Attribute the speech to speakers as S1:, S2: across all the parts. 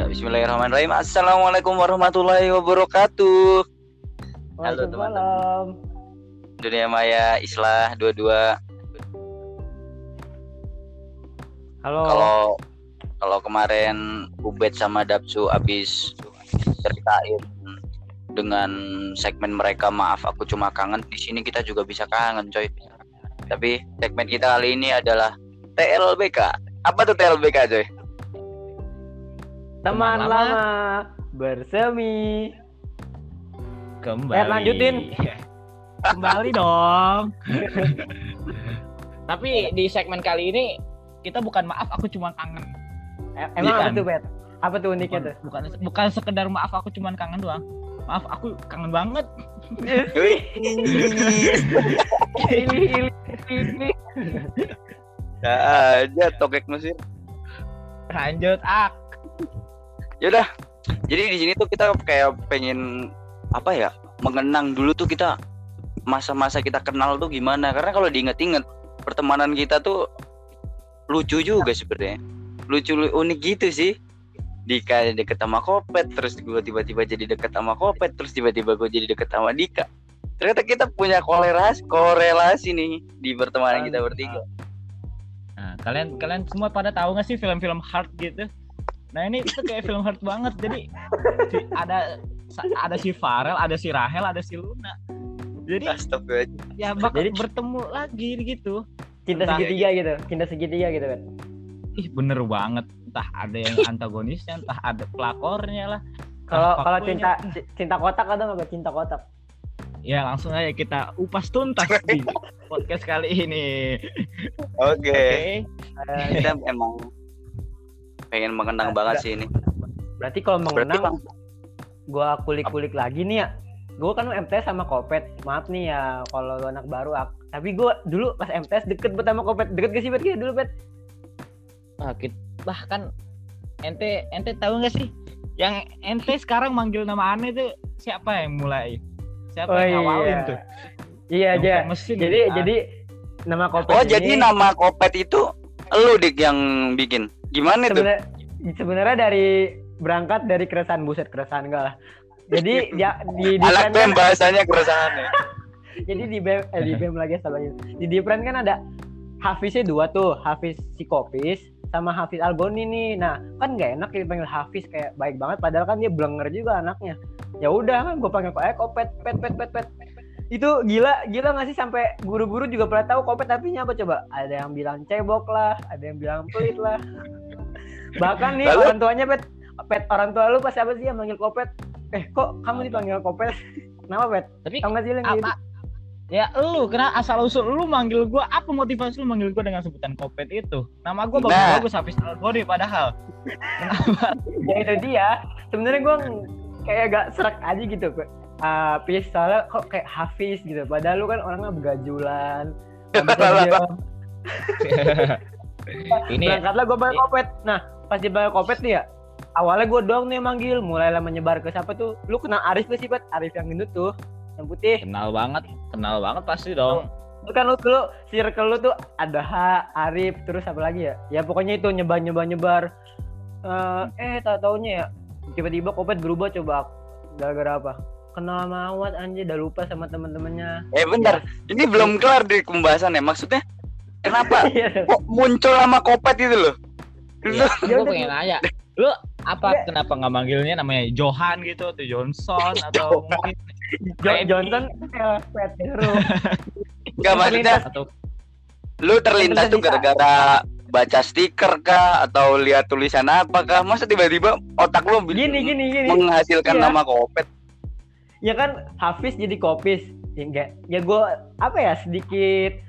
S1: Ya, Bismillahirrahmanirrahim. Assalamualaikum warahmatullahi wabarakatuh. Halo, teman-teman. Dunia Maya Islah 22.
S2: Halo.
S1: Kalau kalau kemarin Ubed sama Dapsu habis ceritain dengan segmen mereka maaf aku cuma kangen di sini kita juga bisa kangen coy. Tapi segmen kita kali ini adalah TLBK. Apa tuh TLBK coy?
S2: Teman
S3: Teman
S2: lama bersemi.
S3: Kembali.
S2: Eh, lanjutin.
S3: Kembali dong. Tapi di segmen kali ini kita bukan maaf aku cuma kangen.
S2: E- Emang
S3: Iya
S2: apa
S3: kan?
S2: tuh, Bet? Apa tuh uniknya tuh?
S3: Bukan bukan sekedar maaf aku cuma kangen doang. Maaf aku kangen banget.
S2: Ini ini ini.
S1: ya aja tokek Mesir.
S3: Lanjut ak.
S1: Yaudah. Jadi di sini tuh kita kayak pengen apa ya? Mengenang dulu tuh kita masa-masa kita kenal tuh gimana? Karena kalau diinget-inget pertemanan kita tuh lucu juga sebenarnya. Lucu lu- unik gitu sih. Dika deket sama Kopet, terus gue tiba-tiba jadi deket sama Kopet, terus tiba-tiba gue jadi deket sama Dika. Ternyata kita punya korelasi, korelasi nih di pertemanan kita bertiga.
S3: Nah, kalian kalian semua pada tahu nggak sih film-film hard gitu? Nah ini itu kayak film hard banget. Jadi si- ada ada si Farel, ada si Rahel, ada si Luna. Jadi
S1: Astagfirullah.
S3: ya bakal
S2: Jadi-
S3: bertemu lagi gitu.
S2: Cinta
S3: Entah-
S2: segitiga gitu. Cinta segitiga gitu, Bet.
S3: Ih bener banget. Entah ada yang antagonisnya, entah ada pelakornya lah.
S2: Kalau kalau cinta ci- cinta kotak ada nggak? Cinta kotak.
S3: Ya langsung aja kita upas tuntas di podcast kali ini.
S1: Oke.
S3: Oke.
S2: Eh,
S1: Kita emang pengen mengenang banget sih ini.
S2: berarti kalau mengenang gua kulik-kulik lagi nih ya. Gua kan MTS sama Kopet. Maaf nih ya kalau lu anak baru. Tapi gua dulu pas MTS deket bet sama Kopet. Deket gak sih Bet kita dulu, Bet?
S3: Nah, kit- bahkan ente ente tahu nggak sih yang ente sekarang manggil nama aneh tuh siapa yang mulai? Siapa
S2: Oh,
S3: yang ngawalin
S2: iya.
S3: tuh?
S2: Iya aja.
S3: mesin
S2: Jadi
S3: gitu. Ah,
S2: jadi nama Kopet
S1: Oh
S2: ini
S1: jadi nama Kopet itu lu dik yang bikin. Gimana itu?
S2: sebenarnya sebenarnya dari berangkat dari keresahan buset keresahan enggak lah. Jadi dia di di
S1: Anak
S2: brand
S1: BEM
S2: kan,
S1: bahasanya keresahan ya.
S2: jadi di BEM eh, di BEM lagi salahnya. Di di brand kan ada Hafiznya dua tuh, Hafiz Psikopis sama Hafiz Algoni nih. Nah, kan nggak enak dipanggil Hafiz kayak baik banget padahal kan dia blenger juga anaknya. Ya udah kan gue panggil kok eh kopet pet pet pet pet. Itu gila, gila nggak sih sampai guru-guru juga pernah tahu kopet tapi apa coba? Ada yang bilang cebok lah, ada yang bilang pelit lah. Bahkan nih
S1: Lalu?
S2: orang tuanya pet, pet orang tua lu pas apa sih yang manggil kopet? Eh kok kamu dipanggil kopet? Kenapa pet?
S3: Tapi
S2: Tau nggak sih lu gitu?
S3: apa? Ya lu kena asal usul lu manggil gua apa motivasi lu manggil gua dengan sebutan kopet itu? Nama gua bagus
S1: Nah.
S3: bagus Hafiz Algoni padahal.
S2: ya itu dia sebenarnya gue kayak agak serak aja gitu uh, Pis soalnya kok kayak Hafiz gitu padahal lu kan orangnya begajulan
S3: ini
S2: berangkatlah gue bayar kopet nah pas dibayar kopet nih ya awalnya gue doang nih yang manggil mulailah menyebar ke siapa tuh lu kenal Arif gak sih Pet? Arif yang gendut tuh yang putih
S3: kenal banget, kenal banget pasti dong.
S2: itu kan lu dulu circle lu tuh ada H, Arif, terus apa lagi ya? Ya pokoknya itu nyebar nyebar nyebar. Eh, eh tak taunya ya tiba-tiba Kopet berubah coba gara-gara apa? Kenal sama Awad anjir udah lupa sama teman-temannya.
S1: Eh bentar, ini belum kelar di pembahasannya. Maksudnya kenapa
S2: Iya.
S1: kok muncul sama Kopet itu loh?
S2: Ya udah,
S3: pengen nanya. Lu apa
S2: Nggak.
S3: kenapa nggak manggilnya namanya Johan gitu atau Johnson atau mungkin
S2: Johnson Pet Hero.
S1: Enggak maksudnya
S3: atau
S1: lu terlintas tuh gara-gara baca stiker kah atau lihat tulisan apa kah? Masa tiba-tiba otak lu
S2: Gini gini gini.
S1: menghasilkan
S2: Iya.
S1: nama Kopet?
S2: Ya kan Hafiz jadi Kopis. Ya enggak. Ya gue apa ya sedikit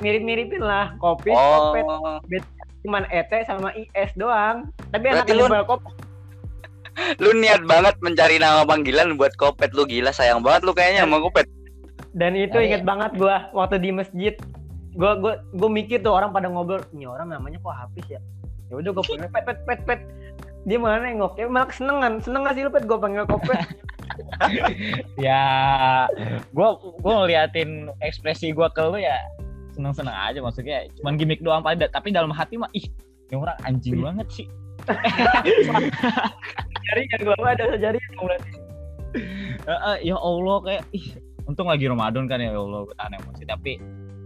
S2: mirip-miripin lah Kopis, Kopet.
S1: Oh,
S2: Cuman ET sama IS doang. Tapi
S1: Berarti
S2: anaknya
S1: lu-
S2: Kopet.
S1: lu niat banget mencari nama panggilan buat Kopet lu gila sayang banget lu kayaknya sama Kopet.
S2: Dan itu
S3: Tapi-
S2: inget banget gua waktu di masjid. Gua gua gua mikir tuh orang pada ngobrol, ini orang namanya kok Hafiz ya. Ya udah gua panggil pet pet pet pet. Dia malah nengok, ya malah kesenengan. Seneng gak sih lu pet? Gua panggil kopet?
S3: ya gua gua ngeliatin ekspresi gua ke lu ya seneng-seneng aja maksudnya. Cuman gimmick doang pada tapi dalam hati mah ih ini orang anjing banget sih.
S2: Jari yang gua ada sejari berarti.
S3: Eh, ya Allah kayak ih untung lagi Ramadan kan ya Allah gue tahan emosi. Tapi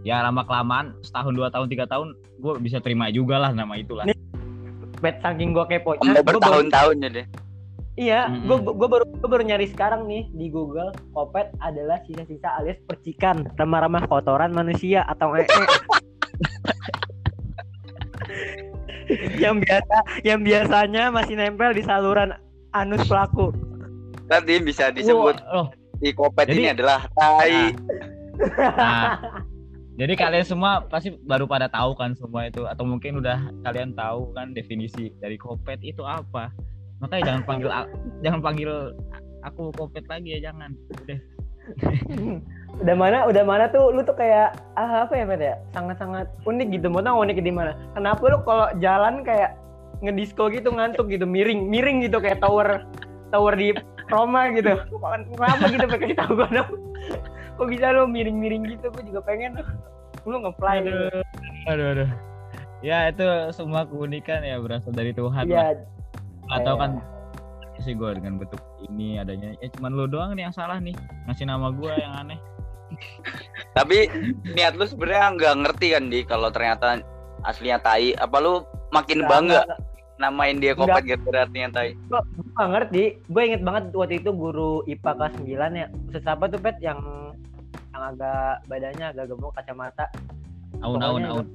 S3: ya lama kelamaan setahun dua tahun tiga tahun gue bisa terima juga lah nama itulah.
S2: Nih, Bet saking gua kepo.
S1: Sampai bertahun-tahun jadi.
S2: Iya,
S3: Mm-mm.
S2: gua, gua baru gua baru nyari sekarang nih di Google. Kopet adalah sisa-sisa alias percikan remah-remah kotoran manusia atau ee. yang biasa yang biasanya masih nempel di saluran anus pelaku.
S1: Nanti bisa disebut di kopet
S3: Jadi-
S1: ini adalah tai.
S3: Nah, jadi kalian semua pasti baru pada tahu kan semua itu atau mungkin udah kalian tahu kan definisi dari kopet itu apa. Makanya jangan panggil jangan panggil aku kopet lagi ya jangan. Udah.
S2: Udah mana udah mana tuh lu tuh kayak ah, apa ya Pet ya? Sangat-sangat unik gitu. Mau tau unik di mana? Kenapa lu kalau jalan kayak ngedisco gitu ngantuk gitu miring miring gitu kayak tower tower di Roma gitu? Kenapa gitu kasih tahu gua dong kok bisa lu miring-miring gitu? Gua juga pengen tuh. Lu ngefly gitu.
S3: aduh aduh. Aduh ya itu semua keunikan ya berasal dari Tuhan lah.
S2: Ya
S3: atau
S2: iya.
S3: kan sih gue dengan bentuk ini adanya. Ya cuman lu doang nih yang salah nih. Ngasih nama gue yang aneh.
S1: Tapi niat lu sebenarnya nggak ngerti kan di kalau ternyata aslinya tai. Apa lu makin
S2: Nggak,
S1: bangga namain dia kopet gara-gara artinya tai?
S2: nggak ngerti. Gue inget banget waktu itu guru IPA kelas 9 ya. Ustaz apa tuh pet yang yang agak badannya agak gemuk kacamata.
S3: Aun aun
S2: Pokoknya
S3: aun.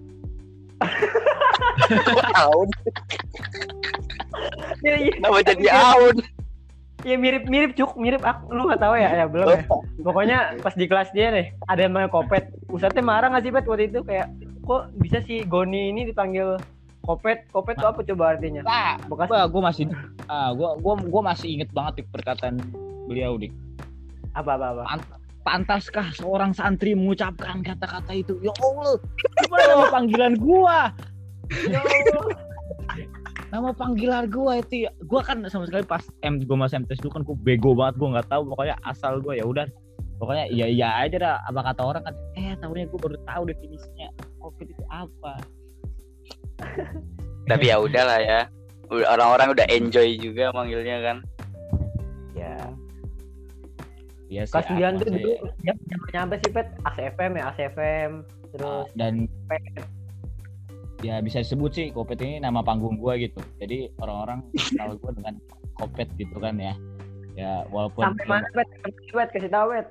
S1: Aun,
S2: ya, iya.
S1: kenapa jadi aun?
S2: ya mirip mirip cuk. Mirip aku lu nggak tahu ya? Ya belum ya. Pokoknya pas di kelas dia nih ada yang namanya kopet. Ustaznya marah nggak sih pet waktu itu? Kayak kok bisa sih Goni ini dipanggil kopet? Kopet tuh apa coba artinya?
S3: Nah,
S2: bekas
S3: gua gua masih ah gua gua gua masih inget banget dik perkataan beliau dik.
S2: Apa apa apa
S3: pantaskah seorang santri mengucapkan kata-kata itu? Ya Allah gimana nama panggilan gua? Ya Allah. Nama panggilan gua itu ya. Gua kan sama sekali pas M gua masih MTS dulu kan gua bego banget gua nggak tahu pokoknya asal gua ya udah. Pokoknya iya iya aja dah apa kata orang kan. Eh tahunya gua baru tahu definisinya covid itu apa.
S1: Tapi ya udahlah ya. Orang-orang udah enjoy juga manggilnya kan.
S2: ya
S3: ya sih,
S2: kelas 9 tuh dulu ya apa sih pet. ACFM ya ACFM terus
S3: Ah, dan ya bisa disebut sih Kopet ini nama panggung gua gitu. Jadi orang-orang kenal gua dengan Kopet gitu kan ya. Ya walaupun
S2: sampai mana pet? Pet kasih tahu pet.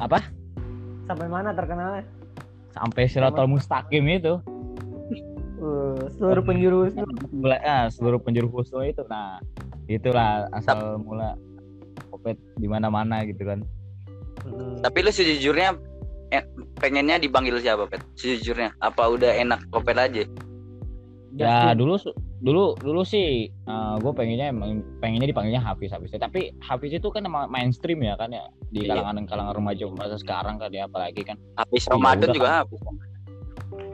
S3: Apa?
S2: Sampai mana terkenalnya?
S3: Sampai Siratul Mustaqim itu.
S2: Uh, seluruh penjuru
S3: mulai ah, seluruh penjuru husnul itu. Nah, itulah asal mula Kopet di mana-mana gitu kan.
S2: Hmm.
S1: Tapi lu sejujurnya eh, pengennya dipanggil siapa, Pet? Sejujurnya apa udah enak kopet aja?
S3: Ya
S2: Justin.
S3: dulu dulu dulu sih gue pengennya emang pengennya dipanggilnya Hafiz Hafiz tapi Hafiz itu kan emang mainstream ya kan ya di
S1: Iya.
S3: kalangan kalangan remaja masa sekarang kan ya apalagi kan
S1: Habis
S3: Iya,
S1: Ramadan
S3: udah
S1: juga
S3: kan.
S1: habis.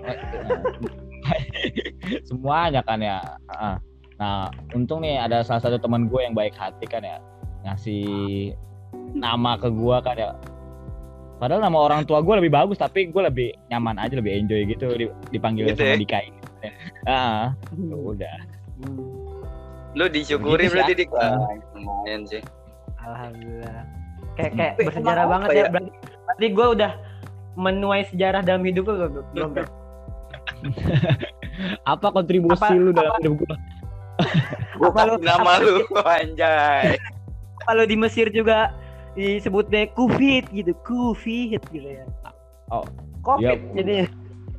S3: semuanya kan ya Ah. nah untung nih ada salah satu teman gue yang baik hati kan ya ngasih nama ke gue kan ya padahal nama orang tua gue lebih bagus tapi gue lebih nyaman aja lebih enjoy gitu di- dipanggil
S1: Gitu
S3: sama
S1: ya?
S3: Dika ini ah udah
S2: Hmm.
S1: Lu disyukuri
S3: sih,
S1: berarti
S3: ah.
S1: dik. Lumayan sih.
S2: Alhamdulillah. Kayak kayak bersejarah banget
S1: apa
S2: ya.
S1: ya?
S2: Berarti, berarti gue udah menuai sejarah dalam hidup lu belum?
S3: apa kontribusi
S2: Apa-
S3: lu dalam hidup gue
S1: Gua
S2: Apa lu-
S1: kasih nama
S2: apa-
S1: lu anjay.
S2: Kalau di Mesir juga disebutnya Kufit gitu, Kufit gitu ya.
S3: Oh,
S2: Covid
S3: iya.
S2: jadinya.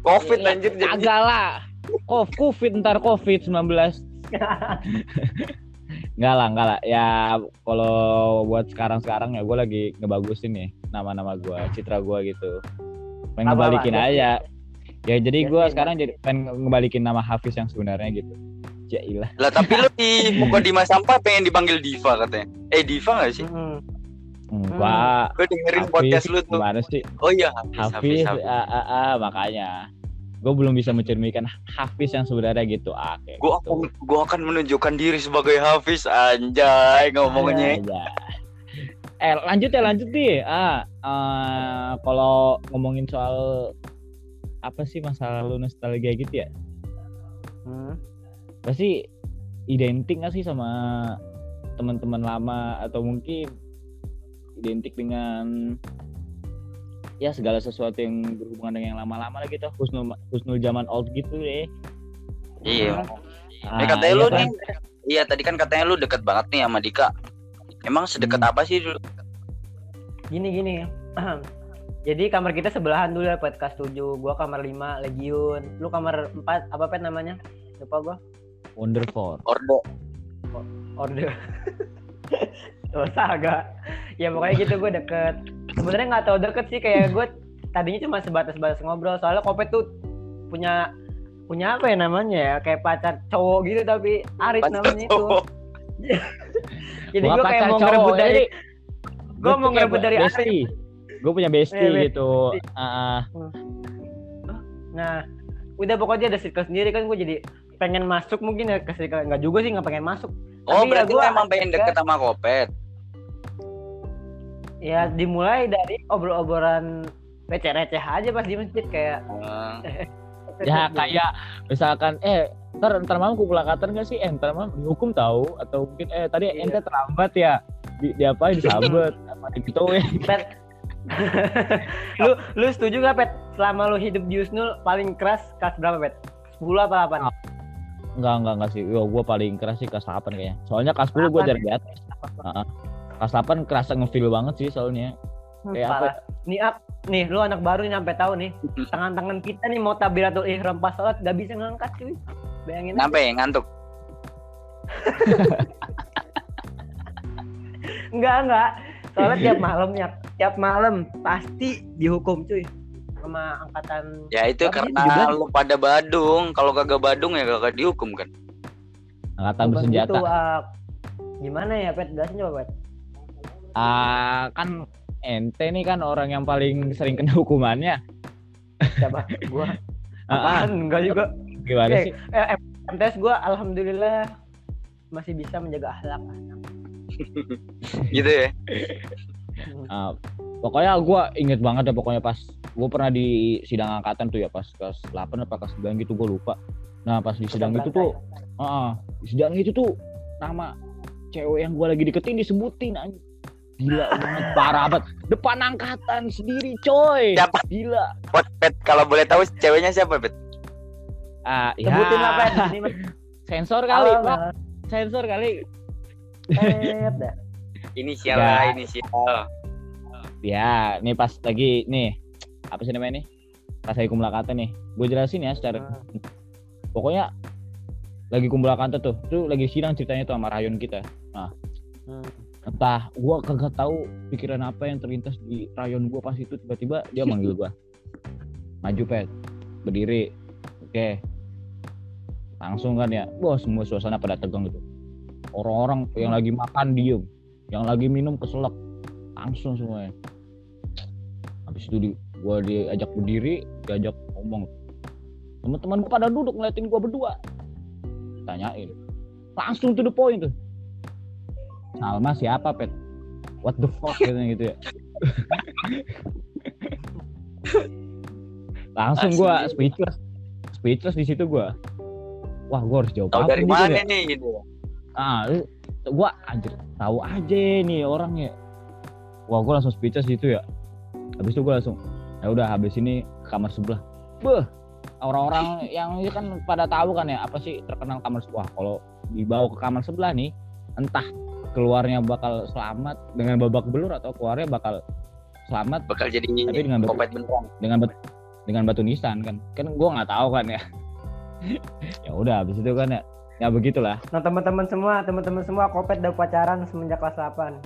S1: Covid anjir jadi.
S3: kagak lah covid ntar covid 19 Enggak lah, enggak lah. Ya kalau buat sekarang-sekarang ya gue lagi ngebagusin nih nama-nama gue, citra gue gitu. Pengen ngebalikin aja. Ya jadi gue
S2: Justin,
S3: sekarang jadi pengen ngebalikin nama Hafiz yang sebenarnya gitu. Jailah.
S1: Lah tapi lu di muka di Mas Sampah pengen dipanggil Diva katanya. Eh Diva gak sih?
S2: Hmm.
S3: Enggak.
S1: Gue dengerin podcast lu tuh.
S3: Gimana sih?
S1: Oh iya Hafiz,
S3: Hafiz,
S1: Hafiz, Hafiz.
S3: ah, ah, ah, makanya. Gue belum bisa mencerminkan Hafiz yang sebenarnya gitu. Ah, kayak
S1: Gua
S3: gitu.
S1: akan gua akan menunjukkan diri sebagai Hafiz anjay ngomongnya.
S3: Aja. Eh lanjut ya lanjut nih. Ah, eh, kalau ngomongin soal apa sih masa lalu nostalgia gitu ya?
S2: Hmm.
S3: Pasti identik gak sih sama teman-teman lama atau mungkin identik dengan ya segala sesuatu yang berhubungan dengan yang lama-lama lah gitu husnul husnul zaman old gitu deh
S1: Iya.
S3: Ah,
S1: Eh katanya
S3: iya
S1: lu
S3: kan?
S1: nih. Iya tadi kan katanya lu deket banget nih sama Dika. Emang sedekat
S3: Hmm.
S1: apa sih dulu?
S2: Gini gini. Jadi kamar kita sebelahan dulu ya kelas 7. Gua kamar 5 Legiun. Lu kamar 4 apa Pet namanya? Lupa gua.
S3: Wonderful
S1: Orde.
S2: Order. Oh, saga. Ya pokoknya gitu gue deket. Sebenarnya nggak tahu deket sih kayak gue tadinya cuma sebatas-batas ngobrol. Soalnya Kopet tuh punya punya apa ya namanya ya kayak pacar cowok gitu tapi Aris namanya itu. Jadi
S3: Gua
S2: gue kayak
S3: pacar
S2: mau
S3: cowok,
S2: ngerebut dari gue mau ngerebut dari Aris.
S3: gue punya bestie
S2: Eh, bestie.
S3: gitu Ah, ah.
S2: Nah, udah pokoknya ada circle sendiri kan gue jadi pengen masuk mungkin ya ke nggak juga sih nggak pengen masuk.
S1: Oh
S2: Tapi ya
S1: berarti
S2: gua
S1: lu emang pengen deket sama Kopet.
S2: Ya dimulai dari obrol-obrolan receh-receh aja pas di masjid kayak
S1: Eh,
S3: ya kayak misalkan eh ntar ntar malam kumpul angkatan gak sih eh ntar malam dihukum tahu atau mungkin eh tadi
S2: Iya.
S3: ente terlambat ya di, diapain disambet apa gitu ya
S2: Pet. lu lu setuju gak Pet? Selama lu hidup di Usnul paling keras kelas berapa Pet? 10 apa 8?
S3: Enggak enggak enggak sih yo gue paling keras sih kelas 8 kayaknya soalnya kelas 10 gue jarang di atas Heeh. kelas 8 kerasa ngefeel banget sih soalnya kayak apa.
S2: Nih Ak, nih lu anak baru nih sampai tahu nih tangan-tangan kita nih mau tabiratul ihram pas sholat gak bisa ngangkat cuy. Bayangin
S1: ya ngantuk?
S2: Enggak, enggak. Soalnya tiap malam ya, tiap malam pasti dihukum cuy sama angkatan
S1: Ya itu
S2: Tapi
S1: karena
S2: 17.
S1: lu pada Badung. Kalau kagak Badung ya kagak dihukum kan.
S3: angkatan
S2: Bukan
S3: bersenjata
S2: gitu, Ak. Gimana ya, Pet? Jelasin coba, Pet.
S3: ah kan ente nih kan orang yang paling sering kena hukumannya
S2: Siapa? Gua.
S3: Ah, ah.
S2: Apaan? Enggak juga.
S3: gimana
S2: Eh,
S3: sih
S2: eh, MTS gua alhamdulillah masih bisa menjaga akhlak.
S1: Gitu ya.
S3: Ah, pokoknya gue inget banget ya pokoknya pas gue pernah di sidang angkatan tuh ya pas kelas 8 apa kelas 9 gitu gue lupa nah pas di sidang itu tuh ah, di sidang itu tuh nama cewek yang gue lagi deketin disebutin anjing. gila banget parah banget depan angkatan sendiri coy
S1: Siapa?
S3: gila
S1: Pot Pet kalau boleh tahu ceweknya siapa Pet?
S3: ah ya
S2: Sebutin lah, Pet. Di sini, Pet.
S3: sensor kali
S2: Oh,
S3: Pak. sensor kali
S2: Pet, dah.
S1: Inisial
S3: Ya.
S1: lah, inisial.
S3: Ya nih pas lagi nih apa sih namanya nih? Pas lagi kumpul angkatan nih. Gue jelasin ya secara pokoknya lagi kumpul angkatan tuh tuh lagi sidang ceritanya tuh sama rayon kita.
S2: Hmm.
S3: entah gua kagak tahu pikiran apa yang terlintas di rayon gua pas itu tiba-tiba dia manggil gua. Maju pet. Berdiri. Oke. Langsung kan ya wah semua suasana pada tegang gitu. Orang-orang yang lagi makan diem yang lagi minum keselak. Langsung semuanya habis itu di, gua diajak berdiri diajak ngomong. Teman-teman gua pada duduk ngeliatin gua berdua. Tanyain. Langsung to the point tuh. Salma siapa pet? What the fuck gitu, gitu ya. Langsung gua
S1: Asli.
S3: speechless. Speechless di situ gua. Wah gua harus jawab
S1: Tahu
S3: apa
S1: dari
S3: nih,
S1: mana
S3: gitu ya?
S1: nih gitu.
S3: ah lu- gua anjir tahu aja nih orangnya. Wah gua langsung speechless gitu ya habis itu gua langsung ya udah habis ini ke kamar sebelah beh orang-orang yang ini kan pada tahu kan ya apa sih terkenal kamar sebelah kalau dibawa ke kamar sebelah nih entah keluarnya bakal selamat dengan babak belur atau keluarnya bakal selamat
S1: Bakal jadi
S3: Tapi dengan
S1: beneran.
S3: dengan bat- dengan batu nisan kan kan gua nggak tahu kan ya ya udah habis itu kan ya ya begitulah
S2: Nah teman-teman semua, teman-teman semua kopet udah pacaran semenjak kelas 8.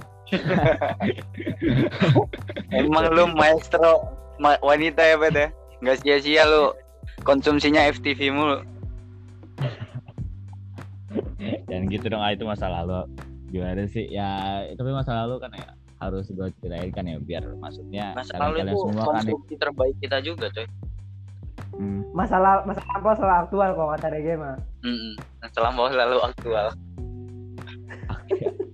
S1: Emang lu maestro ma- wanita ya Pet ya? Nggak sia-sia lu konsumsinya FTV mulu.
S3: dan gitu dong ah, itu masa lalu gimana sih ya tapi masa lalu kan ya harus gue ceritain kan ya biar maksudnya
S1: Masa lalu
S3: kalian
S1: itu
S3: semua kan ya,
S1: konsumsi terbaik kita juga coy.
S3: hmm,
S2: Masalah masa lampau selalu aktual kalau kata DG mah.
S1: Mm Selama selalu aktual.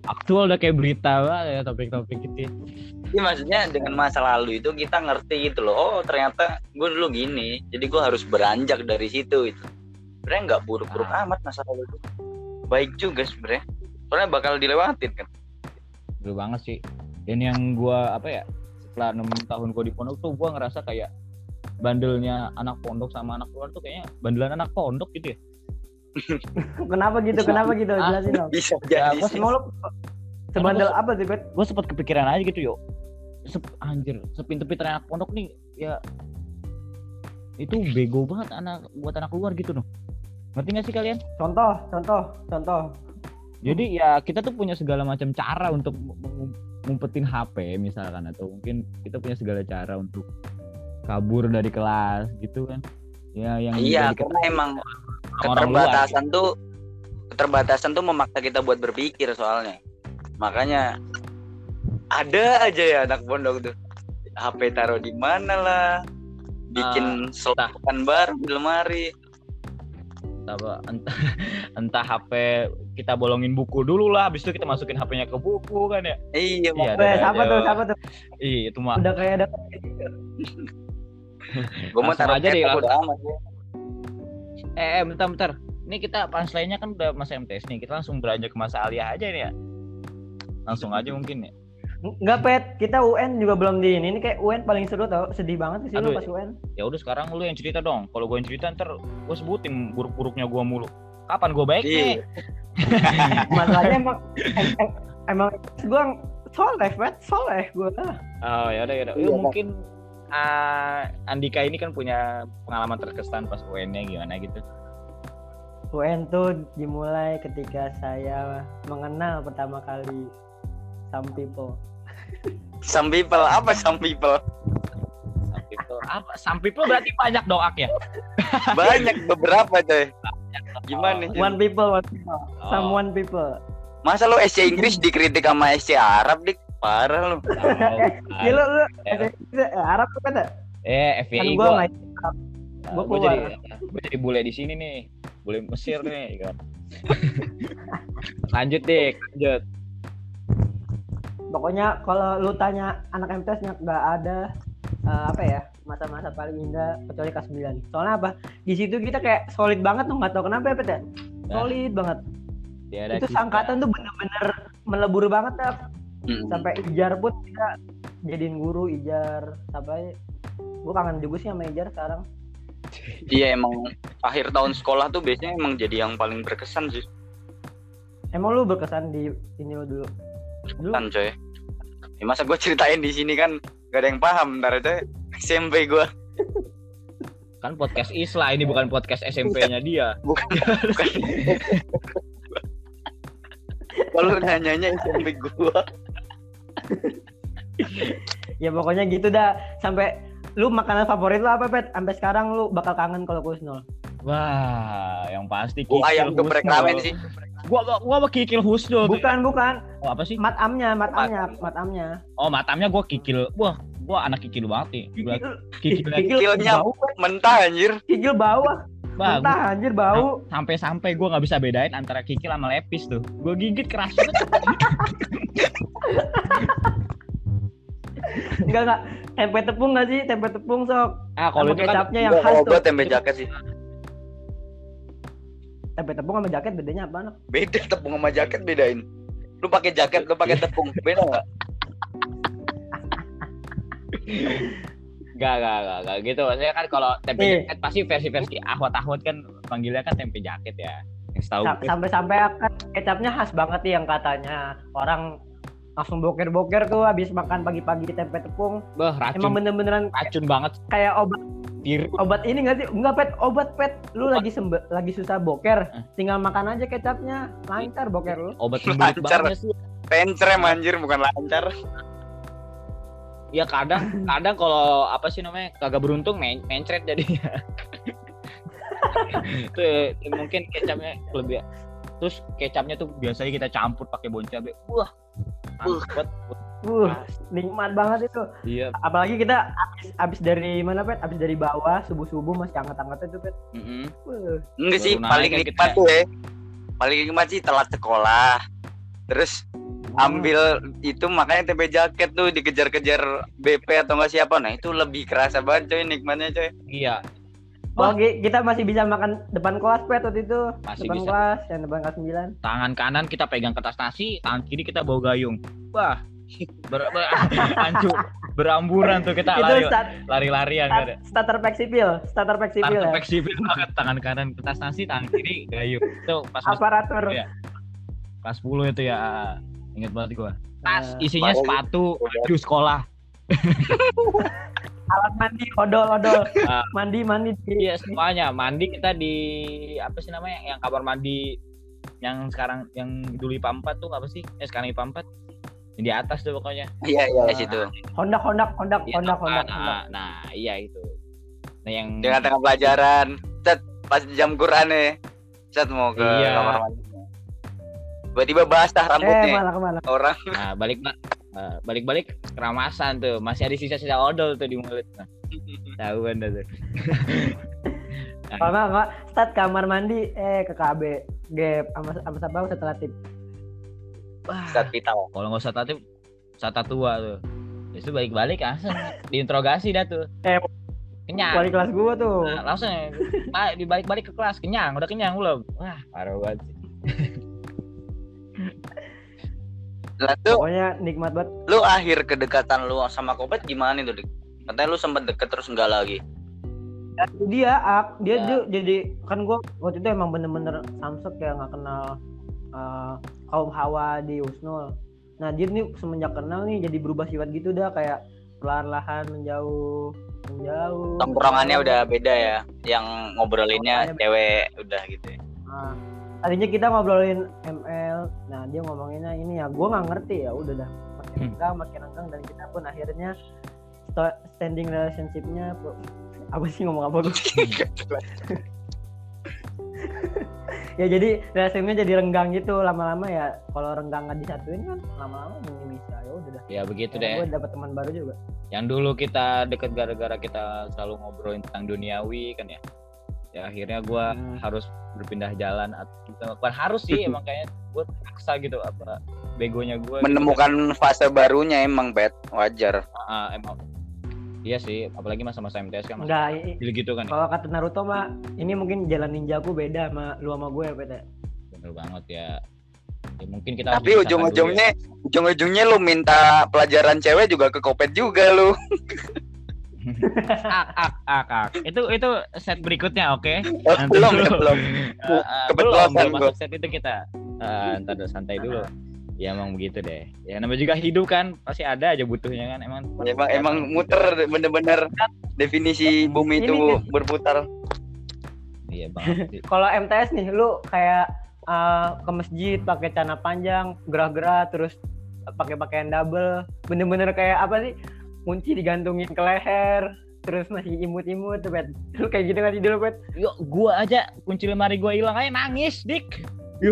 S3: Aktual udah kayak berita banget ya topik-topik gitu
S1: Jadi maksudnya dengan masa lalu itu kita ngerti gitu loh. Oh ternyata gue dulu gini. Jadi gue harus beranjak dari situ itu. Sebenarnya nggak buruk-buruk
S3: Ah.
S1: amat masa lalu itu. baik juga sebenarnya soalnya bakal dilewatin kan
S3: Dulu banget sih. Dan yang gua apa ya? Setelah enam tahun gua di pondok tuh gua ngerasa kayak bandelnya anak pondok sama anak luar tuh kayaknya bandelan anak pondok gitu ya.
S2: Kenapa gitu? Kenapa gitu?
S3: Ah.
S2: Jelasin dong.
S1: bisa
S3: Ya,
S1: jadi
S3: gua
S1: sih.
S2: Emang lu sebandel apa sih, Bet?
S3: Gue sempat kepikiran aja gitu yo. Sep, anjir, sepinter-pinter anak pondok nih ya itu bego banget anak buat anak luar gitu loh. Ngerti gak sih kalian?
S2: Contoh, contoh, contoh.
S3: Jadi ya kita tuh punya segala macam cara untuk ngumpetin HP misalkan atau mungkin kita punya segala cara untuk kabur dari kelas gitu kan. Ya yang
S1: iya karena emang
S3: orang luar.
S1: keterbatasan tuh keterbatasan tuh memaksa kita buat berpikir soalnya. Makanya ada aja ya anak pondok tuh. HP taruh di mana lah bikin selokan baru di lemari.
S3: Apa entah entah HP kita bolongin buku dulu lah habis itu kita masukin HP-nya ke buku kan ya.
S1: Iya
S3: Iya,
S2: siapa tuh? Siapa tuh?
S3: iya itu mah.
S2: Udah kayak ada
S1: gue mau taruh
S3: aja deh,
S1: udah amat ya.
S3: Eh, eh bentar bentar ini kita punchline-nya kan udah masa MTS nih kita langsung beranjak ke masa aliyah aja nih ya langsung aja mungkin ya
S2: Enggak, Pet. Kita UN juga belum di ini. Ini kayak UN paling seru tau. Sedih banget sih lu pas UN.
S3: ya udah sekarang lu yang cerita dong kalau gue yang cerita ntar gue sebutin buruk-buruknya gue mulu kapan gue baik
S1: Iya.
S3: nih
S2: Masalahnya emang em, em, emang gue soleh, Pet. Soleh gue.
S3: oh ya udah ya udah
S1: Iya,
S3: Yuk,
S1: Bang.
S3: mungkin ah, Andika ini kan punya pengalaman terkesan pas UN-nya gimana gitu
S2: UN tuh dimulai ketika saya mengenal pertama kali some people.
S1: some people apa some people
S3: Some people apa some people berarti banyak doak ya
S1: banyak beberapa coy gimana sih?
S2: One people, one people.
S3: Oh.
S2: Some one people.
S1: masa lu SC Inggris dikritik sama SC Arab dik parah lu.
S2: Ya lu, lu
S3: Eh.
S2: eh, Arab tuh kan?
S3: eh
S2: Kan
S3: FPI
S2: gue
S3: gue
S2: nggak gua
S3: gue
S2: keluar.
S3: jadi gue jadi bule di sini nih. Bule Mesir nih kan. lanjut deh lanjut.
S2: Pokoknya kalau lu tanya anak MTS nya nggak ada eh, apa ya masa-masa paling indah kecuali kelas 9 soalnya apa? Di situ kita kayak solid banget tuh nggak tahu kenapa ya Pet ya
S3: Nah,
S2: solid banget.
S3: Dia ada
S2: itu
S3: kisah.
S2: sangkatan tuh bener-bener melebur banget ya
S1: Mm.
S2: sampai ijar pun kita jadiin guru ijar. Sampai gue kangen juga sih sama ijar sekarang.
S1: Iya emang akhir tahun sekolah tuh biasanya emang jadi yang paling berkesan sih.
S2: Emang lu berkesan di ini lu dulu?
S1: Kan coy. Ya, masa gue ceritain di sini kan gak ada yang paham ntar coy SMP gue
S3: kan podcast Isla ini bukan podcast SMP-nya dia.
S1: Bukan bukan kalau nanyanya SMP gue
S2: ya pokoknya gitu dah. Sampai lu makanan favorit lu apa pet? Sampai sekarang lu bakal kangen kalau kusnul
S3: wah yang pasti
S1: oh,
S3: Kikil
S1: ayam geprek ramen sih.
S3: Gua gua, gua Kikil Husnul.
S2: Bukan bukan.
S3: Oh, apa sih?
S2: Matamnya matamnya matamnya
S3: oh matamnya gua Kikil. Wah gua anak Kikil banget nih. Gua
S2: kikil.
S3: Kikil
S1: Kikilnya
S2: bau
S1: mentah anjir.
S2: Kikil bau ah.
S3: bah, gua-
S2: mentah anjir bau.
S3: Sampai-sampai gua nggak bisa bedain antara Kikil sama Lepis tuh. Gua gigit keras banget
S2: enggak enggak. Tempe tepung nggak sih? Tempe tepung sok.
S3: Ah kalau itu kan
S2: kecapnya yang
S1: Gua
S2: khas tuh.
S1: gue tempe jaket sih.
S2: Tempe tepung sama jaket bedanya apa anak?
S1: Beda tepung sama jaket bedain. Lu pakai jaket lu pakai tepung. Beda nggak
S3: Gak, gak, gak, gak gitu. Maksudnya kan kalau tempe
S2: Nih.
S3: jaket pasti versi-versi ahwat-ahwat kan panggilnya kan tempe jaket ya. Yang gue.
S2: sampai-sampai kan kecapnya khas banget nih yang katanya orang langsung boker-boker tuh habis makan pagi-pagi tempe tepung
S3: Bah, racun,
S2: emang bener-beneran
S3: racun banget.
S2: kayak obat
S3: Tir,
S2: obat ini nggak sih enggak pet obat pet lu lagi sembe lagi susah boker
S3: Eh.
S2: tinggal makan aja kecapnya lancar boker lu
S3: obat sembuh
S1: Lancar.
S3: banget sih.
S1: pencrem anjir bukan lancar
S3: Ya kadang, kadang kalau apa sih namanya kagak beruntung men mencret jadinya. itu ya, mungkin kecapnya lebih terus kecapnya tuh biasanya kita campur pakai bon cabe. Wah. banget.
S2: uh nikmat banget itu
S3: Iya.
S2: apalagi kita abis, abis dari mana pet abis dari bawah subuh subuh masih hangat hangatnya tuh pet
S3: mm-mm.
S2: Wah,
S1: enggak sih paling nikmat tuh ya paling nikmat sih telat sekolah terus ambil itu makanya tempe jaket tuh dikejar-kejar BP atau enggak siapa nah itu lebih kerasa banget coy nikmatnya coy
S3: Iya.
S2: Oh, ki- kita masih bisa makan depan kelas pet waktu itu.
S3: Masih
S2: depan
S3: bisa.
S2: kelas, yang depan kelas 9.
S3: tangan kanan kita pegang kertas nasi, tangan kiri kita bawa gayung. Wah, ber, ber, ancu, beramburan tuh kita
S2: itu
S3: lari,
S2: start,
S3: lari-larian
S2: start,
S3: kan.
S2: starter pack sipil, starter pack sipil
S3: Tangan
S2: ya.
S3: fleksibel banget, tangan kanan kertas nasi, tangan kiri gayung. Itu pas pas
S2: Aparatur.
S3: Iya. kelas 10 itu ya. Ingat banget gua. Tas isinya
S1: Parah.
S3: sepatu, baju sekolah.
S2: alat mandi, odol, odol.
S3: Ah.
S2: mandi, mandi. di-
S3: Iya, semuanya. Mandi kita di apa sih namanya? Yang kamar mandi yang sekarang yang dulu IPA 4 tuh apa sih? Eh sekarang IPA 4. Yang di atas tuh pokoknya.
S1: Iya, iya, di situ.
S2: Honda, Honda, Honda,
S3: Iya,
S2: Honda,
S3: nah,
S2: Honda,
S3: nah, nah, iya itu. Nah, yang
S1: Dengan tengah pelajaran. Set, pas jam Quran nih. Set mau ke
S3: Iya.
S1: kamar mandi. Tiba-tiba basah
S2: Eh,
S1: rambutnya.
S2: malah ke mana?
S1: Orang
S3: nah, balik nah, balik-balik keramasan tuh. Masih ada sisa-sisa odol tuh di mulut. Nah, tahu kan dah tuh.
S2: Kalau nggak, nggak, start kamar mandi, eh ke KB, gap, sama sama siapa setelah tip.
S3: Wah,
S1: saat vital.
S3: kalau nggak usah tatip, sata tua tuh. Itu balik-balik langsung diinterogasi dah tuh.
S2: Eh,
S3: kenyang.
S2: Wali kelas gua tuh.
S3: Nah, langsung ba- dibalik-balik ke kelas kenyang udah kenyang belum wah parah banget
S1: tuh
S2: Pokoknya nikmat banget.
S1: lu akhir kedekatan lu sama Kopet gimana itu, Dik? Katanya lu sempet deket terus enggak lagi.
S2: Dan dia, ak, dia
S3: Ya.
S2: tuh jadi kan gua waktu itu emang bener-bener samsek ya nggak kenal eh, kaum hawa di Usnul. Nah dia nih semenjak kenal nih jadi berubah sifat gitu dah kayak perlahan-lahan menjauh, menjauh.
S1: Tongkrongannya udah beda ya. Yang ngobrolinnya cewek udah gitu. ya.
S2: Nah, tadinya kita ngobrolin ML, nah dia ngomonginnya ini ya, gue nggak ngerti ya, udah dah makin
S3: Hmm.
S2: renggang, makin renggang dan kita pun akhirnya standing relationship-nya apa sih ngomong apa gue? ya jadi relationship-nya jadi renggang gitu lama-lama ya, kalau renggang nggak disatuin kan lama-lama ini bisa ya udah dah.
S3: ya begitu deh
S2: Gue dapet teman baru juga.
S3: yang dulu kita deket gara-gara kita selalu ngobrolin tentang duniawi kan ya ya akhirnya gua
S2: Hmm.
S3: harus berpindah jalan atau bukan harus sih emang kayaknya gue paksa gitu apa begonya gue
S1: Menemukan fase barunya emang, Bet. Wajar.
S3: emang iya sih apalagi masa-masa MTS kan masih
S2: Enggak,
S3: gitu kan ya.
S2: kalau kata Naruto mah ini mungkin jalan ninjaku beda sama lu sama gue ya, Pet, ya.
S3: bener banget ya ya mungkin kita
S1: Tapi ujung-ujungnya ujung-ujungnya lu minta pelajaran cewek juga ke Kopet juga lu.
S3: ya. ak ak ak ak itu itu set berikutnya oke
S1: Oh,
S3: Nanti
S1: belum ya,
S3: dulu.
S1: belum.
S3: Ah, belum
S1: Kebetulan
S3: belum masuk set itu kita Ah, ntar dulu, santai dulu ya emang begitu deh ya namanya juga hidup kan pasti ada aja butuhnya kan emang
S1: Emang emang muter bener-bener definisi bumi
S2: Ini
S1: itu
S2: nih.
S1: berputar.
S3: iya banget sih.
S2: kalau MTS nih lu kayak uh, ke masjid pakai celana panjang gerah-gerah terus pakai pakaian double bener-bener kayak apa sih kunci digantungin ke leher terus masih imut-imut tuh pet lu kayak gitu sih dulu pet
S3: Yuk, gua aja kunci lemari gua hilang aja nangis, Dik.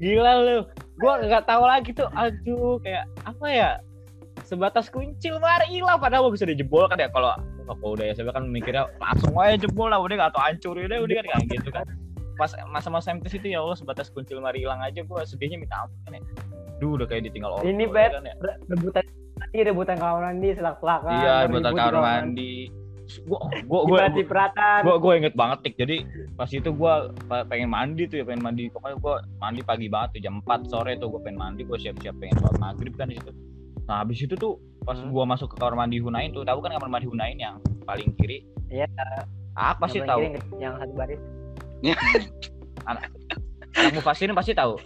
S3: Gila lu. Gua nggak tahu lagi tuh. Aduh, kayak apa ya? Sebatas kunci lemari hilang padahal gua bisa dijebol kan ya kalau kalau udah ya saya kan mikirnya langsung aja jebol lah udah atau hancur udah udah kan kayak gitu kan. Pas masa-masa MTS itu ya Allah sebatas kunci lemari hilang aja gua sedihnya minta ampun kan ya. Duh, udah kayak ditinggal orang.
S2: Ini, Bet.
S3: kan ya.
S2: Re- rebutan mandi rebutan kamar mandi selak-selakan
S3: Iya,
S2: ribut
S3: buat
S2: di
S3: kamar mandi. Gua gua gua,
S2: cipratan cipratan
S3: gue gue inget banget tik jadi pas itu gue pengen mandi tuh ya pengen mandi pokoknya gue mandi pagi banget tuh jam 4 sore tuh gue pengen mandi gue siap-siap pengen sholat maghrib kan di situ nah habis itu tuh pas
S2: Hmm.
S3: gue masuk ke kamar mandi Hunain tuh tahu kan kamar mandi Hunain yang paling kiri
S2: Iya.
S3: apa sih tahu
S2: yang satu baris
S3: anak mufasirin pasti tahu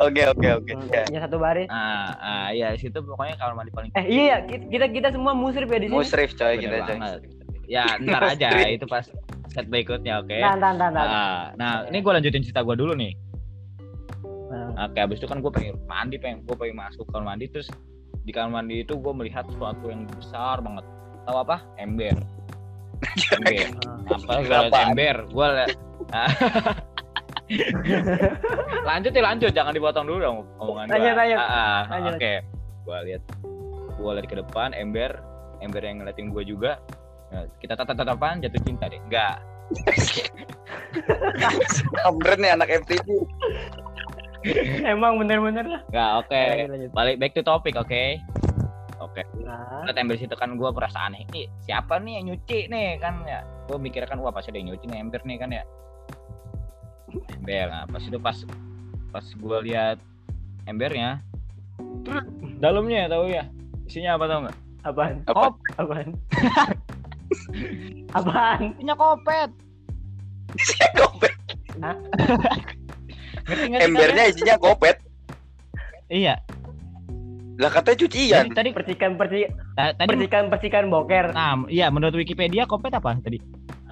S1: Oke oke oke.
S2: Hmm,
S1: Ya.
S2: yang satu baris
S3: nah, ah ya di situ pokoknya kamar mandi paling
S2: eh iya kita kita semua musrif ya di sini
S1: Musrif coy
S3: Bener
S1: kita coy.
S3: ya ntar aja itu pas set berikutnya oke
S2: nah nah nah, nah.
S3: Nah, nah ini gue lanjutin cerita gue dulu nih
S2: Nah.
S3: Oke, habis itu kan gue pengen mandi, pengen gue pengen masuk kamar mandi terus di kamar mandi itu gue melihat sesuatu yang besar banget. Tahu apa? Ember. Ember. Apa gue ember? Gue liat. lanjut ya lanjut, jangan dipotong dulu dong omongan gue.
S2: Lanjut, lanjut.
S3: Ah, ah,
S2: Lanjut.
S3: Oke, gue lihat, gue lihat ke depan ember, ember yang ngeliatin gue juga. Nah, kita tatap tatapan jatuh cinta deh. Enggak.
S1: Kampret nih anak FTV.
S2: emang bener-bener lah
S3: Enggak, oke.
S2: Lanjut.
S3: balik back to topic oke oke
S2: Nah,
S3: Lihat ember situ kan gue merasa aneh nih siapa nih yang nyuci nih kan ya gue mikir kan wah pasti ada yang nyuci nih ember nih kan ya ember nah pas itu pas pas gue lihat embernya terus dalamnya tahu ya isinya apa tau nggak
S2: apaan?
S1: Apa?
S3: Kop,
S2: Apaan? apaan?
S3: isinya kopet
S1: kopet
S3: ngerti nggak sih
S1: embernya isinya kopet
S3: iya
S1: lah katanya cucian
S3: Jadi tadi
S2: Percikan percikan
S3: tadi
S2: percikan percikan boker.
S3: nah iya menurut Wikipedia kopet apa tadi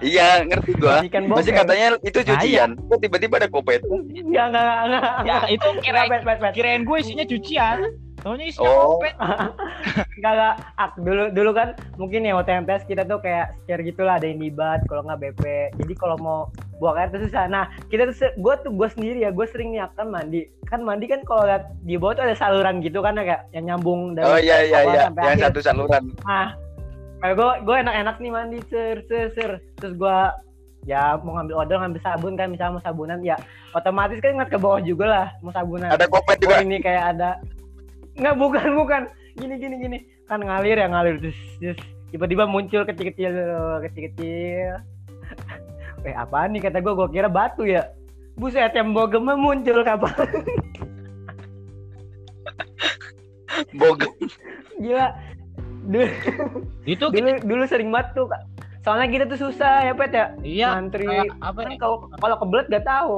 S1: iya ngerti gua masih katanya itu cucian kok tiba-tiba ada kopet
S2: Enggak enggak enggak.
S3: ya itu
S2: Enggak,
S3: kira
S2: pet, pet, pet.
S3: kirain gue isinya cucian Taunya isinya
S1: Oh.
S3: kopet
S2: Enggak enggak. Ah, dulu dulu kan mungkin ya waktu MTS kita tuh kayak share gitulah ada yang dibat kalau nggak BP. Jadi kalau mau buang air tuh susah. Nah, kita tuh gua tuh gua sendiri ya, gua sering nih akan mandi. Kan mandi kan kalau lihat di bawah tuh ada saluran gitu kan ya, kayak yang nyambung dari
S1: oh iya iya iya yang
S2: akhir.
S1: satu saluran
S2: Nah, kayak gue gue enak-enak nih mandi. Ser ser ser. Terus gue ya mau ngambil odol ngambil sabun kan. Misalnya mau sabunan ya otomatis kan ngeliat ke bawah juga lah mau sabunan.
S1: Ada kopet
S2: oh
S1: juga
S2: ini kayak ada. Nggak bukan bukan. Gini gini gini. Kan ngalir ya ngalir. Terus terus tiba-tiba muncul kecil-kecil kecil-kecil. Eh apaan nih kata gue gue kira batu ya. Buset yang gema muncul kapan?
S1: Bogem
S2: gila dulu
S3: itu
S2: dulu dulu sering banget tuh Kak. soalnya kita tuh susah ya pet ya.
S3: Iya
S2: ngantri.
S3: kayak apa
S2: kan kalau kalau kebelet gak tahu.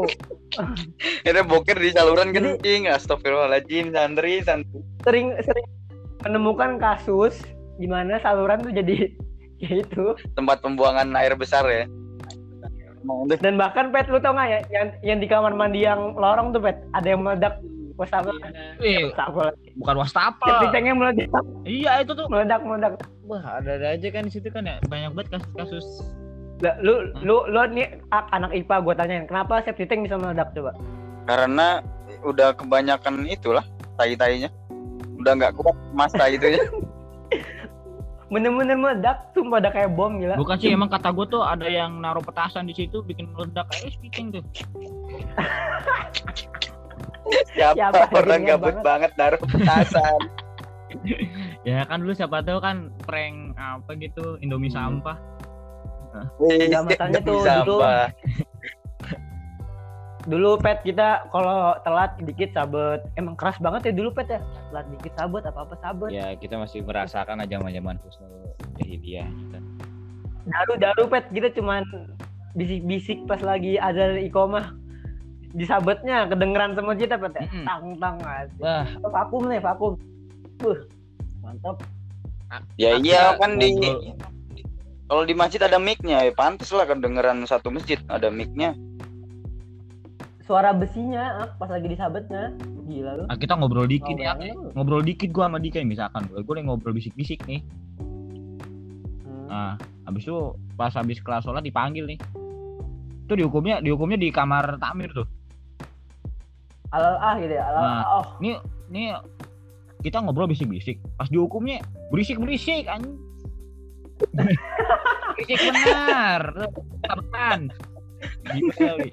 S1: Ada boker di saluran kencing astagfirullahaladzim santri santri.
S2: Sering sering menemukan kasus di mana saluran tuh jadi ya itu.
S1: Tempat pembuangan air besar ya.
S2: Dan bahkan pet lu tau gak ya yang yang di kamar mandi yang lorong tuh pet ada yang meledak wastafel.
S3: Eh,
S2: wastafel.
S3: Bukan wastafel.
S2: Tanknya meledak.
S3: Iya itu tuh.
S2: Meledak meledak.
S3: Wah ada ada aja kan di situ kan ya. Banyak banget kasus-kasus
S2: Lah, lu lu lu nih anak IPA gue tanyain kenapa septic tank bisa meledak coba?
S1: Karena udah kebanyakan itulah tai-tainya. Udah nggak kuat masa itu ya.
S2: Bener-bener meledak sumpah ada kayak bom gila.
S3: Bukan sih emang kata gue tuh ada yang naruh petasan di situ bikin meledak kayak speaking tuh
S1: siapa,
S2: Siapa
S1: orang gabut
S2: banget.
S1: banget naruh petasan?
S3: Ya kan dulu siapa tahu kan prank apa gitu Indomie
S1: Hmm.
S3: sampah.
S2: Nggak, masalahnya tuh
S1: bisa
S2: dulu- dulu pet kita kalau telat dikit sabet. Emang keras banget ya dulu pet ya? Telat dikit sabet apa apa sabet.
S3: Ya kita masih merasakan aja zaman zaman husnul jahiliyah gitu.
S2: daru daru pet kita cuman bisik-bisik pas lagi azan ikomah di sabetnya kedengeran sama kita pet ya
S3: Mm-mm.
S2: tang tang aja
S3: wah.
S2: Vakum nih vakum. Buh, mantap.
S1: Ya iya
S3: Kita
S1: kan di kalau di masjid ada mic-nya ya pantas lah kedengeran satu masjid ada mic-nya.
S2: Suara besinya ah, pas lagi di sabetnya gila lu.
S3: Nah, kita ngobrol dikit ya. Ngobrol dikit gua sama Dika misalkan. Gue gue lagi ngobrol bisik-bisik nih.
S2: Hmm.
S3: nah habis itu pas habis kelas sholat dipanggil nih. Itu dihukumnya dihukumnya di kamar takmir tuh
S2: alal ah gitu ya alal
S3: Nah.
S2: oh.
S3: nih nih kita ngobrol bisik-bisik. Pas dihukumnya berisik-berisik anjing berisik benar. Tabetan gitu kali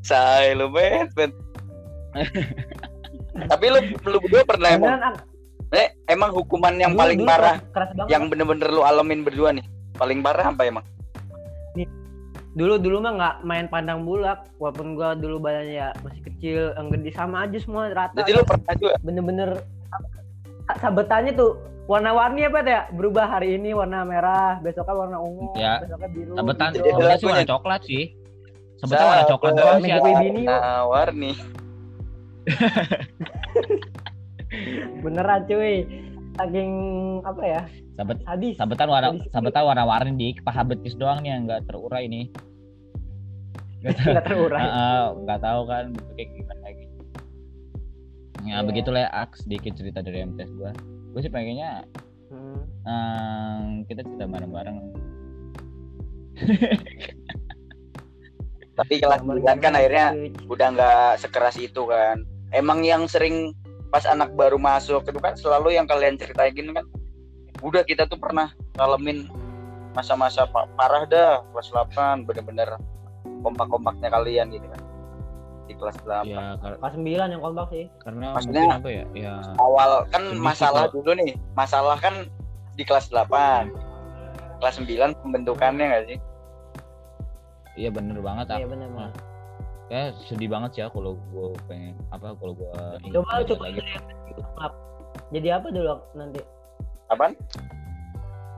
S1: say lu bet bet. Tapi lu lu berdua pernah emang eh, emang hukuman yang
S2: dulu-
S1: paling
S2: dulu
S1: parah
S2: keras, keras banget
S1: yang bener-bener lu alamin berdua nih? Paling parah apa emang
S2: dulu dulu mah nggak main pandang bulak. Walaupun gua dulu badannya ya masih kecil yang gede sama aja semua rata.
S1: Jadi lu pernah juga
S2: bener-bener sa- sabetannya tuh warna-warni apa ya? Berubah hari ini warna merah besoknya warna ungu
S3: Ya.
S2: besoknya biru hijau.
S1: ada
S3: tabetan sih warna coklat sih. Sebetulnya warna coklat doang sih
S2: yuk.
S1: warni.
S2: Beneran cuy. Saking apa ya
S3: sabet
S2: hadis
S3: sabetan warna
S2: sini.
S3: sabetan warna-warni di paha betis doang nih yang nggak terurai nih. Nggak
S2: terurai.
S3: Heeh, nggak tahu kan bentuknya gimana lagi. Ya
S2: Iya.
S3: begitulah ya Aks sedikit cerita dari MTS gua. Gue sih pengennya
S2: Hmm.
S3: em, kita cerita bareng-bareng.
S1: Tapi kelas sembilan kan akhirnya udah nggak sekeras itu kan. Emang yang sering pas anak baru masuk itu kan selalu yang kalian ceritain gini kan udah kita tuh pernah ngalamin masa-masa pa- parah dah kelas 8 bener-bener kompak-kompaknya kalian gitu kan di kelas 8
S3: ya
S2: Kelas 9 yang kompak sih.
S3: karena
S1: Maksudnya-
S3: apa ya ya
S1: awal kan masalah
S3: lah.
S1: dulu nih masalah kan di kelas 8 kelas 9 pembentukannya nggak sih
S3: iya bener banget ah.
S2: Iya benar benar.
S3: ya sedih banget sih ya kalau gue pengen apa kalau gue
S2: Coba coba. Jadi apa dulu nanti?
S1: Apaan?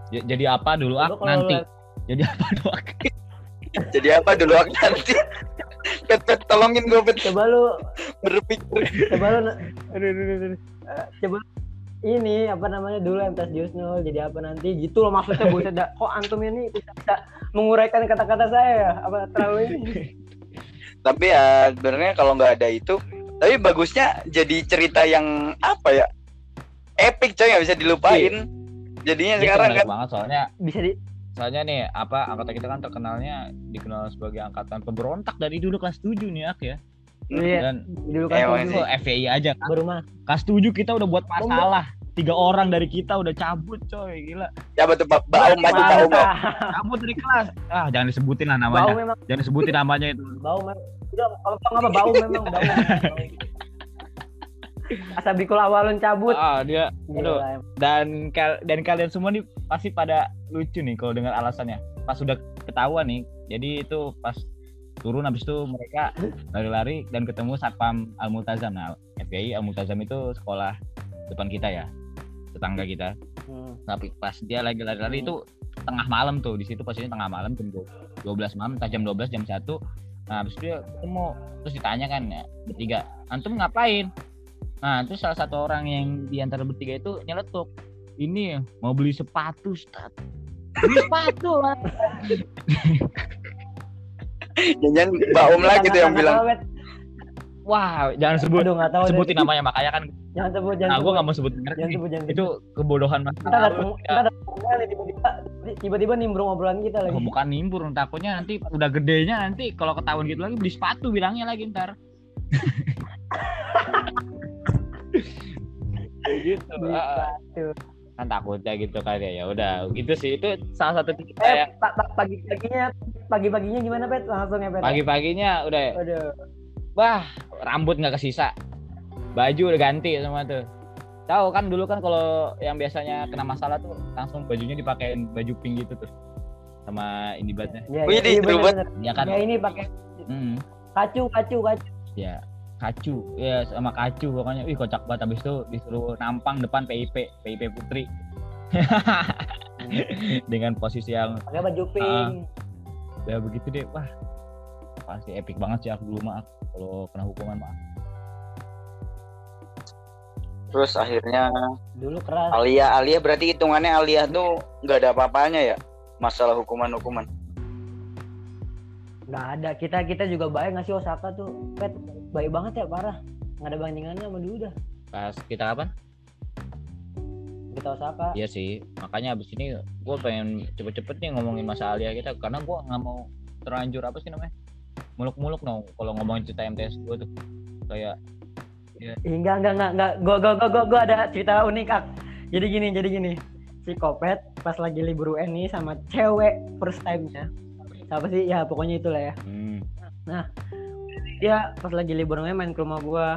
S3: J- jadi apa dulu ah?
S2: Coba kalau
S3: nanti.
S2: lu-
S3: jadi apa dulu ah?
S1: Jadi apa dulu aku nanti. Pet pet tolongin gue pet.
S2: Coba lu
S1: berpikir.
S2: coba lu aduh, aduh, aduh, aduh. Eh, coba ini apa namanya dulu MTS Jusnul jadi apa nanti? Gitu loh maksudnya buset dah. kok antum ini bisa, bisa menguraikan kata-kata saya ya? Apa terlalu ini?
S1: Tapi ya sebenarnya kalau nggak ada itu tapi bagusnya jadi cerita yang apa ya epic coy nggak bisa dilupain. Jadinya
S3: Iya,
S1: sekarang kan.
S3: banget soalnya
S2: bisa di
S3: soalnya nih apa angkatan kita kan terkenalnya dikenal sebagai angkatan pemberontak dari dulu kelas 7 nih ak ya.
S2: Iya.
S3: Dan
S2: dulu kan
S1: Emang
S2: tujuh,
S3: FPI aja kan
S2: baru mah.
S3: Kelas 7 kita udah buat masalah. Tiga orang dari kita udah cabut coy gila.
S1: Siapa tuh Pak. Baum maju Baum ya?
S3: cabut dari kelas. Ah jangan disebutin lah
S2: bau
S3: namanya
S2: memang.
S3: Jangan disebutin namanya itu.
S2: Bau memang udah kalau apa bau memang. Bau asabikul awalun cabut.
S3: Ah dia
S2: Gila,
S3: dan kal- dan kalian semua nih pasti pada lucu nih kalau dengar alasannya. Pas sudah ketahuan nih jadi itu pas turun habis itu mereka lari-lari dan ketemu satpam Al Multazam nah FPI Al Multazam itu sekolah depan kita ya tetangga kita.
S2: Hmm.
S3: tapi pas dia lagi lari-lari itu tengah malam tuh di situ posisinya tengah malam jam 12 malam entah jam 12 jam 1 nah habis itu dia ketemu terus ditanya kan ya, bertiga antum ngapain nah terus salah satu orang yang di antara bertiga itu nyeletuk. Ini mau beli sepatu Ustaz. beli sepatu lah
S1: jangan Baum lagi tuh yang bilang.
S3: wah jangan sebut
S2: Aduh tahu deh.
S3: sebutin namanya makanya kan.
S2: Jangan sebut jangan
S3: nah gue
S2: sebut.
S3: nggak mau sebut
S2: jangan sebut jangan
S3: itu kebodohan mas.
S2: Kita ada kita ada nih tiba-tiba tiba-tiba nimbrung obrolan kita lagi.
S3: Oh, bukan nimbur takutnya nanti udah gedenya nanti kalau ketahuan gitu lagi beli sepatu bilangnya lagi ntar gitu
S2: Beli
S3: ah, ah. kan takutnya gitu kan ya ya udah. Gitu sih itu salah satu
S2: eh
S3: ya
S2: pa- pa- pagi-paginya pagi-paginya gimana pet? Langsung ya pet?
S3: Pagi-paginya udah.
S2: Aduh.
S3: wah rambut nggak kesisa. Baju udah ganti semua tuh. Tahu kan dulu kan kalau yang biasanya kena masalah tuh langsung bajunya dipakein baju pink gitu tuh. Sama ini batnya
S2: Ya,
S1: Wih,
S2: ya, iya, bener.
S3: ya kan?
S2: Ya ini pakai
S3: Hmm.
S2: kacu kacu kacu
S3: ya kacu. Ya sama kacu pokoknya. Wih kocak banget. Habis itu disuruh nampang depan PIP PIP Putri. Dengan posisi yang
S2: pakai baju pink.
S3: ya begitu deh. Wah pasti epic banget sih aku dulu mah kalau kena hukuman mah
S1: terus akhirnya
S2: dulu keras.
S1: Alia Alia berarti hitungannya Alia tuh nggak ada apa-apanya ya? Masalah hukuman-hukuman
S2: nggak ada. Kita kita juga baik nggak sih Osaka tuh? Pet baik banget ya parah. Nggak ada bandingannya sama dulu dah.
S3: Pas kita kapan
S2: kita Osaka.
S3: Iya sih. Makanya abis ini gue pengen cepet-cepet nih ngomongin masa Alia kita. Karena gue nggak mau terlanjur apa sih namanya? Muluk-muluk no kalau ngomongin cerita MTS gue tuh. Kayak
S2: Ih, enggak enggak enggak enggak gua gua gua gua, gua ada cerita unik ak jadi gini jadi gini. Si Kopet pas lagi libur UN nih sama cewek first time siapa sih? Ya pokoknya itulah ya.
S3: Hmm,
S2: dia pas lagi libur main ke rumah gua.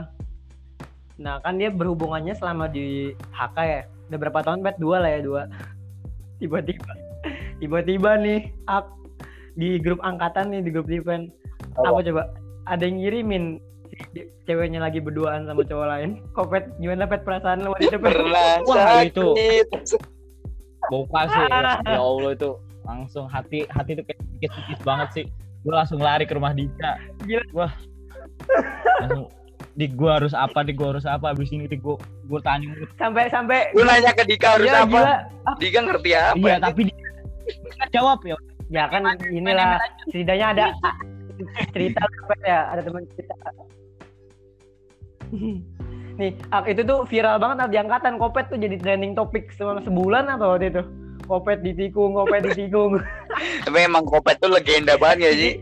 S2: Nah kan dia berhubungannya selama di HK ya. Udah berapa tahun? Pet dua lah ya dua. Tiba-tiba tiba-tiba nih ak di grup angkatan nih di grup event apa? Coba ada yang ngirimin ceweknya lagi berduaan sama cowok lain. Kopet gimana pet perasaan lo waktu itu pet?
S3: Wah, itu. bokap sih. Ya, ya Allah itu langsung hati hati tuh kayak sikit banget sih. Gue langsung lari ke rumah Dika.
S2: Gila.
S3: wah. Langsung di gua harus apa di gua harus apa? Abis ini di gua gua tanya
S2: sampai sampai.
S1: Lu nanya ke Dika harus
S2: Iya,
S1: apa?
S2: gila.
S1: Dika ngerti apa
S3: iya tapi dia nggak jawab ya.
S2: Ya kan inilah setidaknya ada cerita Kopet ya. Ada teman cerita. Nih ak- itu tuh viral banget di angkatan. Kopet tuh jadi trending topik selama sebulan apa waktu itu kopet ditikung kopet ditikung
S1: tapi emang Kopet tuh legenda banget ya sih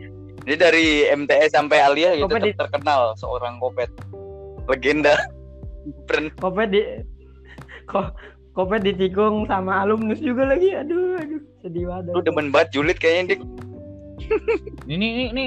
S1: dia dari MTS sampai Alia gitu
S2: Kopet di-
S1: terkenal seorang Kopet legenda.
S2: Kopet di ko, kopet ditikung sama alumnus juga lagi. Aduh aduh sedih banget.
S1: Lu demen banget julid kayaknya dik.
S3: Ini ini ini.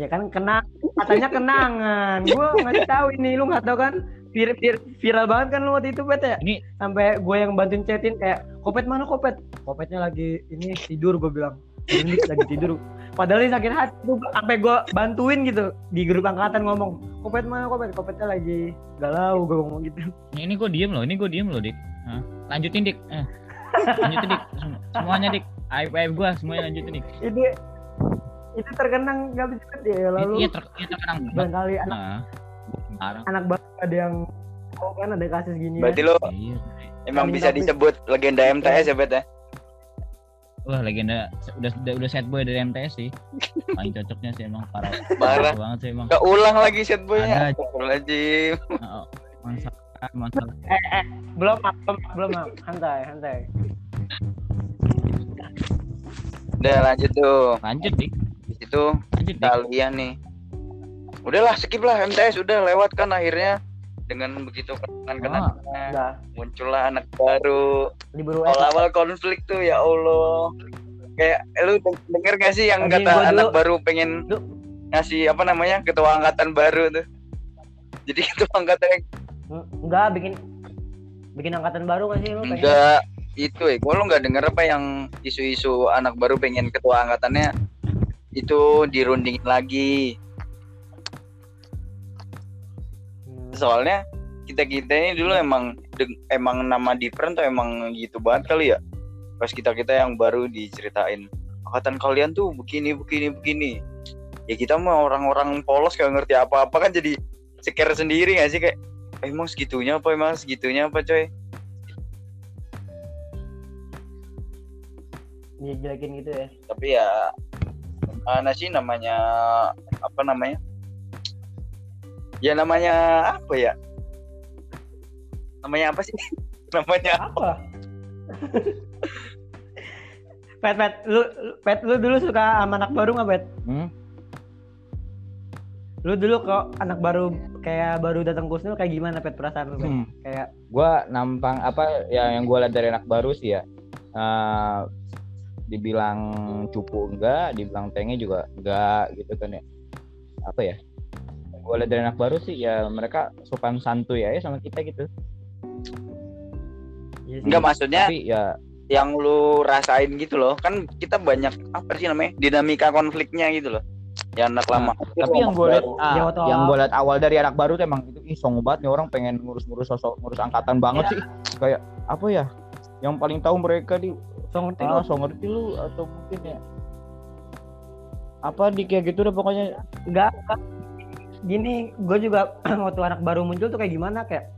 S2: Ya kan kena katanya kenangan. Gue ngasih tahu ini lu nggak tahu kan vir, vir, viral banget kan lu waktu itu pet ya
S3: Ini-
S2: sampai gue yang bantuin chatin kayak kopet mana kopet kopetnya lagi ini tidur gue bilang ini lagi tidur padahal ini sakit hati tuh sampai gue bantuin gitu di grup angkatan ngomong kopet mana kopet kopetnya lagi galau gue ngomong gitu
S3: ini gue diem loh, ini gue diem loh, Dik. Hah? Lanjutin, Dik. Eh. Lanjutin, Dik. Sem- Semuanya, Dik. Aib aib gue semuanya lanjutin, Dik.
S2: ini itu terkenang gak bisa ya lalu
S3: iya, ter- iya terkenang banget.
S2: anak
S3: Nah, parah.
S2: anak baru ada yang oh kan ada kasus gini
S1: Berarti
S2: ya.
S1: lo
S3: Iya.
S1: emang
S2: Paling
S1: bisa
S2: tapi-
S1: disebut legenda MTS ya, Bet ya?
S3: Wah, legenda udah udah, udah set boy dari MTS sih. Paling cocoknya sih emang parah.
S1: Parah.
S3: banget sih emang.
S1: Gak ulang lagi set boynya.
S3: Ada.
S1: Astagfirullahaladzim.
S3: Oh, masalah masalah.
S2: belum Mak. belum belum Mak. santai santai
S1: Udah lanjut tuh.
S3: Lanjut, Dik.
S1: Di situ
S3: Lanjut,
S1: kalian nih. Udahlah skip lah MTS udah lewat kan akhirnya. Dengan begitu kenangan-kenangan
S2: udah.
S1: muncullah anak baru.
S2: Libur US
S1: awal-awal konflik tuh ya Allah. Kayak eh, lu deng- denger gak sih yang
S2: Lagi
S1: kata anak
S2: dulu-
S1: baru pengen
S2: Lu-
S1: ngasih apa namanya ketua angkatan baru tuh? Jadi ketua angkatan yang
S2: enggak bikin bikin angkatan baru gak sih lu pengen?
S1: Enggak itu ya gua lu nggak denger apa yang isu-isu anak baru pengen ketua angkatannya itu dirundingin lagi soalnya kita kita ini dulu emang emang nama different tuh emang gitu banget kali ya. Pas kita kita yang baru diceritain angkatan kalian tuh begini begini begini. Ya kita mah orang-orang polos gak ngerti apa-apa kan jadi scare sendiri gak sih kayak "Eh, emang segitunya apa emang segitunya apa coy?
S2: Dijelekin gitu ya?
S1: Tapi ya mana sih namanya apa namanya ya namanya apa ya namanya apa sih namanya
S2: apa pet pet lu pet lu dulu suka sama anak baru nggak pet
S3: Hmm?
S2: lu dulu kok anak baru kayak baru datang kusnul kayak gimana pet perasaan lu pet
S4: Hmm.
S2: kayak
S4: Gua nampang apa ya yang gue lihat dari anak baru sih ya. eh, dibilang cupu enggak, dibilang tenge juga enggak gitu kan ya. Apa ya? Gue lihat dari anak baru sih ya mereka sopan santuy ya sama kita gitu.
S2: iya
S1: enggak maksudnya
S4: Tapi ya
S1: yang lu rasain gitu loh kan kita banyak apa sih namanya dinamika konfliknya gitu loh. Yang anak lama.
S4: Tapi yang gue lihat ah,
S2: Ya, waktu
S4: yang gue lihat awal dari anak baru tuh emang itu ih song banget nih orang pengen ngurus-ngurus sosok ngurus angkatan banget sih. Kayak apa ya yang paling tahu mereka di
S2: so ngerti
S4: ah
S2: lu.
S4: so ngerti lu atau mungkin ya apa di kayak gitu deh pokoknya.
S2: Enggak. Gini gue juga waktu anak baru muncul tuh kayak gimana kayak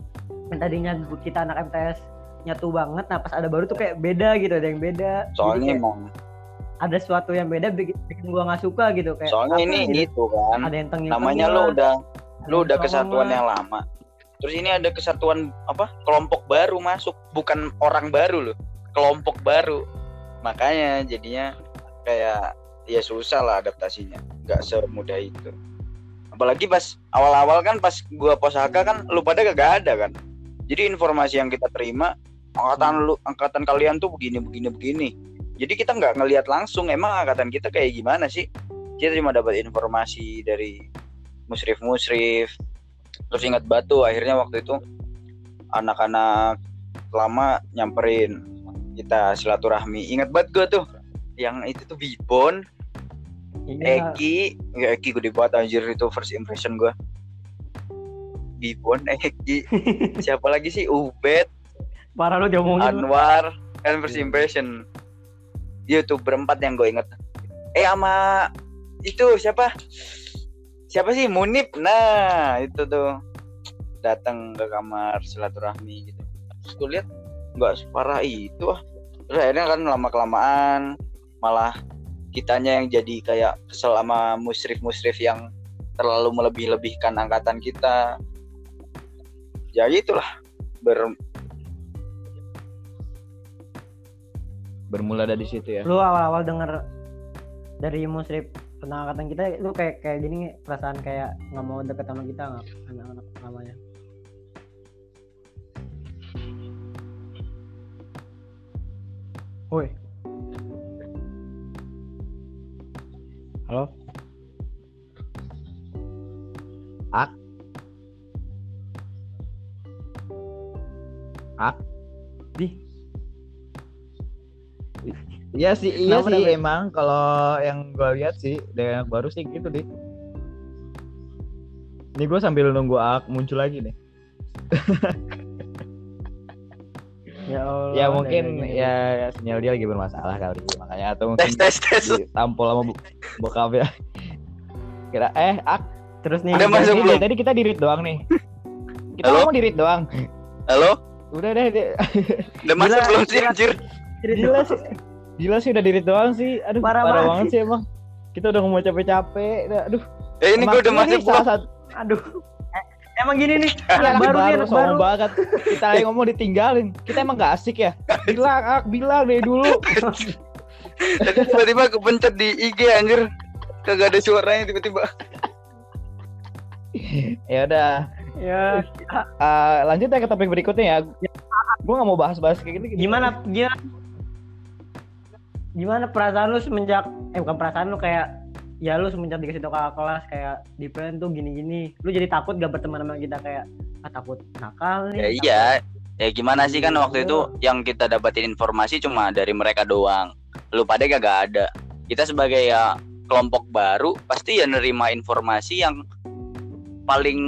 S2: yang tadinya kita anak MTS nyatu banget nah pas ada baru tuh kayak beda gitu ada yang beda.
S1: Soalnya emang
S2: ada sesuatu yang beda bikin, bikin gua nggak suka gitu kayak
S1: soalnya ini
S2: gitu.
S1: gitu kan
S2: ada yang tengil
S1: namanya lu udah lu udah kesatuan
S2: yang
S1: yang lama. Terus ini ada kesatuan apa kelompok baru masuk bukan orang baru loh kelompok baru. Makanya jadinya kayak ya susah lah adaptasinya nggak semudah itu apalagi pas awal-awal kan pas gua posaka kan lu pada gak ada kan. Jadi informasi yang kita terima angkatan lu angkatan kalian tuh begini begini begini. Jadi kita nggak ngelihat langsung emang angkatan kita kayak gimana sih? Kita cuma dapat informasi dari musrif musrif terus ingat batu akhirnya waktu itu anak-anak lama nyamperin kita silaturahmi. Ingat banget gue tuh yang itu tuh Bibon
S2: iya,
S1: Eki ya Eki gede banget anjir itu first impression gue Bibon Eki. Siapa lagi sih? Ubed.
S2: Parah lu diomongin.
S1: Anwar kan first impression. Iya tuh berempat yang gue inget eh sama itu siapa? Siapa sih? Munib. Nah itu tuh. Datang ke kamar silaturahmi gitu. Terus gue lihat nggak separah itu ah. Terus akhirnya kan lama kelamaan malah kitanya yang jadi kayak kesel sama musrif-musrif yang terlalu melebih-lebihkan angkatan kita. Ya gitulah. Ber
S4: bermula dari situ ya.
S2: Lu awal-awal denger dari musrif tentang angkatan kita lu kayak kayak gini perasaan kayak nggak mau deket sama kita nggak? Anak-anak namanya. Woi Halo?
S3: Ak. Ak.
S2: Di.
S3: Iya sih, iya
S2: Kenapa
S3: sih emang kalau yang gue lihat sih dari anak baru sih gitu deh. Ini gue sambil nunggu Ak muncul lagi nih.
S2: Ya Allah.
S3: ya mungkin ya, ya sinyal dia lagi bermasalah kali makanya atau mungkin
S1: tes tes tes
S3: ditampol sama bu- bokap ya. Kira eh Ak
S2: Terus nih.
S1: Udah masuk belum?
S3: Tadi kita dirit doang nih. Kita
S1: Halo?
S3: ngomong dirit doang.
S1: halo
S3: Udah deh, deh.
S1: udah masuk belum sih anjir
S3: Gila sih. Gila sih udah dirit doang sih. Aduh,
S2: Parah
S3: parah,
S2: banget
S3: sih emang. Kita udah ngomong capek-capek. Udah, Aduh.
S1: eh ini gue udah masuk
S3: salah
S1: belum
S3: satu
S2: Aduh. Eh, Emang gini nih,
S3: Iya,
S2: anak
S3: anak
S2: baru nih,
S3: baru,
S2: anak baru.
S3: banget. Kita lagi ngomong ditinggalin. Kita emang gak asik ya? Bilang, ak, bilang dari dulu.
S1: tadi tiba-tiba kepencet di IG anjir. Kagak ada suaranya tiba-tiba.
S3: Ya udah,
S2: Ya,
S3: eh, lanjut ya ke topik berikutnya ya. Gue gak mau bahas-bahas kayak gitu.
S2: gimana gimana? Gimana perasaan lu semenjak eh bukan perasaan lu kayak ya lu semenjak dikasih tau kakak kelas kayak di plan tuh gini-gini. Lu jadi takut gak berteman sama kita kayak ah takut nakal
S1: ya
S2: nih
S1: iya. Ya gimana sih kan waktu itu yang kita dapatin informasi cuma dari mereka doang lu pada gak ada. Kita sebagai ya kelompok baru pasti ya nerima informasi yang paling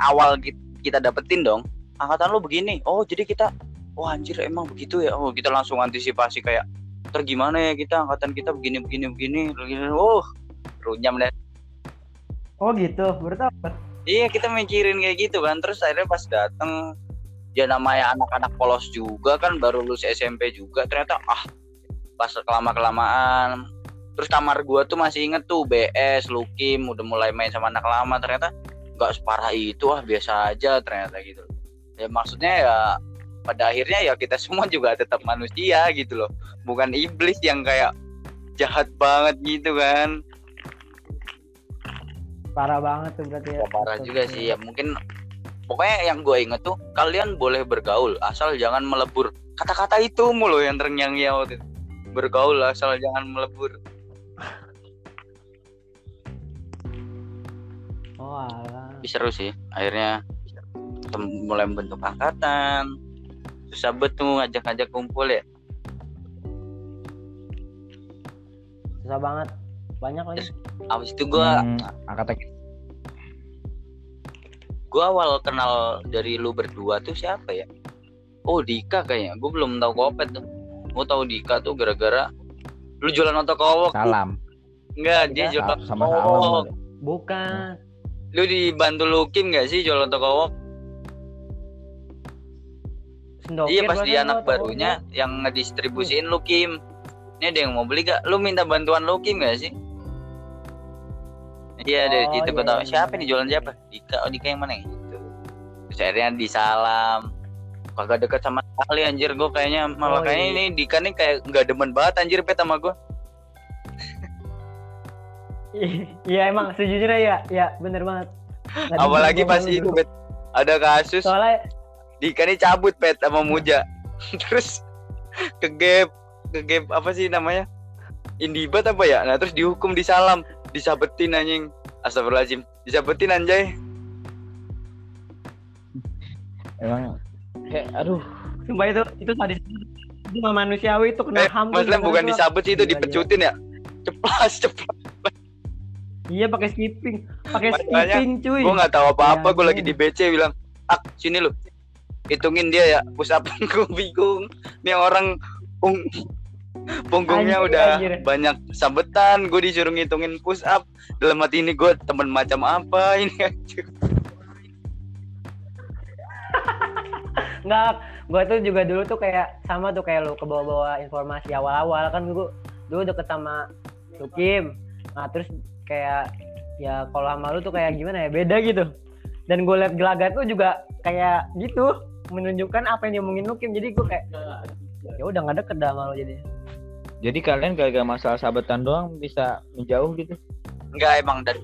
S1: awal ki- kita dapetin dong. Angkatan lu begini oh jadi kita wah anjir emang begitu ya. Oh kita langsung antisipasi kayak ntar gimana ya kita angkatan kita begini begini begini. Begini oh runyam deh.
S2: Oh gitu tau
S1: Iya kita mikirin kayak gitu kan. Terus akhirnya pas dateng ya namanya anak-anak polos juga kan baru lulus SMP juga. Ternyata ah pas kelama kelamaan terus kamar gua tuh masih inget tuh BS Lukim udah mulai main sama anak lama. Ternyata nggak separah itu ah biasa aja ternyata gitu. Ya maksudnya ya pada akhirnya ya kita semua juga tetap manusia gitu loh. Bukan iblis yang kayak jahat banget gitu kan.
S2: Parah banget tuh berarti ya.
S1: Ya, parah juga sih. Ya mungkin pokoknya yang gue inget tuh kalian boleh bergaul asal jangan melebur. Kata-kata itu mulu yang terngiang-ngiang waktu itu. Bergaul asal jangan melebur.
S2: Oh alah.
S1: Tapi seru sih akhirnya tem- mulai membentuk angkatan. Susah betul ngajak-ngajak kumpul ya.
S2: Susah banget. Banyak lagi.
S1: Abis itu gue
S3: Hmm, angkatan
S1: gue awal kenal dari lu berdua tuh siapa ya? Oh Dika kayaknya. Gue belum tahu kopet tuh gue tahu Dika tuh gara-gara lu jualan otokowok
S3: salam.
S1: enggak dia jualan
S3: Sama
S1: otokowok
S3: salam.
S2: bukan.
S1: Lu dibantu Lukim gak sih jualan otokowok
S2: sendokir
S1: iya pas dia anak
S2: gua,
S1: barunya yang ngedistribusiin Lukim. Ini ada yang mau beli gak lu minta bantuan Lukim gak sih? Iya dari
S2: Oh,
S1: situ gue
S2: iya,
S1: tau
S2: iya,
S1: siapa
S2: iya.
S1: nih jualan siapa? Dika oh Dika yang mana? Gitu. Terus akhirnya disalam kagak deket sama sekali anjir. Gue kayaknya malah
S2: Oh,
S1: kayaknya
S2: iya.
S1: ini Dika nih kayak nggak demen banget anjir pet sama gue
S2: iya emang sejujurnya ya ya bener banget.
S1: Apalagi pas itu pet ada kasus
S2: soalnya
S1: Dika nih cabut pet sama Muja. Terus ke gap ke gap apa sih namanya? Indibat apa ya? Nah terus dihukum disalam disabetin anjing. Astagfirullahaladzim. Disabetin anjay.
S3: Emang kayak aduh,
S2: sumpah itu itu sadis itu manusiawi itu kena
S1: eh
S2: ham gara-gara
S1: bukan
S2: gua.
S1: disabet sih itu
S2: Gila,
S1: dipecutin ya? Ceplas ceplas.
S2: Iya pakai skipping pakai skipping cuy.
S1: gue nggak tahu apa-apa
S2: Ya,
S1: gue lagi
S2: ampun.
S1: di BC bilang ak sini lu hitungin dia ya push up gue bingung. Nih orang pung punggungnya
S2: Anjir,
S1: udah
S2: anjir.
S1: banyak sabetan gue disuruh ngitungin push up dalam hati ini gue temen macam apa ini anjir
S2: nggak gue tuh juga dulu tuh kayak sama tuh kayak lu ke bawah-bawah informasi awal-awal. Kan gue dulu deket sama Lukim. Nah terus kayak ya kalau sama lu tuh kayak gimana ya beda gitu. Dan gue liat gelagat tuh juga kayak gitu menunjukkan apa yang diomongin Lukim. Jadi gue kayak ya udah nggak deket dah sama lu jadi
S3: jadi kalian gara-gara masalah sahabatan doang bisa menjauh gitu?
S1: Enggak emang dari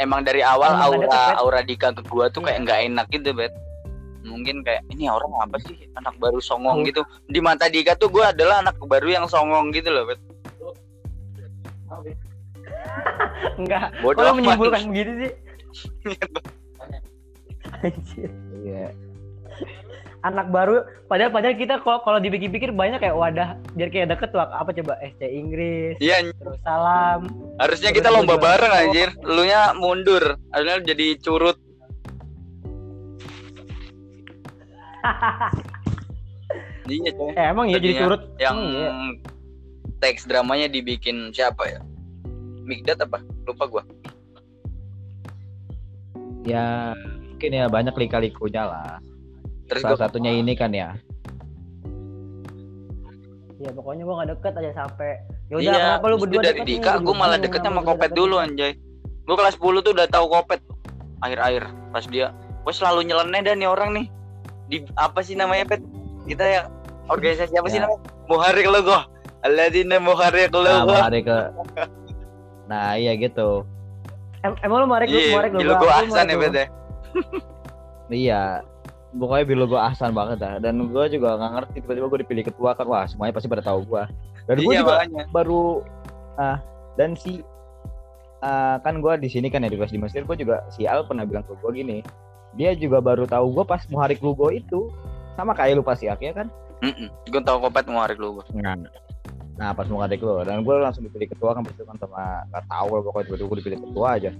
S1: emang dari awal
S2: Emang
S1: aura aura Dika ke gua tuh kayak nggak enak gitu bet mungkin kayak ini orang apa sih anak baru songong gitu di mata Dika tuh gua adalah anak baru yang songong gitu loh bet
S2: Enggak.
S1: Bodoh
S2: menyimpulkan begitu sih. Anjir.
S3: Iya.
S2: Anak baru padahal padahal kita kalau kalau dipikir-pikir banyak kayak wadah biar kayak deket tuh apa coba SC Inggris,
S1: Iya,
S2: terus salam.
S1: harusnya
S2: Terus
S1: kita lomba bareng anjir. Lu nya mundur, harusnya jadi curut. Iya, coy.
S2: Eh, emang ya jadi turut
S1: Yang
S2: Emang iya.
S1: teks dramanya dibikin siapa ya? Migdat apa? Lupa gua.
S3: Ya mungkin ya banyak lika-likunya lah.
S1: Terus
S3: Salah
S1: gua
S3: satunya ini kan ya.
S2: Ya pokoknya gua gak deket aja sampai ya udah
S1: iya,
S2: kenapa lu berdua
S1: dari
S2: deket nih?
S1: Dika,
S2: Gua
S1: gue
S2: juga
S1: malah
S2: bingung
S1: deket
S2: kenapa
S1: sama Kopet
S2: deket
S1: dulu anjay. Gue kelas 10 tuh udah tahu Kopet akhir-akhir pas dia. Gue selalu nyeleneh dan nih orang nih. Di apa sih namanya Pet? Kita ya organisasi apa sih
S3: Ya.
S1: namanya? Muharik Logo. Alladzina Muharik
S3: Nah,
S1: Logo.
S3: hari ke Nah, iya gitu.
S2: Em- emang lu
S1: Iya,
S2: marek lu
S1: di logo
S2: gua- lu
S1: Ahsan ya. Pet ya.
S3: Iya. Pokoknya bilo gue ahsan banget dah. Dan gue juga nggak ngerti tiba-tiba gue dipilih ketua kan. Wah semuanya pasti pada tahu gue. Dan gue
S1: Iya
S3: juga
S1: makanya.
S3: baru ah dan si ah, kan gue di sini kan ya di kelas di Mesir gue juga si Al pernah bilang ke gue gini dia juga baru tahu gue pas Muharik Lugo itu sama kayak lu pasti akhirnya kan
S1: Gue tahu Kopet Muharik Logo.
S3: nah, nah pas Muharik Lugo dan gue langsung dipilih ketua kan pas itu kan sama nggak tahu lah pokoknya tiba-tiba gue dipilih ketua aja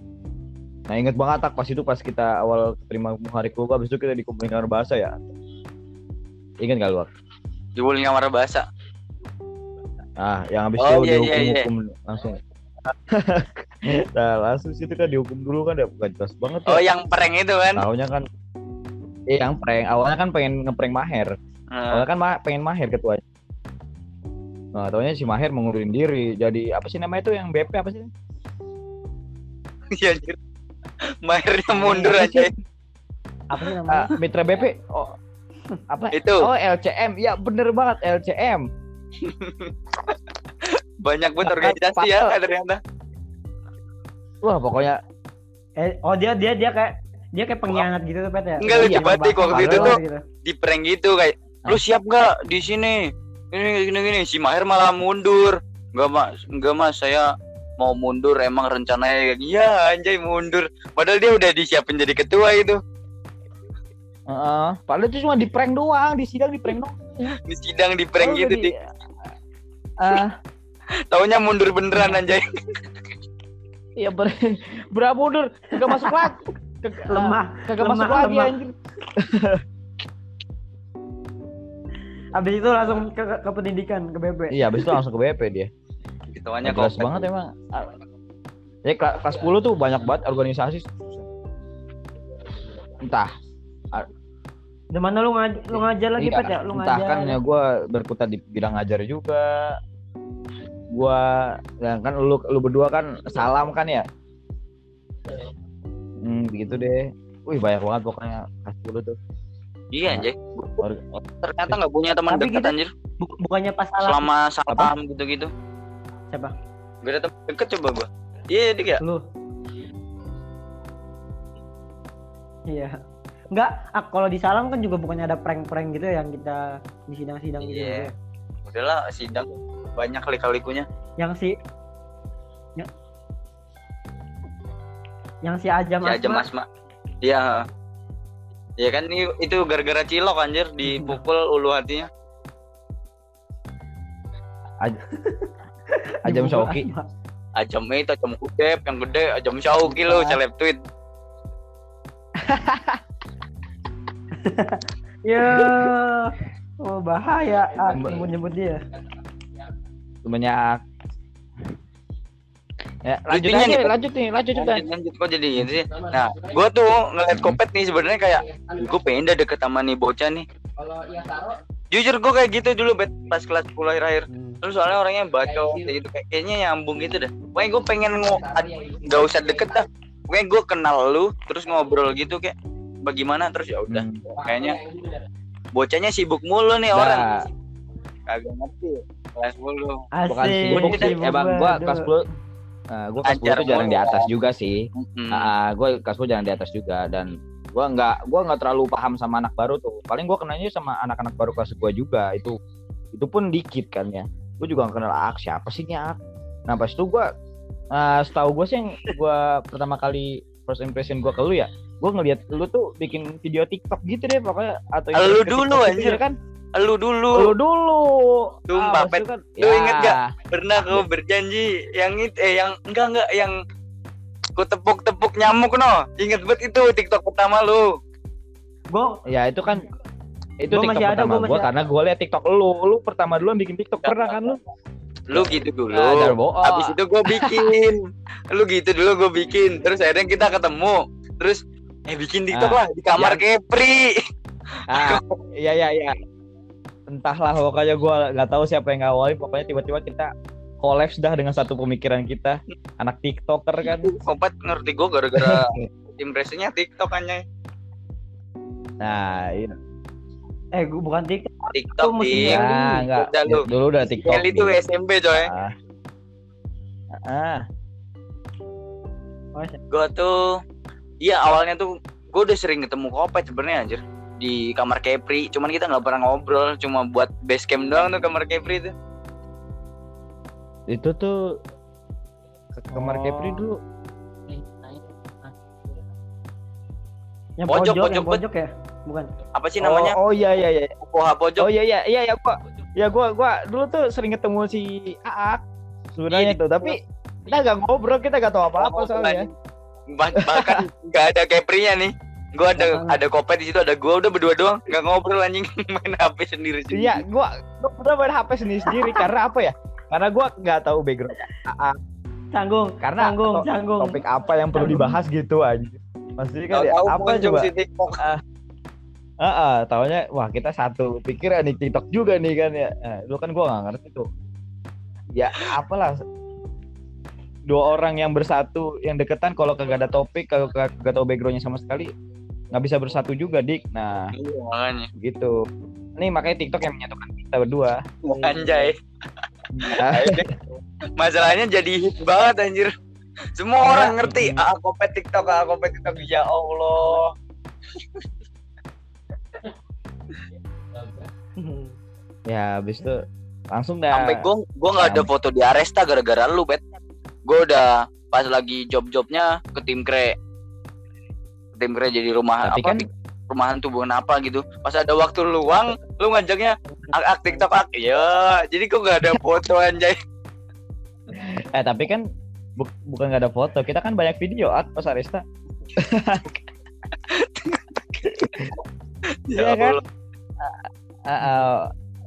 S3: nah inget banget tak pas itu pas kita awal terima Muharik Lugo habis itu kita dikumpulin bahasa ya inget gak lu Ak?
S1: Jebul ngamar bahasa.
S3: Ah, yang habis
S1: Oh,
S3: itu
S1: iya, iya,
S3: dihukum-hukum langsung. nah, langsung situ kan dihukum dulu kan ya bukan jelas banget ya.
S1: Oh, yang prank itu kan.
S3: Taunya kan eh yang prank awalnya kan pengen ngeprank Maher.
S1: Nah,
S3: Awalnya kan ma- pengen Maher ketuanya. Nah, taunya si Maher mengundurin diri jadi apa sih namanya itu yang BP apa sih?
S1: Iya anjir. Mahirnya mundur
S2: Apa
S1: aja.
S2: sih? Apa sih namanya?
S3: Ah, Mitra BP. Oh. Apa?
S1: Itu
S3: Oh, LCM. Ya, bener banget LCM.
S1: banyak banget organisasi ya ternyata.
S3: Wah, pokoknya
S2: Eh, oh dia dia dia kayak dia kayak pengkhianat gitu tuh Pet ya.
S1: Enggak,
S2: Iya,
S1: lucu banget,
S2: bahasa-
S1: waktu itu tuh.
S2: gitu.
S1: di prank gitu kayak lu siap nggak di sini? Ini gini gini. Si Maher malah mundur. Nggak mas nggak mas saya mau mundur emang rencananya kayak iya anjay mundur. Padahal dia udah disiapin jadi ketua itu
S3: Heeh, padahal itu cuma di prank doang, di sidang di prank doang.
S1: di sidang di prank
S3: Oh,
S1: gitu
S3: jadi-
S1: dik.
S3: Ah,
S1: taunya mundur beneran anjay
S3: Iya ber berapa mundur kagak masuk lagi Kag-
S2: Lemah.
S3: kagak
S2: lemah,
S3: masuk lagi
S2: lemah.
S3: anjir
S2: Habis itu langsung ke, ke, pendidikan ke BB.
S3: iya habis itu langsung ke BP dia
S1: Ketuanya
S3: jelas
S1: kopet.
S3: banget emang ya kela- kelas 10 tuh banyak banget organisasi entah
S2: Di mana lu ngaj lu ngajar lagi
S3: iya,
S2: Pet ya? Lu
S3: entah
S2: ngajar.
S3: kan ya gue berkutat di bidang ngajar juga gua ya kan lu lu berdua kan salam kan ya? Hmm begitu deh. Wih banyak banget pokoknya. Kelas 10 tuh.
S1: Iya anjay.
S3: Or-
S1: ternyata nggak punya teman dekat
S2: kita-
S1: anjir.
S2: Buk- bukannya pas salah
S1: selama salam gitu gitu
S2: Siapa?
S1: gak ada teman deket coba gua. Iya dik ya?
S2: Lu. Iya. Enggak, ah, kalau di salam kan juga bukannya ada prank-prank gitu ya yang kita di sidang-sidang gitu.
S1: Iya. udahlah sidang banyak kali-kalikunya
S2: Yang si yang, yang si Ajam
S1: ya aja
S2: Asma.
S1: mas mak iya ya kan itu gara-gara cilok anjir dipukul ulu hatinya
S3: Ajam
S2: Dibukul
S3: Syauki
S2: Asma.
S1: ajam itu ajam kudep yang gede ajam syauki lo celeb tweet
S2: Ya. Oh bahaya ah, nyebut-nyebut dia.
S3: Banyak. Ya lanjut aja
S1: nih,
S3: lanjut nih lanjut juga
S1: lanjut, lanjut. Kok jadi gitu sih? Nah gua tuh ngeliat kopet nih sebenarnya kayak gue pengen dah deket sama nih bocah nih. Jujur gue kayak gitu dulu bet pas kelas 10 akhir-akhir. Terus soalnya orangnya bacot kayak gitu kayak kayaknya nyambung gitu dah pokoknya gue pengen nggak usah deket dah. Pokoknya gue kenal lu terus ngobrol gitu kayak bagaimana? Terus ya udah
S3: Hmm.
S1: kayaknya bocahnya sibuk mulu nih orang kagak ngerti kelas 10
S2: Asik.
S3: bukan sibuk sih emang gua kelas 10 Nah, gua kelas 10
S1: Ajar
S3: tuh jarang di atas juga sih.
S1: Mm-mm.
S3: Ah, gua kelas 10 jarang di atas juga dan gua nggak gua nggak terlalu paham sama anak baru tuh. Paling gua kenalnya sama anak-anak baru kelas gua juga. Itu itu pun dikit kan ya. Gua juga nggak kenal ah, siapa sih ini ah. Nah, pas itu gua ah, setahu gue sih yang gue pertama kali first impression gue ke lu ya gue ngeliat lu tuh bikin video TikTok gitu deh pokoknya atau
S1: lu dulu,
S3: TikTok gitu
S1: anjir.
S3: ya kan
S1: Lu dulu
S3: lu dulu
S1: Sumpah,
S3: Ah,
S1: Pet.
S3: kan,
S1: Lu inget
S3: ya,
S1: gak? pernah kau berjanji yang itu eh yang enggak enggak yang ku tepuk-tepuk nyamuk no. Ingat banget itu TikTok pertama lu.
S2: gue
S3: ya itu kan itu
S2: Gua
S3: TikTok
S2: masih ada,
S3: pertama
S2: gua
S3: gue karena gue liat TikTok lu lu pertama dulu yang bikin TikTok pernah kan lu
S1: Lu gitu dulu.
S3: Ah, jangan bohong.
S1: Habis itu gue bikin. lu gitu dulu gue bikin. Terus akhirnya kita ketemu. Terus eh bikin TikTok
S3: Ah,
S1: lah di kamar
S3: yang-
S1: Kepri.
S3: ah iya iya iya entahlah pokoknya gue nggak tahu siapa yang ngawalin pokoknya tiba-tiba kita kolaps dah dengan satu pemikiran kita. Anak tiktoker kan.
S1: Kompet ngerti gue gara-gara impresinya TikTok aja.
S3: nah iya.
S2: Eh gue bukan TikTok.
S1: TikTok
S2: Itu musim
S1: di
S2: yang-
S3: nah enggak
S1: Udah lu.
S3: dulu udah tiktok
S1: Kelly itu. SMP coy.
S3: ah. Ah.
S2: Oh,
S1: Gue tuh Iya awalnya tuh gue udah sering ketemu Kopet sebenarnya anjir di kamar Kepri. Cuman kita nggak pernah ngobrol, cuma buat base camp doang tuh kamar Kepri tuh.
S3: itu tuh ke kamar
S2: Oh.
S3: Kepri dulu
S2: yang
S1: Pojok,
S2: pojok,
S1: pojok,
S2: yang pojok ya bukan
S1: Apa sih namanya?
S3: oh, oh iya iya iya
S1: Poha pojok.
S3: oh iya iya iya ya gua ya gua gua dulu tuh sering ketemu si Aak sebenarnya
S1: Iya,
S3: tuh tapi kita gak ngobrol kita gak tahu apa-apa
S1: Oh,
S3: soalnya
S1: Bah- bahkan nggak ada Keprinya nih. Gue ada
S2: Bahkan-
S1: ada Kopet di situ, ada gue udah berdua doang, nggak ngobrol anjing main HP sendiri sendiri.
S3: Iya, gua gua udah main HP sendiri sendiri karena apa ya? Karena gua nggak tahu background
S2: canggung
S3: karena
S2: canggung
S3: to-
S2: canggung
S3: topik apa yang perlu dibahas gitu aja. Maksudnya kan ya, apa coba?
S1: si TikTok.
S3: Heeh, taunya wah kita satu pikiran nih TikTok juga nih kan ya. Nah, lu kan gua nggak ngerti tuh. Ya apalah dua orang yang bersatu yang deketan kalau kagak ada topik kalau kagak tahu backgroundnya sama sekali nggak bisa bersatu juga dik nah
S1: Iya, makanya.
S3: gitu nih makanya TikTok yang menyatukan kita berdua
S1: Anjay.
S3: Ah,
S1: Masalahnya jadi hit banget anjir. Semua
S2: Karena-
S1: orang ngerti, ah Kopet TikTok, ah Kopet TikTok. Ya Allah.
S3: ya habis itu langsung dah
S1: sampai gue gue nggak ada foto di Aresta gara-gara lu bet gue udah pas lagi job-jobnya ke tim kre ke tim kre jadi rumah
S3: Tapi
S1: apa
S3: kan-
S1: rumahan tubuhan apa gitu. Pas ada waktu luang lu ngajaknya ak, ak tiktok ak ya jadi kok nggak ada foto anjay?
S3: Eh tapi kan bu- bukan nggak ada foto kita kan banyak video at pas Aresta Iya kan?
S1: Allah.
S3: Ah, ah,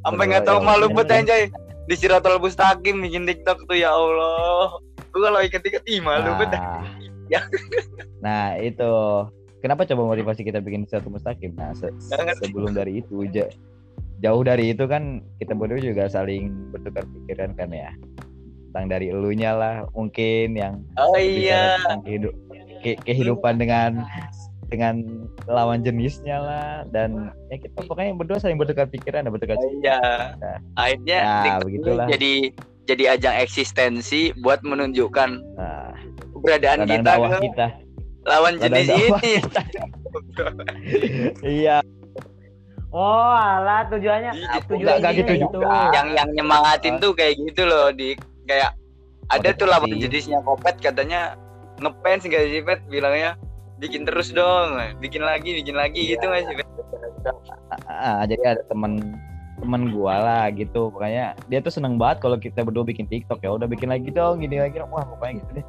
S1: sampai nggak tahu
S3: ya
S1: malu bet anjay. Di Siratul Mustaqim bikin tiktok tuh ya Allah. Gue kalau inget-inget ih malu bet
S3: nah,
S1: Ya.
S3: nah itu. Kenapa coba motivasi kita bikin satu mustaqim? Nah se- sebelum dari itu ja- jauh dari itu kan kita berdua juga saling bertukar pikiran kan ya. Tentang dari elunya lah mungkin yang
S1: oh iya.
S3: ke- kehidupan dengan dengan lawan jenisnya lah. Dan ya kita pokoknya berdua saling bertukar pikiran dan bertukar
S1: Oh iya.
S3: Nah.
S1: akhirnya
S3: Nah, begitulah.
S1: jadi jadi ajang eksistensi buat menunjukkan
S3: nah,
S1: keberadaan
S3: ladang
S1: kita ke
S3: kita.
S1: lawan
S3: Ladang
S1: jenis ini.
S3: iya.
S2: Oh alah tujuannya
S1: Iya,
S2: tujuannya
S3: nggak gitu
S2: gitu.
S3: juga.
S1: yang yang nyemangatin tuh kayak gitu loh di kayak ada tuh lawan jenisnya kopet katanya ngefans gak sih pet bilangnya bikin terus dong bikin lagi bikin lagi gitu nggak sih pet
S3: Ah, jadi ada temen temen gua lah gitu pokoknya dia tuh seneng banget kalau kita berdua bikin TikTok ya udah bikin lagi dong gini lagi dong. Wah pokoknya gitu deh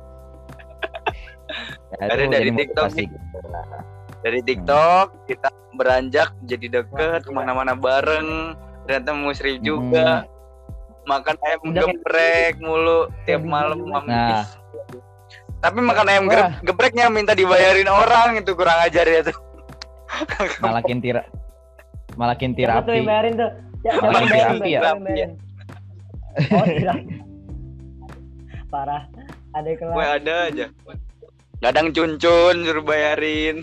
S3: ya,
S1: dari
S3: jadi
S1: TikTok
S3: motivasi
S1: nih.
S3: gitu
S1: dari TikTok kita beranjak jadi deket ke mana-mana bareng ternyata musrif juga makan ayam
S2: Udah kayak-
S1: geprek mulu tiap malam mampis.
S3: Nah.
S1: tapi makan ayam
S3: Wah.
S1: gep- gepreknya minta dibayarin orang itu kurang ajar ya tuh
S3: malakin tira malakin
S2: Siapa tuh
S3: terapi
S2: yang bayarin tuh? Ya,
S3: terapi
S2: Bang?
S3: ya?
S2: Oh. Parah. Ada yang
S1: gue
S2: kelas.
S1: ada aja kadang cuncun suruh bayarin.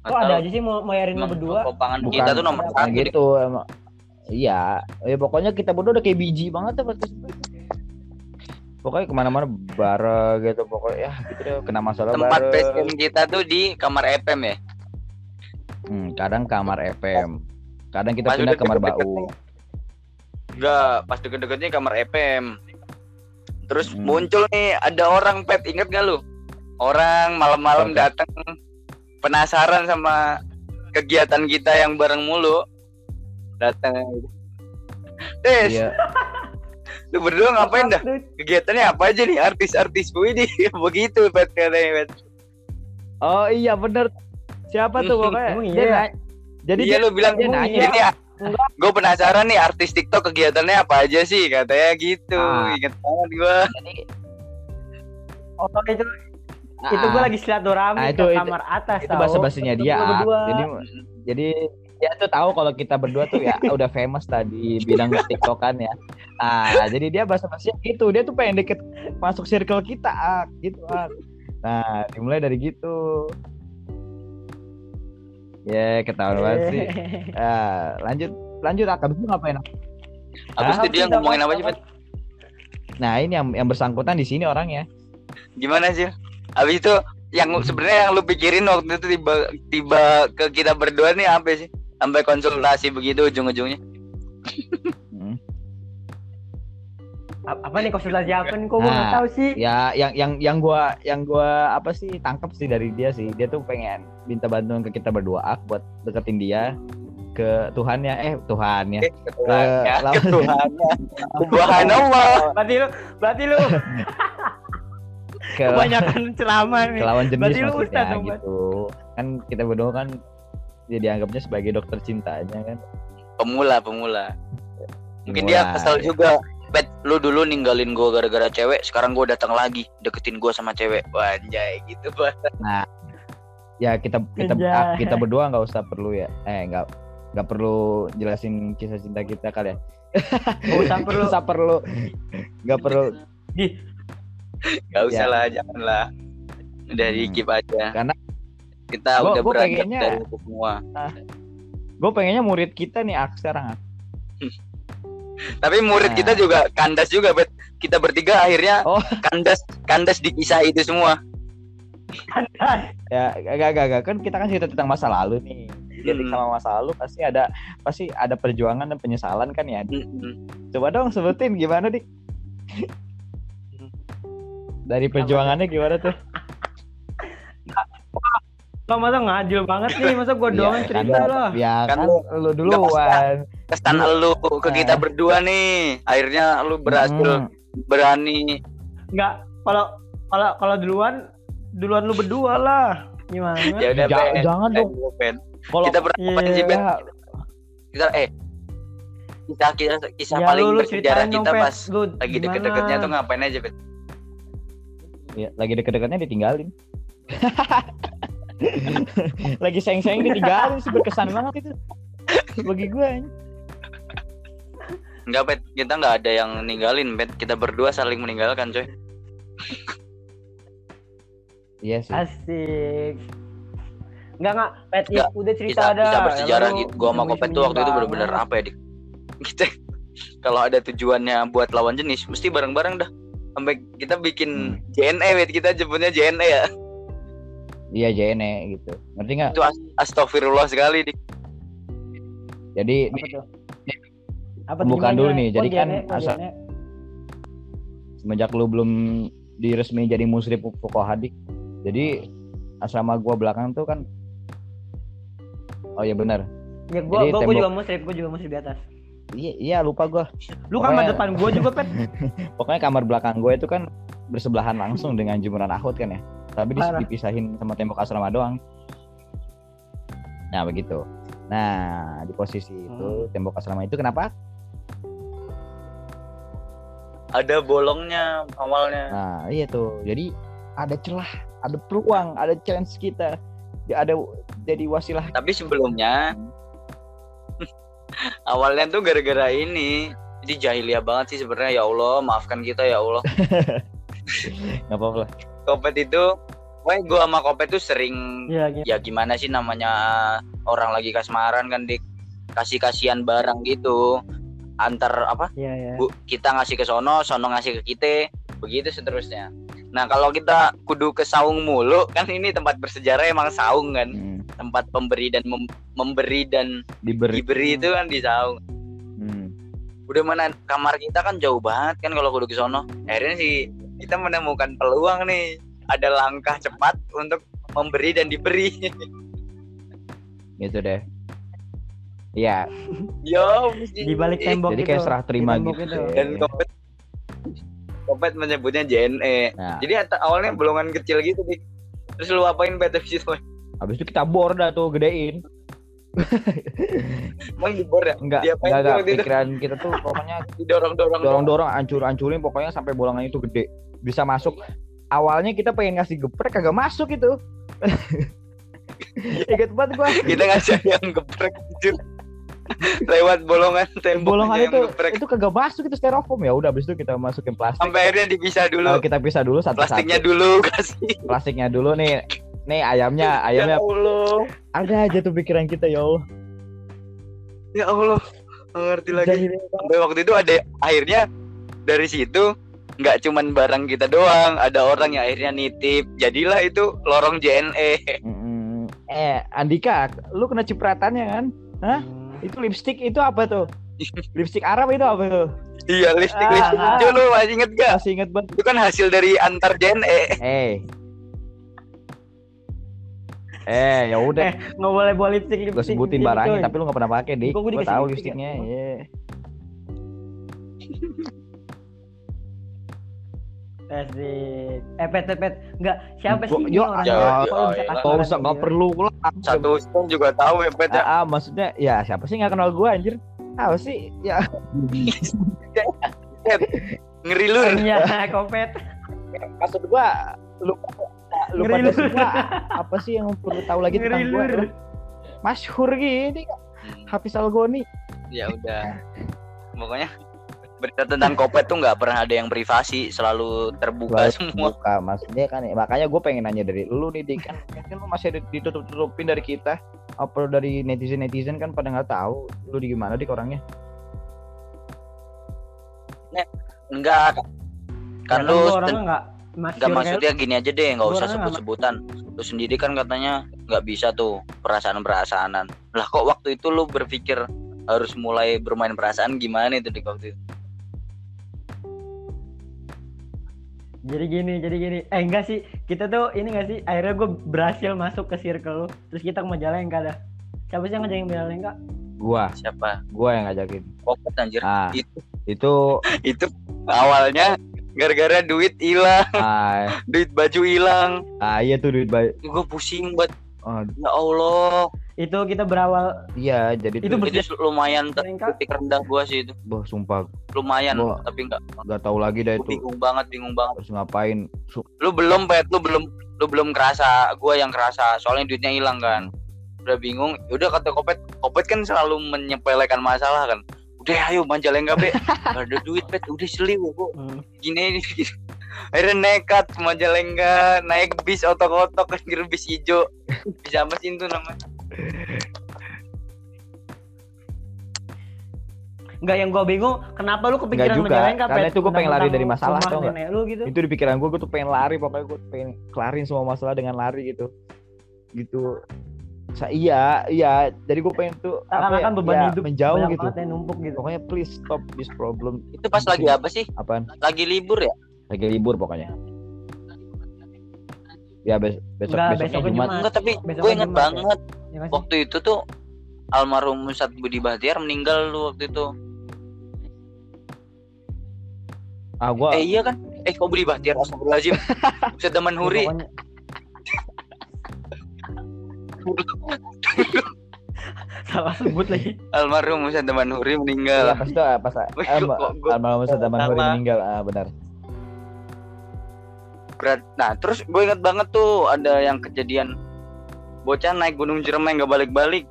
S2: Kok ada aja sih mau bayarin lo berdua?
S1: Kopangan
S3: Bukan,
S1: kita tuh nomor satu
S3: gitu emang. Iya. Ya pokoknya kita berdua udah kayak biji banget ya podcast pokoknya ke mana-mana bareng gitu pokoknya ya gitu deh kena masalah
S1: tempat
S3: bareng.
S1: kita tuh di kamar FM ya?
S3: Hmm, kadang kamar FM kadang kita
S1: Pas
S3: pindah kamar bau.
S1: nih. Enggak, pas deket-deketnya kamar EPM. Terus
S3: Hmm.
S1: muncul nih ada orang pet inget gak lu? Orang malam-malam datang penasaran sama kegiatan kita yang bareng mulu. Datang. Tes,
S3: Iya.
S1: lu berdua ngapain dah? Kegiatannya apa aja nih? Artis-artis ini begitu pet katanya pet.
S3: Oh iya bener. Siapa tuh pokoknya? Dia
S2: iya?
S3: Jadi
S1: iya
S3: dia,
S1: lu bilang
S3: dia
S1: "Oh,
S3: nanya.
S1: Gue penasaran nih artis TikTok kegiatannya apa aja sih katanya gitu.
S3: Ah.
S1: Ingat banget gua.
S3: jadi
S2: Oh itu itu gue
S3: ah,
S2: lagi silaturahmi
S3: Ah,
S2: ke
S3: itu- itu-
S2: kamar atas
S3: itu bahasa basinya
S2: Itu
S3: dia. Ah. Jadi jadi dia tuh tahu kalau kita berdua tuh ya udah famous tadi bidang TikTokan ya. Ah, jadi dia bahasa basinya gitu. Dia tuh pengen deket masuk circle kita, ah, gitu. Ah. Nah, dimulai dari gitu. Ya, ketahuan banget sih. Ah, lanjut lanjut habis itu ngapain?
S1: Habis
S3: Ah,
S1: itu dia ngomongin apa sih, Pet?
S3: Nah, ini yang yang bersangkutan di sini orangnya.
S1: Gimana sih? Habis itu yang sebenarnya yang lu pikirin waktu itu tiba tiba ke kita berdua nih apa sih? Sampai konsultasi begitu ujung-ujungnya.
S2: Apa nih konsultasi apa nih kok gue nggak
S3: Nah,
S2: tahu sih
S3: Ya, yang yang yang gua yang gua apa sih tangkap sih dari dia sih. Dia tuh pengen minta bantuan ke kita berdua ah, buat deketin dia ke Tuhannya eh Tuhannya
S1: Eh, Tuhannya,
S3: lawan-
S1: ke Tuhannya. Subhanallah.
S2: berarti lu berarti lu
S3: ke,
S2: kebanyakan ceramah nih
S3: ke lawan jenis
S2: Berarti lu ustaz dong, Bat.
S3: gitu. Kan kita berdua kan dia dianggapnya sebagai dokter cintanya kan.
S1: Pemula, pemula. Mungkin dia
S3: Mulai.
S1: kesel juga. Bet, lu dulu ninggalin gua gara-gara cewek, sekarang gua datang lagi deketin gua sama cewek. Wah, anjay gitu, Pak.
S3: Ya kita kita ah, kita berdua nggak usah perlu ya. Eh nggak nggak perlu jelasin kisah cinta kita kali ya.
S2: Nggak usah perlu.
S3: Nggak perlu nggak perlu
S1: Gak usah
S3: Ya.
S1: lah, janganlah. Udah di
S3: Hmm.
S1: aja.
S3: Karena
S1: kita
S3: gua-
S1: udah
S3: gua pengennya-
S1: dari semua.
S3: gue pengennya murid kita nih ah, sekarang ah.
S1: Tapi murid
S3: Nah.
S1: kita juga kandas juga, Bet. Kita bertiga akhirnya
S3: Oh.
S1: kandas kandas di kisah itu semua.
S3: ya gak gak gak kan kita kan cerita tentang masa lalu nih jadi
S1: Hmm.
S3: sama masa lalu pasti ada pasti ada perjuangan dan penyesalan kan ya
S1: Mm-mm.
S3: coba dong sebutin gimana dik dari perjuangannya gimana tuh
S2: lo masa ngadil banget nih masa gue doang yang
S3: Iya,
S2: cerita
S3: kan,
S2: lo
S3: ya
S1: Kan
S3: kan,
S1: lu-
S3: lu duluan
S1: Kesan lu ke kita berdua nih. Akhirnya lu berhasil
S3: Hmm.
S1: berani
S2: nggak kalau kalau kalau duluan duluan lu berdua lah gimana
S1: ya udah
S3: Ja-
S1: Ben.
S3: jangan dong
S1: Ben.
S3: kalau
S1: Kita pernah ngapain sih, Ben?
S3: ya,
S1: Kita eh kisah kisah kisah
S2: ya
S1: paling
S2: lu
S1: bersejarah kita pas
S2: lu
S1: lagi deket-deketnya tuh ngapain aja, Bet?
S3: ya, lagi deket-deketnya ditinggalin lagi sayang-sayang ditinggalin sih berkesan banget itu bagi gue
S1: Enggak, Bet. Kita nggak ada yang ninggalin, Bet. Kita berdua saling meninggalkan, coy.
S3: iya sih
S2: asik Enggak enggak, Pet, ya,
S1: Nggak,
S2: udah cerita
S1: Kisah,
S2: ada.
S1: kisah bersejarah gitu. Gua sama Kopet tuh waktu itu bener-bener apa ya, Dik? Kita kalau ada tujuannya buat lawan jenis, mesti bareng-bareng dah. Sampai kita bikin JNE, Bet. Kita jemputnya JNE ya.
S3: Iya JNE gitu ngerti nggak
S1: Itu as- astagfirullah sekali, Dik.
S3: jadi
S2: Apa tuh? Apa gimana?
S3: dulu nih,
S2: Kok
S3: jadi kan
S2: JNE, kok
S3: asal-
S2: JNE?
S3: semenjak lu belum diresmi jadi muslim pokok hadik jadi asrama gua belakang tuh kan oh iya benar
S2: Ya gua
S3: Jadi
S2: gua, gua juga muslim, gua juga muslim di atas.
S3: iya iya lupa gua
S2: Lu kamar
S3: Pokoknya-
S2: depan gua juga, Pet.
S3: pokoknya kamar belakang gue itu kan bersebelahan langsung dengan jemuran ahut kan ya tapi
S2: Parah.
S3: dipisahin sama tembok asrama doang. Nah begitu. Nah di posisi itu tembok asrama itu kenapa?
S1: Ada bolongnya awalnya.
S3: nah iya tuh. Jadi ada celah ada peluang ada chance kita. Ya, ada jadi wasilah.
S1: Tapi sebelumnya awalnya tuh gara-gara ini. Jadi jahiliyah banget sih sebenarnya. Ya Allah, maafkan kita ya Allah.
S3: nggak apa-apa lah
S1: Kopet itu, wah gua sama Kopet tuh sering
S2: Iya, gitu.
S1: ya gimana sih namanya orang lagi kasmaran kan dik. Kasih kasihan barang gitu. Antar apa
S2: Iya, iya.
S1: bu kita ngasih ke sono sono ngasih ke kita. Begitu seterusnya. Nah kalau kita kudu ke saung mulu kan ini tempat bersejarah emang saung kan.
S3: Hmm,
S1: tempat pemberi dan mem- memberi dan
S3: diberi.
S1: diberi itu kan di saung.
S3: Hmm.
S1: udah mana kamar kita kan jauh banget kan kalau kudu ke sono. Akhirnya sih kita menemukan peluang nih ada langkah cepat untuk memberi dan diberi
S3: gitu deh Iya,
S1: yo
S2: di balik tembok
S3: jadi
S2: itu.
S3: kayak serah terima
S2: Di
S3: gitu.
S2: itu.
S1: dan kopet kopet menyebutnya JNE
S3: Nah,
S1: jadi at- awalnya bolongan kecil gitu dik terus lu apain habis itu
S3: habis itu kita bor dah tuh gedein.
S1: emang dibor ya
S3: Enggak, enggak, enggak.
S1: itu?
S3: Pikiran kita tuh pokoknya
S1: didorong dorong
S3: dorong-dorong, ancur-ancurin pokoknya sampai bolongan itu gede. Bisa masuk. Awalnya kita pengen ngasih geprek kagak masuk itu. Ingat banget gua.
S1: kita ngasih yang geprek anjir. lewat bolongan tembok
S3: Bolongan itu
S1: geprek.
S3: itu kagak masuk itu styrofoam ya. Udah habis itu kita masukin plastik.
S1: sampai akhirnya dipisah dulu
S3: Eh, kita pisah dulu satu-satu.
S1: plastiknya dulu kasih
S3: Plastiknya dulu nih. Nih ayamnya, ayamnya
S1: ya Allah
S3: ada aja tuh pikiran kita ya Allah.
S1: ya Allah ngerti lagi sampai waktu itu ada akhirnya dari situ nggak cuman barang kita doang ada orang yang akhirnya nitip jadilah itu lorong JNE.
S3: Eh, Andika, lu kena cipratannya kan?
S2: Hmm.
S3: Itu lipstick itu apa tuh? lipstick Arab itu apa tuh?
S1: iya listrik
S2: Ah,
S1: listrik
S2: ah.
S1: itu lu masih inget gak
S3: Masih inget banget.
S1: itu kan hasil dari antar JNE
S3: Eh. Eh, ya udah.
S2: Eh, nggak boleh bawa lipstick
S3: gue
S2: lipstick
S3: sebutin
S2: gitu,
S3: barangnya, tapi lu gak pernah pakai, Dik.
S2: Gua
S3: Gue tahu
S2: lipstick
S3: lipstiknya,
S2: ya?
S3: iya.
S2: Asik. Eh, pet, pet, pet. Nggak, siapa sih
S3: yo,
S2: orangnya?
S1: ya, ya,
S3: Gak
S2: orang
S3: usah,
S2: kayak
S3: gak
S2: gitu?
S3: perlu lah.
S1: satu stone juga tahu ya pet ya
S3: Ah, ah, maksudnya, ya siapa sih gak kenal gue anjir? Apa sih? Ya,
S1: ngeri lu
S2: Iya, kopet.
S3: maksud gue, lu, lu
S2: Ngeri
S3: pada
S2: lu.
S3: semua apa sih yang perlu tahu lagi
S2: Ngeri
S3: tentang gue? Masyhur gini, Hafiz Algoni.
S1: ya udah pokoknya berita tentang kopet tuh nggak pernah ada yang privasi selalu terbuka semua.
S3: Buka, maksudnya kan makanya gue pengen nanya dari lu nih Dik. Kan mungkin lu masih ada ditutup-tutupin dari kita. Apa dari netizen netizen kan pada nggak tahu lu di gimana dik orangnya?
S1: Enggak. Kan
S2: Ya
S1: lu
S2: orangnya nggak
S1: maksudnya gini aja deh nggak usah sebut-sebutan. Lu sendiri kan katanya nggak bisa tuh perasaan perasaanan lah kok waktu itu lu berpikir harus mulai bermain perasaan? Gimana itu di waktu itu
S2: Jadi gini, jadi gini. Eh enggak sih, kita tuh ini enggak sih, akhirnya gue berhasil masuk ke circle lu. Terus kita ke Majalengka dah. Siapa sih yang ngajakin Majalengka?
S3: gua.
S1: Siapa?
S3: Gua yang ngajakin.
S1: Kopet anjir.
S3: Ah.
S1: Itu.
S3: Itu.
S1: Itu awalnya gara-gara duit hilang.
S3: Ah,
S1: duit baju hilang.
S3: Ah iya tuh duit baik
S1: gue pusing buat
S3: oh,
S1: ya Allah.
S2: Itu kita berawal.
S3: Iya jadi
S2: Itu
S1: itu lumayan titik rendah gua sih itu.
S3: Boh, sumpah.
S1: Lumayan
S3: Gua-
S1: tapi nggak
S3: nggak tahu lagi dah itu.
S1: bingung banget bingung banget.
S3: Harus ngapain? Su-
S1: lu belum pet lu belum lu belum kerasa gua yang kerasa soalnya duitnya hilang kan. Udah bingung udah kata kopet kopet kan selalu menyepelekan masalah kan. Udah ayo Majalengka be Nggak ada duit pet udah seliw gua.
S2: Hmm.
S1: gini ini gini. Akhirnya nekat ke Majalengka naik bis otok-otok kan kira bis hijau. Bis apa sih itu namanya?
S2: Enggak yang gue bingung, kenapa lu kepikiran
S3: juga,
S2: Majalengka?
S3: karena itu gua pengen lari dari masalah, tau nggak?
S2: nenek lu gitu.
S3: itu di pikiran gue gue tuh pengen lari pokoknya gue pengen kelarin semua masalah dengan lari gitu. Gitu. Sa iya iya. Jadi gue pengen tuh apa ya,
S2: Seakan-akan beban
S3: ya,
S2: hidup
S3: menjauh gitu.
S2: numpuk gitu.
S3: pokoknya please stop this problem.
S1: Itu pas lagi apa sih?
S3: Apaan?
S1: Lagi libur ya
S3: lagi libur pokoknya. Ya bes besok
S2: Enggak,
S3: besoknya
S2: besoknya
S3: Jumat.
S2: Jumat.
S1: enggak tapi
S2: Besok
S1: gue inget
S2: Jumat ya.
S1: banget
S2: Ya
S1: waktu itu tuh almarhum Ustadz Budi Bahtiar meninggal lu waktu itu.
S3: Ah gue
S1: eh iya kan? Eh kok Budi Bahtiar? Astagfirullahaladzim. Ustadz Daman
S2: Ya,
S1: Huri.
S2: Salah sebut lagi.
S1: almarhum Ustadz Daman Huri meninggal.
S3: Pas itu pas
S1: kok gua-
S3: almarhum Ustadz Daman Huri meninggal. Ah benar
S1: berat nah terus gue inget banget tuh ada yang kejadian bocah naik gunung Ciremai nggak balik-balik.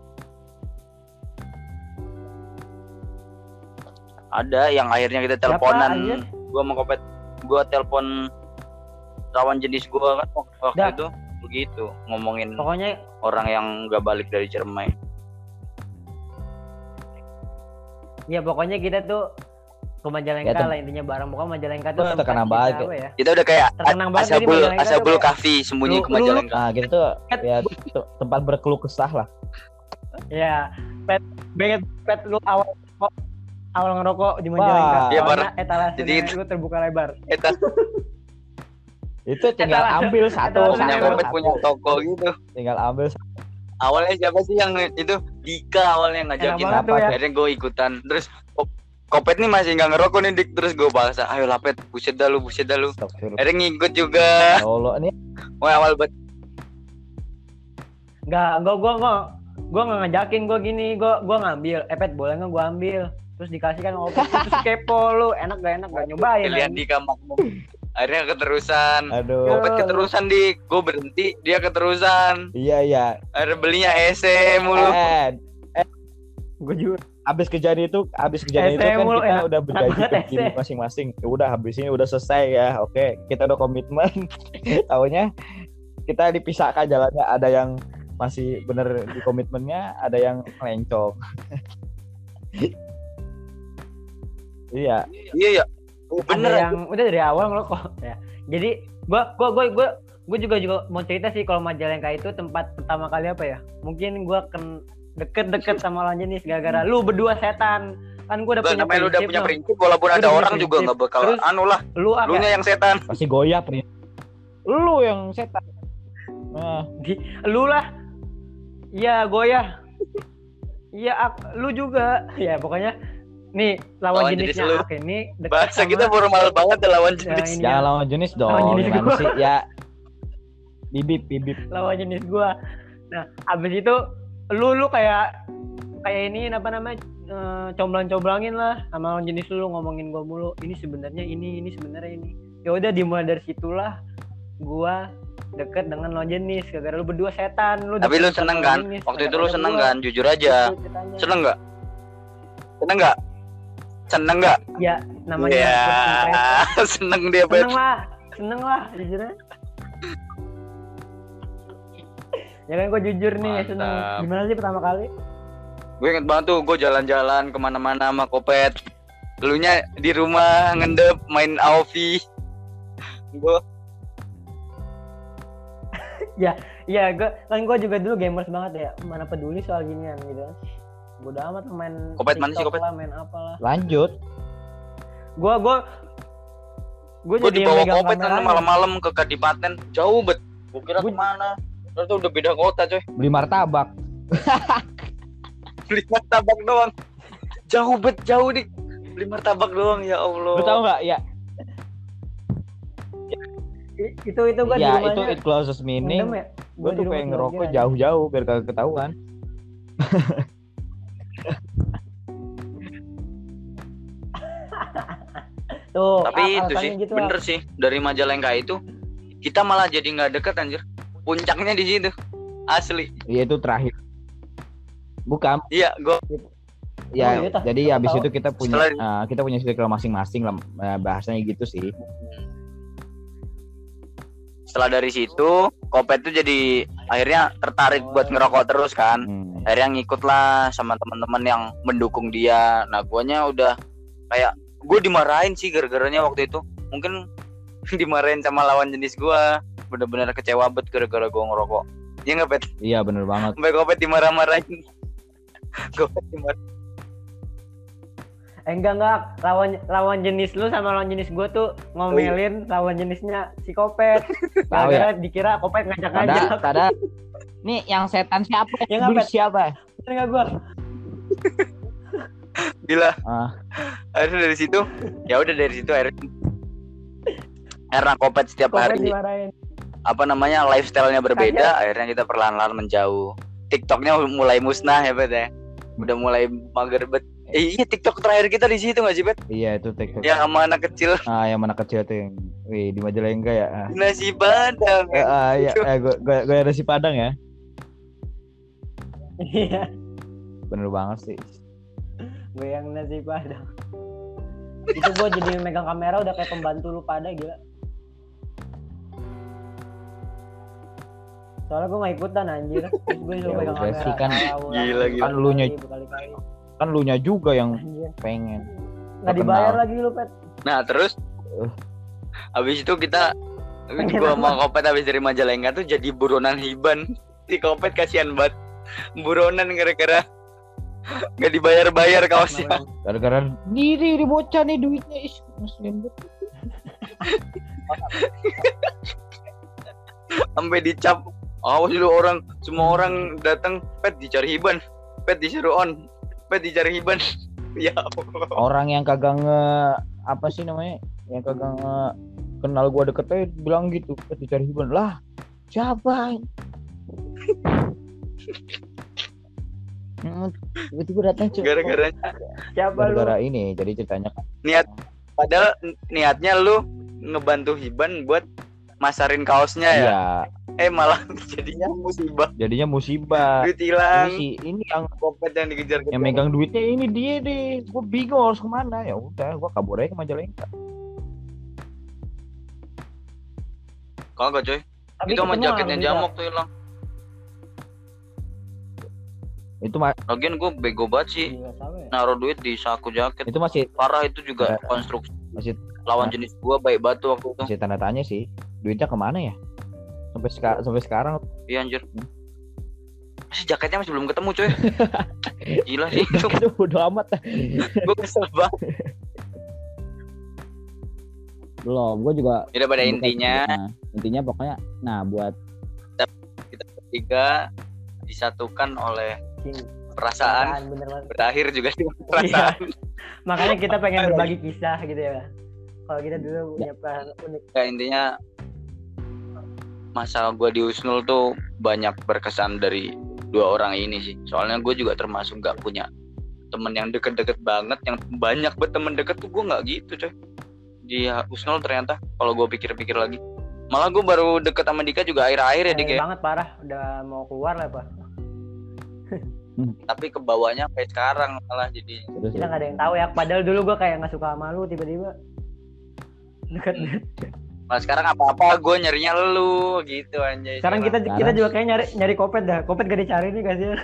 S1: Ada yang akhirnya kita teleponan. gue mau kopet gue telepon lawan jenis gue kan waktu itu. Begitu ngomongin
S2: Pokoknya
S1: orang yang nggak balik dari Ciremai.
S2: Ya pokoknya kita tuh ke Majalengka
S3: Ya,
S2: lah intinya barang pokoknya Majalengka tuh
S3: terkenal
S2: kita
S3: banget,
S2: apa ya?
S1: kita udah kayak
S2: Terkenang banget
S1: asabul
S2: Majalengka tuh
S1: asabul
S2: kayak-
S1: kafi sembunyi
S2: Lu-
S1: ke
S2: lu-
S1: Majalengka
S3: ah gitu tuh ya te- tempat berkeluh kesah lah
S2: Ya, pet, banget pet lu awal kok awal ngerokok di Majalengka.
S1: Iya,
S2: Soalnya
S1: parah.
S2: etalase
S1: Jadi itu-
S2: terbuka lebar.
S1: Eta
S3: Itu tinggal
S2: Etalase-
S3: ambil satu.
S1: Kopet
S3: satu.
S1: punya toko gitu.
S3: Tinggal ambil
S1: Awalnya siapa sih yang itu Dika awalnya ngajakin.
S2: Tuh ya.
S1: Akhirnya gue ikutan. Terus Kopet nih masih nggak ngerokok nih dik terus gue bahasa ayo lapet buset dah lu buset dah lu akhirnya ngikut juga
S3: Ya Allah ini
S1: Wah awal banget
S2: Enggak, gua gua gua gua nggak ngajakin gua gini, gua gua ngambil. Epet boleh nggak gua ambil? Terus dikasih kan opet terus kepo lu, enak gak enak gak nyobain.
S1: pilihan
S2: anjing.
S1: Dika makmum akhirnya keterusan
S3: aduh.
S1: Kopet keterusan dik gue berhenti dia keterusan
S3: Iya iya.
S1: akhirnya belinya EC mulu
S3: Eh,
S2: Gua juga.
S3: Abis kejadian itu, abis kejadian itu kan
S2: mulu,
S3: kita
S2: enak-
S3: udah berjanji ke masing-masing. Ya udah habis ini udah selesai ya. Oke, kita udah komitmen. Taunya kita dipisahkan jalannya. Ada yang masih bener di komitmennya, ada yang melencong. iya,
S1: iya ya oh, bener
S2: Ada yang udah dari awal ngerokok ya. Jadi gua gua gua gua gua juga juga mau cerita sih kalau Majalengka itu tempat pertama kali apa ya? Mungkin gua ken deket-deket sama lawan jenis gara-gara lu berdua setan. Kan gua udah
S1: Gak
S2: punya
S1: namanya lu udah
S2: prinsip
S1: punya prinsip walaupun ada orang juga
S2: prinsip.
S1: nggak bakal
S2: Terus-
S1: anu lah
S2: Lu apa?
S1: lu nya yang setan
S3: pasti goyah nih. Lu yang setan. Nah,
S2: Lu lah. Iya, goyah. Iya, lu juga. Ya, pokoknya nih lawan,
S1: Lawan jenis
S2: jenisnya
S1: lu.
S2: Ak ini
S1: bahasa
S2: sama-
S1: kita formal banget ya lawan
S2: Ya,
S1: jenis
S2: ya,
S3: lawan jenis dong.
S2: Lawan jenis
S3: gimana
S2: gua.
S3: sih? Ya, bibip, bibip.
S2: lawan jenis gua. Nah, abis itu lu lu kayak kayak ini apa namanya eh, comblang-comblangin lah sama lawan jenis lu, ngomongin gua mulu. Ini sebenarnya ini, ini sebenarnya ini. Ya udah dimulai dari situlah gua deket dengan lawan jenis. Gara-gara lu berdua setan lu
S1: tapi lu seneng kan?
S2: jenis,
S1: waktu itu lu seneng
S2: gua.
S1: kan? Jujur aja. Seneng nggak? Seneng nggak? Seneng nggak?
S2: Ya namanya
S1: ya seneng dia
S2: seneng lah seneng lah jujurnya ya kan gue jujur nih seneng
S1: Mantap.
S2: gimana sih pertama kali
S1: gue inget banget tuh gue jalan-jalan ke mana-mana sama kopet lu nya di rumah ngendep main AOV gue
S2: Iya, gue kan gue juga dulu gamers banget ya. Mana peduli soal ginian gitu kan. Bodo amat main
S1: Kopet mana sih, Kopet?
S2: lah, main apalah.
S3: Lanjut.
S2: Gue gue gue jadi
S1: dibawa kopet kan malam-malam ke Kadipaten jauh bet gue kira
S2: Gua-
S1: ke mana ternyata udah beda kota coy
S3: Beli martabak.
S1: beli martabak doang jauh bet jauh nih beli martabak doang ya Allah
S3: Lu tahu nggak? Ya,
S2: itu itu di
S3: ya
S2: rumahnya.
S3: itu it closest meaning.
S2: ya.
S3: Gue
S2: Gua di
S3: tuh pengen ngerokok jauh-jauh biar kagak ketahuan.
S2: Tuh,
S1: tapi itu sih
S2: gitu,
S1: bener sih dari Majalengka itu kita malah jadi nggak deket anjir puncaknya di situ asli
S3: Iya itu terakhir. Bukan.
S1: iya gue
S3: Ya,
S2: Oh, iya,
S3: jadi
S2: Siapa
S3: habis
S2: tahu.
S3: itu kita punya
S1: Setelah-
S3: eh, kita punya circle masing-masing lah eh, bahasanya gitu sih.
S1: setelah dari situ kopet tuh jadi akhirnya tertarik buat ngerokok terus kan
S3: Hmm.
S1: akhirnya ngikut lah sama teman-teman yang mendukung dia nah guanya udah kayak gue dimarahin sih gara-garanya waktu itu mungkin dimarahin sama lawan jenis gua bener-bener kecewa bet gara-gara gue ngerokok Iya nggak pet
S3: Iya bener banget.
S1: sampai kopet dimarah-marahin kopet dimarah
S2: Eh enggak enggak lawan lawan jenis lu sama lawan jenis gue tuh ngomelin lawan jenisnya si Kopet.
S3: Tahu ya?
S2: Gara-gara dikira Kopet ngajak-ngajak.
S3: pada nih yang setan siapa?
S2: Ya,
S3: Beli
S2: ngapet?
S3: siapa?
S2: Bener enggak gua?
S1: gila
S3: Ah,
S1: akhirnya dari situ ya udah dari situ akhirnya karena kopet setiap
S2: Kopet
S1: hari
S2: dimarahin.
S1: Apa namanya lifestyle-nya berbeda akhirnya kita perlahan-lahan menjauh TikToknya mulai musnah ya bet ya udah mulai mager bet eh, iya TikTok terakhir kita di situ nggak sih bet
S3: iya itu TikTok.
S1: yang sama anak kecil
S3: Ah, yang mana kecil tuh yang wih di Majalengka ya. Ah.
S1: nasi padang
S3: Eh, ah, ya, eh, gue gue gue ada si Padang ya.
S2: Iya,
S3: Bener banget sih.
S2: gue yang nasi padang. Itu gue jadi megang kamera udah kayak pembantu lu pada gila. Soalnya gue gak ikutan anjir. Terus gue disuruh
S3: Ya
S2: pegang kamera.
S3: sih, kan-
S1: Gila, gila.
S3: Kan lu nya-
S2: berkali-kali.
S3: Kan lu nya juga yang
S2: Anjir.
S3: pengen.
S2: Gak dibayar lagi lu, Pet.
S1: nah terus
S3: Uh.
S1: habis itu kita
S2: apa?
S1: mau kopet habis dari Majalengka tuh jadi buronan hiban si kopet kasihan banget buronan gara-gara nggak dibayar-bayar kaosnya
S4: gara-gara diri di bocah nih duitnya is muslim
S1: sampai dicap awas dulu orang semua orang datang pet dicari hiban. Pet disuruh on. Pet dicari hiban. Ya Allah.
S4: orang yang kagak nge apa sih namanya? Yang kagak nge kenal gua deketnya bilang gitu "Eh, dicari hiburan lah siapa? Hmm, tiba-tiba datang cuy.
S1: gara-gara
S2: Siapa lu?
S4: gara-gara ini jadi ceritanya
S1: niat padahal niatnya lu ngebantu hiban buat masarin kaosnya ya?
S4: Iya.
S1: Eh malah jadinya musibah.
S4: Jadinya musibah.
S1: Duit
S4: ini
S1: hilang
S4: sih ini yang
S1: kopet yang dikejar
S4: yang megang duitnya ini dia deh. Gue bingung harus ke mana. Ya udah gue kabur aja ke Majalengka.
S1: Kagak coy
S2: Tapi
S1: itu sama jaketnya jamok tuh hilang.
S4: Itu ma-
S1: lagian gue bego banget sih
S2: sama ya?
S1: naruh duit di saku jaket.
S4: Itu masih
S1: parah itu juga
S4: Ya.
S1: konstruksi.
S4: masih
S1: lawan jenis gua baik batu waktu itu.
S4: masih tanda tanya sih duitnya ke mana ya? Sampai sekarang sampai sekarang.
S1: Iya anjir. Masih jaketnya masih belum ketemu coy gila sih itu
S4: bodo amat.
S1: Gue kesel banget.
S5: Belum gue juga
S1: Jadi pada intinya.
S5: nah, intinya pokoknya nah buat
S1: kita bertiga disatukan oleh
S2: King.
S1: perasaan.
S2: Bener banget.
S1: berakhir juga dengan perasaan.
S2: Makanya kita pengen berbagi kisah gitu ya. Kalau kita dulu punya perasaan unik.
S1: ya intinya masa gua di Usnul tuh banyak berkesan dari dua orang ini sih. Soalnya gue juga termasuk gak punya temen yang deket-deket banget yang banyak banget temen deket tuh gue nggak gitu coy. Di Usnul ternyata kalau gue pikir-pikir lagi. Malah gue baru deket sama Dika juga akhir-akhir ya Dik
S2: Sayang
S1: ya
S2: banget parah, udah mau keluar lah pak.
S1: tapi kebawanya sampai sekarang malah jadi
S2: Kita nggak ada yang tahu ya. Padahal dulu gua kayak nggak suka sama lu, tiba-tiba. Deket.
S1: Malah sekarang apa-apa gue nyarinya lu gitu anjay.
S2: Sekarang kita kita
S5: Sekarang-
S2: juga kayak nyari nyari kopet dah. Kopet gak dicari nih kasihan.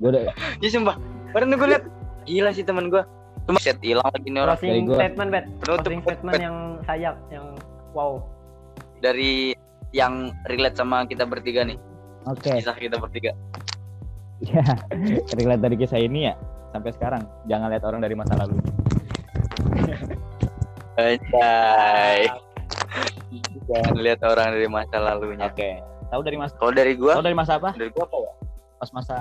S5: gue udah
S1: ya sumpah. Tuh gue liat. Gila sih temen gue cuma set hilang lagi nih orang.
S5: Dari
S2: Closing
S5: gua.
S2: statement, bet.
S1: penutup
S2: Closing statement yang sayap, yang wow.
S1: dari yang relate sama kita bertiga nih.
S5: Oke.
S1: Kisah kita bertiga.
S4: Ya relate dari kisah ini ya sampai sekarang. Jangan lihat orang dari masa lalu
S1: Anjay. Jangan lihat orang dari masa lalunya.
S4: oke tahu dari mas
S1: Kalau dari gua,
S4: tahu dari masa apa
S1: dari gua apa ya?
S4: pas masa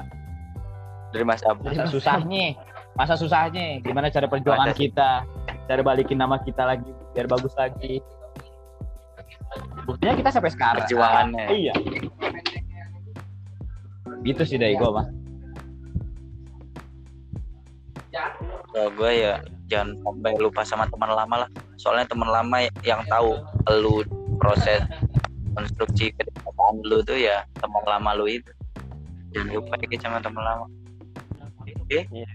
S1: Dari masa apa?
S4: masa susahnya masa susahnya gimana cara perjuangan
S1: Masa-
S4: kita cara balikin nama kita lagi biar bagus lagi buktinya kita sampai sekarang
S1: Perjuangannya.
S4: iya gitu sih dari gua mah
S1: Kalau gua ya jangan sampai lupa sama teman lama lah. Soalnya teman lama yang tahu lu proses konstruksi kedekatan lu tuh ya teman lama lu itu. Jangan lupa ya sama teman lama. Oke?
S2: Iya.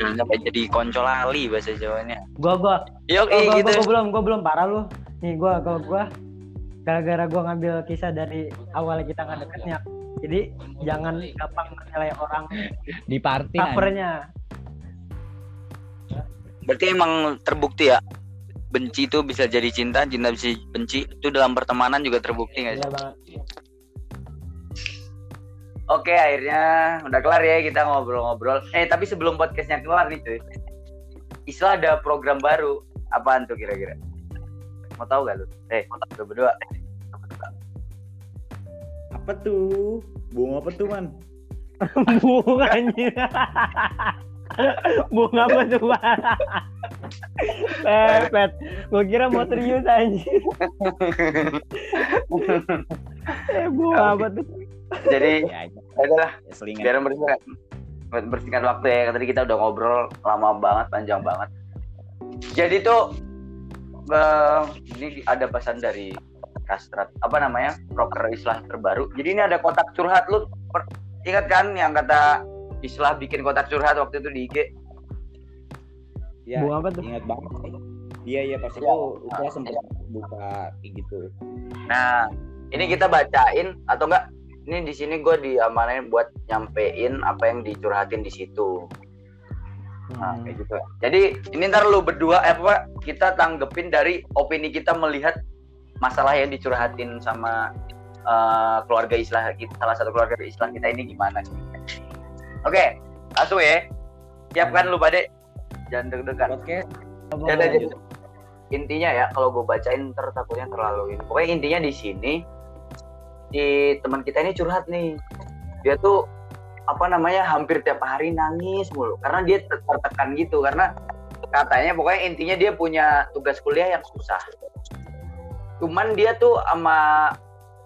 S1: Jangan sampai jadi konco lali bahasa Jawanya.
S2: Gua gua
S1: Yuk,
S2: Oh, gua,
S1: gitu.
S2: gua, gua belum, gua belum parah lu. Nih gua, gua, gua gara-gara gua ngambil kisah dari awal kita nggak deketnya. Jadi jangan gampang menilai orang
S5: di party
S2: covernya.
S1: Berarti emang terbukti ya benci itu bisa jadi cinta, cinta bisa jadi benci. Itu dalam pertemanan juga terbukti nggak sih?
S2: Bener banget.
S1: Oke, akhirnya udah kelar ya kita ngobrol-ngobrol. Eh, tapi sebelum podcastnya kelar nih cuy. Isla ada program baru. Apaan tuh kira-kira? Mau tahu gak lu? Eh, mau tahu lu berdua?
S3: Apa tuh? Bunga apa tuh, Man?
S2: Bunga anjir. Bunga Pak? Pepet. Gua kira mau serius anjir. eh, bunga apa tuh?
S1: Jadi,
S3: Ya,
S1: adalah
S3: ya
S1: biar bersingkat, bersingkat waktu ya. Tadi kita udah ngobrol lama banget, panjang banget. Jadi tuh eh, ini ada pesan dari Kastrat apa namanya proker Islah terbaru. Jadi ini ada kotak curhat lu per- ingat kan yang kata Islah bikin kotak curhat waktu itu di IG.
S3: Ya,
S2: Bunga apa tuh?
S3: ingat banget. Iya, iya pas itu
S1: Iya.
S3: kita sempat buka gitu.
S1: Nah, ini kita bacain atau enggak? Ini di sini gue diamanain buat nyampein apa yang dicurhatin di situ. Nah, kayak gitu. Jadi ini ntar lu berdua eh, apa kita tanggepin dari opini kita melihat masalah yang dicurhatin sama eh, keluarga Islam kita salah satu keluarga Islam kita ini gimana sih? Oke, langsung ya. Siapkan lu pada jangan deg-degan.
S6: Podcast.
S1: Ya, jadi intinya ya kalau gue bacain ntar takutnya terlalu ini. Pokoknya intinya di sini di teman kita ini curhat nih. Dia tuh apa namanya hampir tiap hari nangis mulu karena dia ter- tertekan gitu karena katanya pokoknya intinya dia punya tugas kuliah yang susah. Cuman dia tuh sama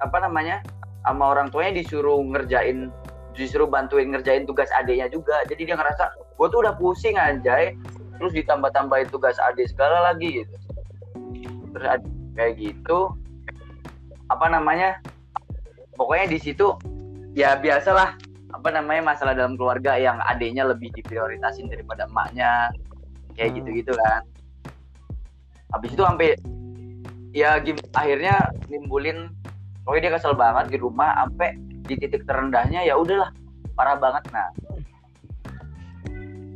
S1: apa namanya sama orang tuanya disuruh ngerjain disuruh bantuin ngerjain tugas adiknya juga. Jadi dia ngerasa gue tuh udah pusing anjay. Terus ditambah-tambahin tugas adik segala lagi gitu. Terus kayak gitu. Apa namanya? Pokoknya di situ ya biasalah apa namanya masalah dalam keluarga yang adiknya lebih diprioritasin daripada emaknya kayak
S2: Hmm.
S1: gitu-gitu kan. Habis itu sampai ya gim- akhirnya nimbulin pokoknya dia kesel banget di rumah sampai di titik terendahnya ya udahlah parah banget nah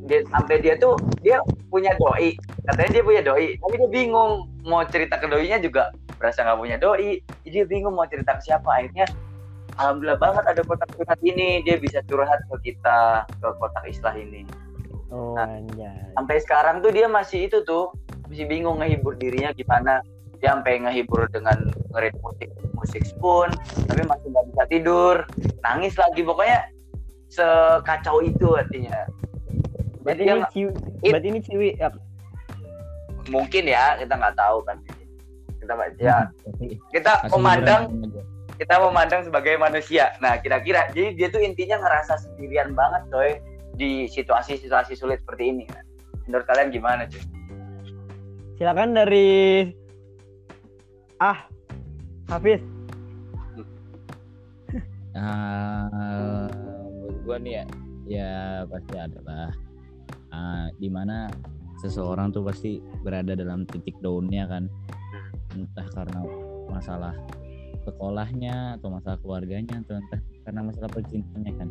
S1: dia sampai dia tuh dia punya doi katanya dia punya doi tapi dia bingung mau cerita ke doinya juga berasa nggak punya doi jadi dia bingung mau cerita ke siapa akhirnya alhamdulillah banget ada kotak curhat ini dia bisa curhat ke kita ke kotak islah ini
S2: Oh
S1: Nah.
S2: anjay.
S1: sampai sekarang tuh dia masih itu tuh masih bingung ngehibur dirinya gimana dia sampai ngehibur dengan ngerit musik musik spoon tapi masih nggak bisa tidur. Nangis lagi pokoknya sekacau itu artinya.
S2: Berarti ini ciwi, berarti ini ciwi ya,
S1: mungkin ya kita nggak tahu kan. Kita ya.
S3: Tapi
S1: kita
S3: kasih
S1: memandang kita memandang sebagai manusia. Nah kira-kira jadi dia tuh intinya ngerasa sendirian banget coy di situasi-situasi sulit seperti ini. Kan. menurut kalian gimana cuy?
S2: Silakan dari ah Hafiz.
S3: Ah, menurut gua nih ya ya pasti adalah ah, di mana seseorang tuh pasti berada dalam titik downnya kan. Entah karena masalah sekolahnya atau masalah keluarganya atau entah karena masalah percintaannya kan.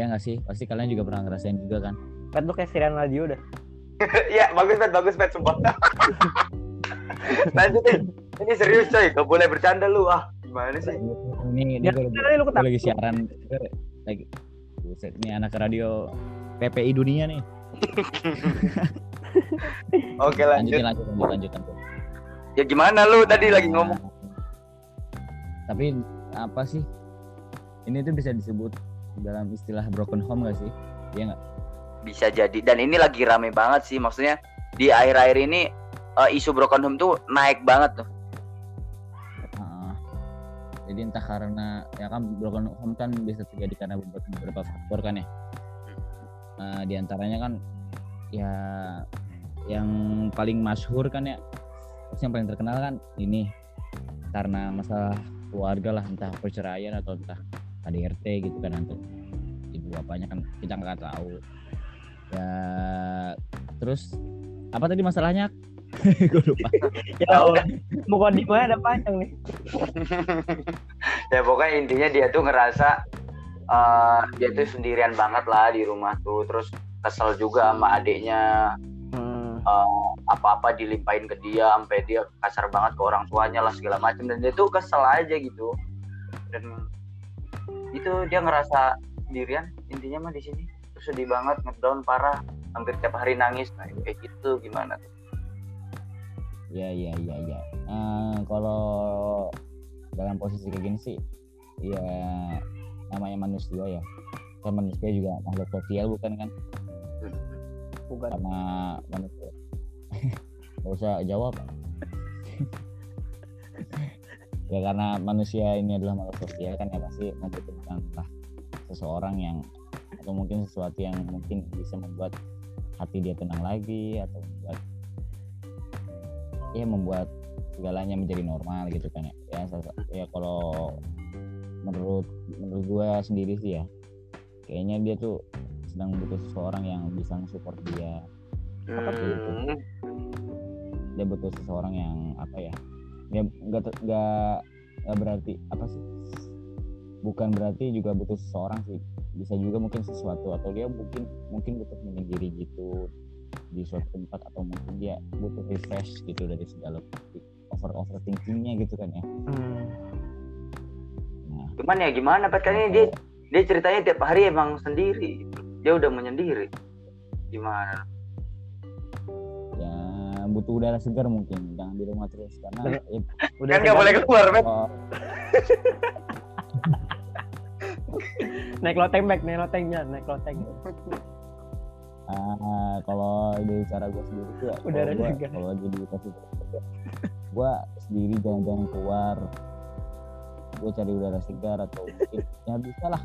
S3: Ya nggak sih? Pasti kalian juga pernah ngerasain juga kan?
S2: Pet lu kayak Sirian Radio dah.
S1: Iya, bagus pet, bagus pet sumpah. Lanjutin. Ini serius coy, gak boleh bercanda lu. Ah, gimana sih?
S3: ini ini
S2: Ya, lu
S3: gua
S2: ketawa.
S3: lagi siaran lagi Buset, ini anak radio PPI dunia nih
S1: Oke, lanjut.
S3: lanjutin lanjut lanjut lanjut, lanjut.
S1: Ya gimana lu tadi lagi ngomong?
S3: tapi apa sih ini tuh bisa disebut dalam istilah broken home gak sih Iya nggak
S1: Bisa jadi. Dan ini lagi rame banget sih. Maksudnya di akhir-akhir ini eh, isu broken home tuh naik banget tuh.
S3: Jadi entah karena ya kan broken home kan bisa terjadi karena beberapa, faktor kan ya Nah, di antaranya kan ya yang paling masyhur kan ya yang paling terkenal kan ini karena masalah keluarga lah entah perceraian atau entah KDRT gitu kan nanti ibu bapaknya kan kita nggak tahu ya terus apa tadi masalahnya gue lupa
S2: Ya di mana ada panjang nih.
S1: ya pokoknya intinya dia tuh ngerasa eh, dia tuh sendirian banget lah di rumah tuh. Terus kesel juga sama adiknya.
S2: Hmm.
S1: eh, apa-apa dilimpahin ke dia sampai dia kasar banget ke orang tuanya lah segala macam dan dia tuh kesel aja gitu dan itu dia ngerasa sendirian intinya mah di sini sedih banget ngedown parah hampir tiap hari nangis nah kayak gitu gimana tuh
S3: Ya ya ya ya. Eh, kalau dalam posisi kayak gini sih, ya namanya manusia ya. Kan manusia juga makhluk sosial bukan kan?
S2: Bukan.
S3: Karena manusia. Gak usah jawab. ya karena manusia ini adalah makhluk sosial kan ya pasti membutuhkan entah seseorang yang atau mungkin sesuatu yang mungkin bisa membuat hati dia tenang lagi atau membuat ya membuat segalanya menjadi normal gitu kan ya. Ya, ya kalau menurut menurut gue sendiri sih ya kayaknya dia tuh sedang butuh seseorang yang bisa nge-support dia. Apa tuh itu?
S1: Hmm,
S3: dia butuh seseorang yang apa ya dia ter- nggak nggak berarti apa sih bukan berarti juga butuh seseorang sih. Bisa juga mungkin sesuatu atau dia mungkin mungkin butuh menyendiri gitu di suatu tempat atau mungkin dia butuh refresh gitu dari segala over overthinkingnya gitu kan ya.
S2: Hmm.
S3: nah.
S1: Cuman ya gimana Pat kan ini dia dia ceritanya tiap hari emang sendiri. Dia udah menyendiri. Gimana?
S3: Ya butuh udara segar mungkin. Jangan di rumah terus karena ya,
S2: Udah
S1: kan nggak boleh keluar men
S3: kalau
S2: naik loteng back, naik lotengnya, naik loteng.
S3: ah, kalau dari cara gue sendiri tuh ya,
S2: Udara
S3: kalau gua-
S2: segar.
S3: kalau lagi di lokasi gue sendiri jalan-jalan keluar gue cari udara segar atau mungkin ya bisa lah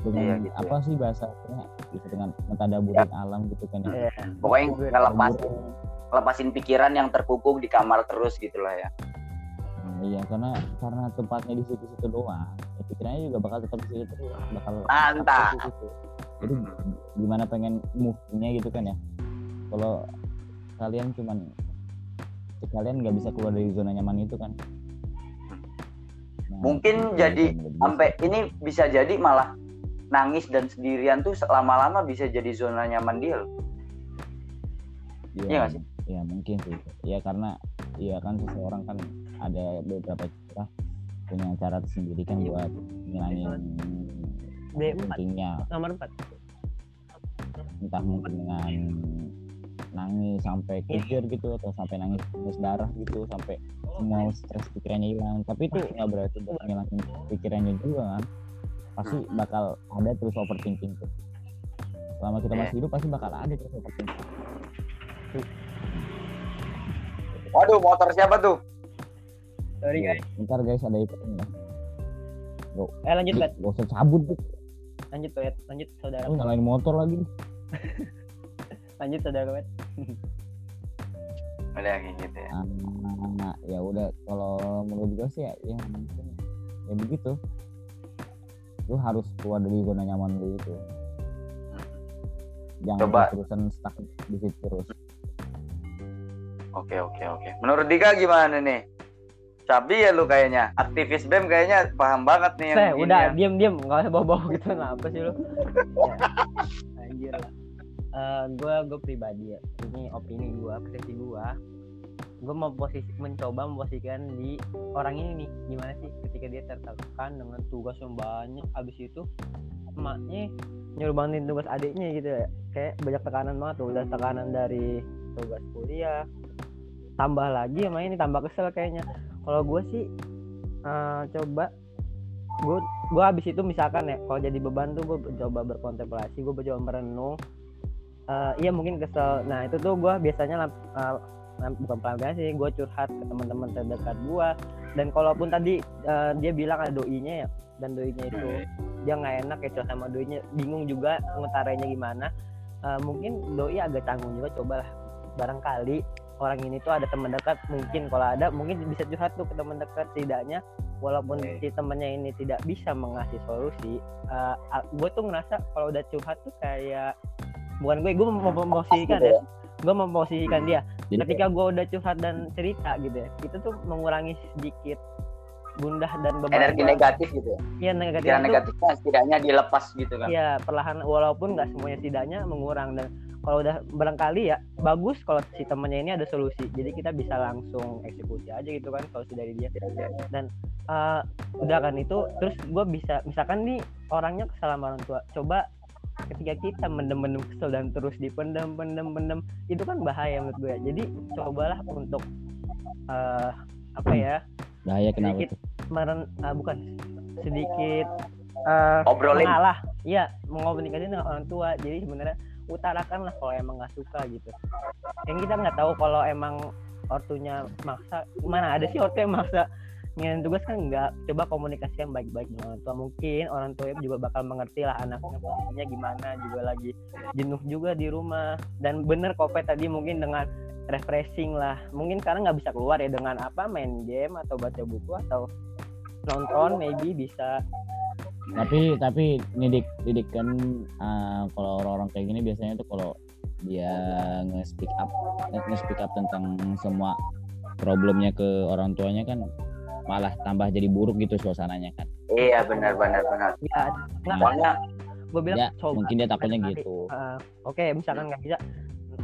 S3: dengan
S1: Iya, gitu
S3: apa sih bahasanya bisa dengan mentadaburin alam gitu kan ya.
S2: Iya.
S1: pokoknya ngelepasin lepasin pikiran yang terkukung di kamar terus gitu lah ya
S3: iya karena karena tempatnya di situ-situ doang ya pikirannya juga bakal tetap di situ terus bakal
S1: Mantap.
S3: jadi gimana pengen move-nya gitu kan ya kalau kalian cuman kalian nggak bisa keluar dari zona nyaman itu kan Nah,
S1: Mungkin
S3: itu
S1: jadi sampai ini bisa jadi malah nangis dan sendirian tuh lama-lama bisa jadi zona nyaman dia loh
S3: Iya,
S1: Iya nggak sih?
S3: Iya mungkin sih. Iya karena iya kan seseorang kan ada beberapa cara punya cara sendiri kan
S2: Iya.
S3: buat ngilangin
S2: D4.
S3: pentingnya
S2: Nomor 4.
S3: entah mungkin dengan nangis sampai
S2: Iya.
S3: kikir gitu atau sampai nangis nangis darah gitu sampai semua stres pikirannya hilang tapi itu nggak berarti buat ngilangin pikirannya juga kan pasti
S2: Hmm.
S3: bakal ada terus overthinking tuh selama kita
S1: Iya.
S3: masih hidup pasti bakal ada terus overthinking
S1: waduh motor siapa tuh
S2: Sorry
S3: Iya,
S2: guys.
S3: Bentar guys ada nih.
S2: Eh lanjut, Bet.
S3: Gak usah cabut tuh.
S2: Lanjut, Bet. Lanjut saudara.
S3: Lu nyalain motor lagi.
S2: Lanjut saudara, Bet.
S1: udah kayak gitu ya
S3: Ah, ya udah kalau menurut gue sih ya, ya mungkin ya begitu. Lu harus keluar dari zona nyaman lu itu. Jangan
S1: Coba.
S3: terusan stuck di situ terus.
S1: oke oke oke menurut Dika gimana nih Cabi ya lu kayaknya aktivis BEM kayaknya paham banget nih yang
S2: Saya udah
S1: ya.
S2: diam diam nggak usah bawa-bawa gitu kenapa sih lu? Ya, Anjir lah. Eh, gua gue pribadi ya. Ini opini gua, persepsi gua. Gue mau posisi mencoba memposisikan di orang ini nih gimana sih ketika dia tertekan dengan tugas yang banyak abis itu emaknya nyuruh bantuin tugas adiknya gitu ya kayak banyak tekanan banget tuh udah tekanan dari tugas kuliah tambah lagi sama ini tambah kesel kayaknya kalau gue sih eh, coba gue gue habis itu misalkan ya kalau jadi beban tuh gue coba berkontemplasi gue coba merenung. Eh, iya mungkin kesel. Nah itu tuh gue biasanya lam- bukan pelampiasan sih gue curhat ke teman-teman terdekat gue dan kalaupun tadi eh, dia bilang ada doinya ya dan doinya itu dia nggak enak ya sama doinya bingung juga ngetarainya gimana. Eh, mungkin doi agak canggung juga cobalah barangkali orang ini tuh ada teman dekat mungkin kalau ada mungkin bisa curhat tuh ke teman dekat. Setidaknya walaupun
S1: Oke.
S2: si temannya ini tidak bisa mengasih solusi gue tuh ngerasa kalau udah curhat tuh kayak bukan gue gue mau memposisikan ya. Gue memposisikan dia. Ketika gue udah curhat dan cerita gitu ya itu tuh mengurangi sedikit gundah dan beban
S1: energi negatif gitu ya?
S2: Iya negatif itu
S1: negatifnya setidaknya dilepas gitu kan?
S2: Iya perlahan walaupun nggak semuanya setidaknya mengurang dan kalau udah barangkali ya bagus kalau si temannya ini ada solusi. Jadi kita bisa langsung eksekusi aja gitu kan solusi dari dia. Dan eh, udah kan itu terus gue bisa misalkan nih orangnya kesal sama orang tua coba ketika kita mendem-mendem kesel dan terus dipendem pendem pendem itu kan bahaya menurut gue jadi cobalah untuk eh, apa ya
S3: bahaya kenapa
S2: sedikit meren ah, bukan sedikit eh
S1: Obrolin.
S2: mengalah. Iya mengomunikasi dengan orang tua. Jadi sebenarnya utarakan lah kalau emang nggak suka gitu. Yang kita nggak tahu kalau emang ortunya maksa mana ada sih ortu yang maksa? Ngelain tugas kan nggak. Coba komunikasi yang baik-baik. Dengan orang tua mungkin orang tua juga bakal mengerti lah anaknya posisinya gimana juga lagi jenuh juga di rumah. Dan bener kopet tadi mungkin dengan refreshing lah. Mungkin sekarang nggak bisa keluar ya dengan apa main game atau baca buku atau nonton maybe bisa
S3: tapi tapi nidik didik kan uh, kalau orang-orang kayak gini biasanya tuh kalau dia nge-speak up nge-speak up tentang semua problemnya ke orang tuanya kan malah tambah jadi buruk gitu suasananya kan.
S1: Iya benar benar benar.
S2: Ya nggak
S1: soalnya
S2: gue bilang
S3: ya
S2: coba
S3: mungkin dia takutnya
S2: Nanti,
S3: gitu.
S2: uh, oke misalkan nggak bisa.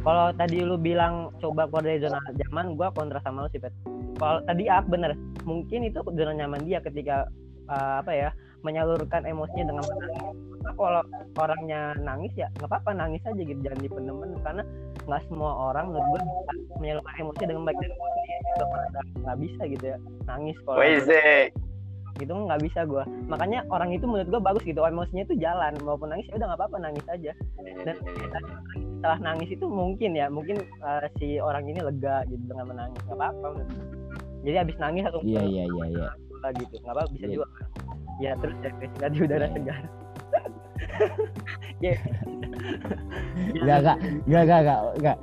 S2: Kalau tadi lu bilang coba keluar dari zona nyaman gue kontra sama lu sih pet. Kalau tadi ah bener. Mungkin itu zona nyaman dia ketika uh, apa ya menyalurkan emosinya dengan menangis kalau orangnya nangis ya nggak apa-apa nangis aja gitu jangan dipendem karena nggak semua orang menurut gue bisa menyalurkan emosi dengan baik. Dan nggak bisa gitu ya nangis kalau gitu nggak bisa gue makanya orang itu menurut gue bagus gitu emosinya itu jalan. Maupun nangis ya udah nggak apa-apa nangis aja. Dan setelah nangis itu mungkin ya mungkin eh, si orang ini lega gitu dengan menangis. Nggak apa-apa jadi habis nangis langsung
S5: Iya iya iya iya.
S2: gitu nggak apa bisa
S5: Iya.
S2: juga ya terus depresi di udara
S5: Iya.
S2: segar ya
S5: Enggak enggak enggak enggak enggak enggak.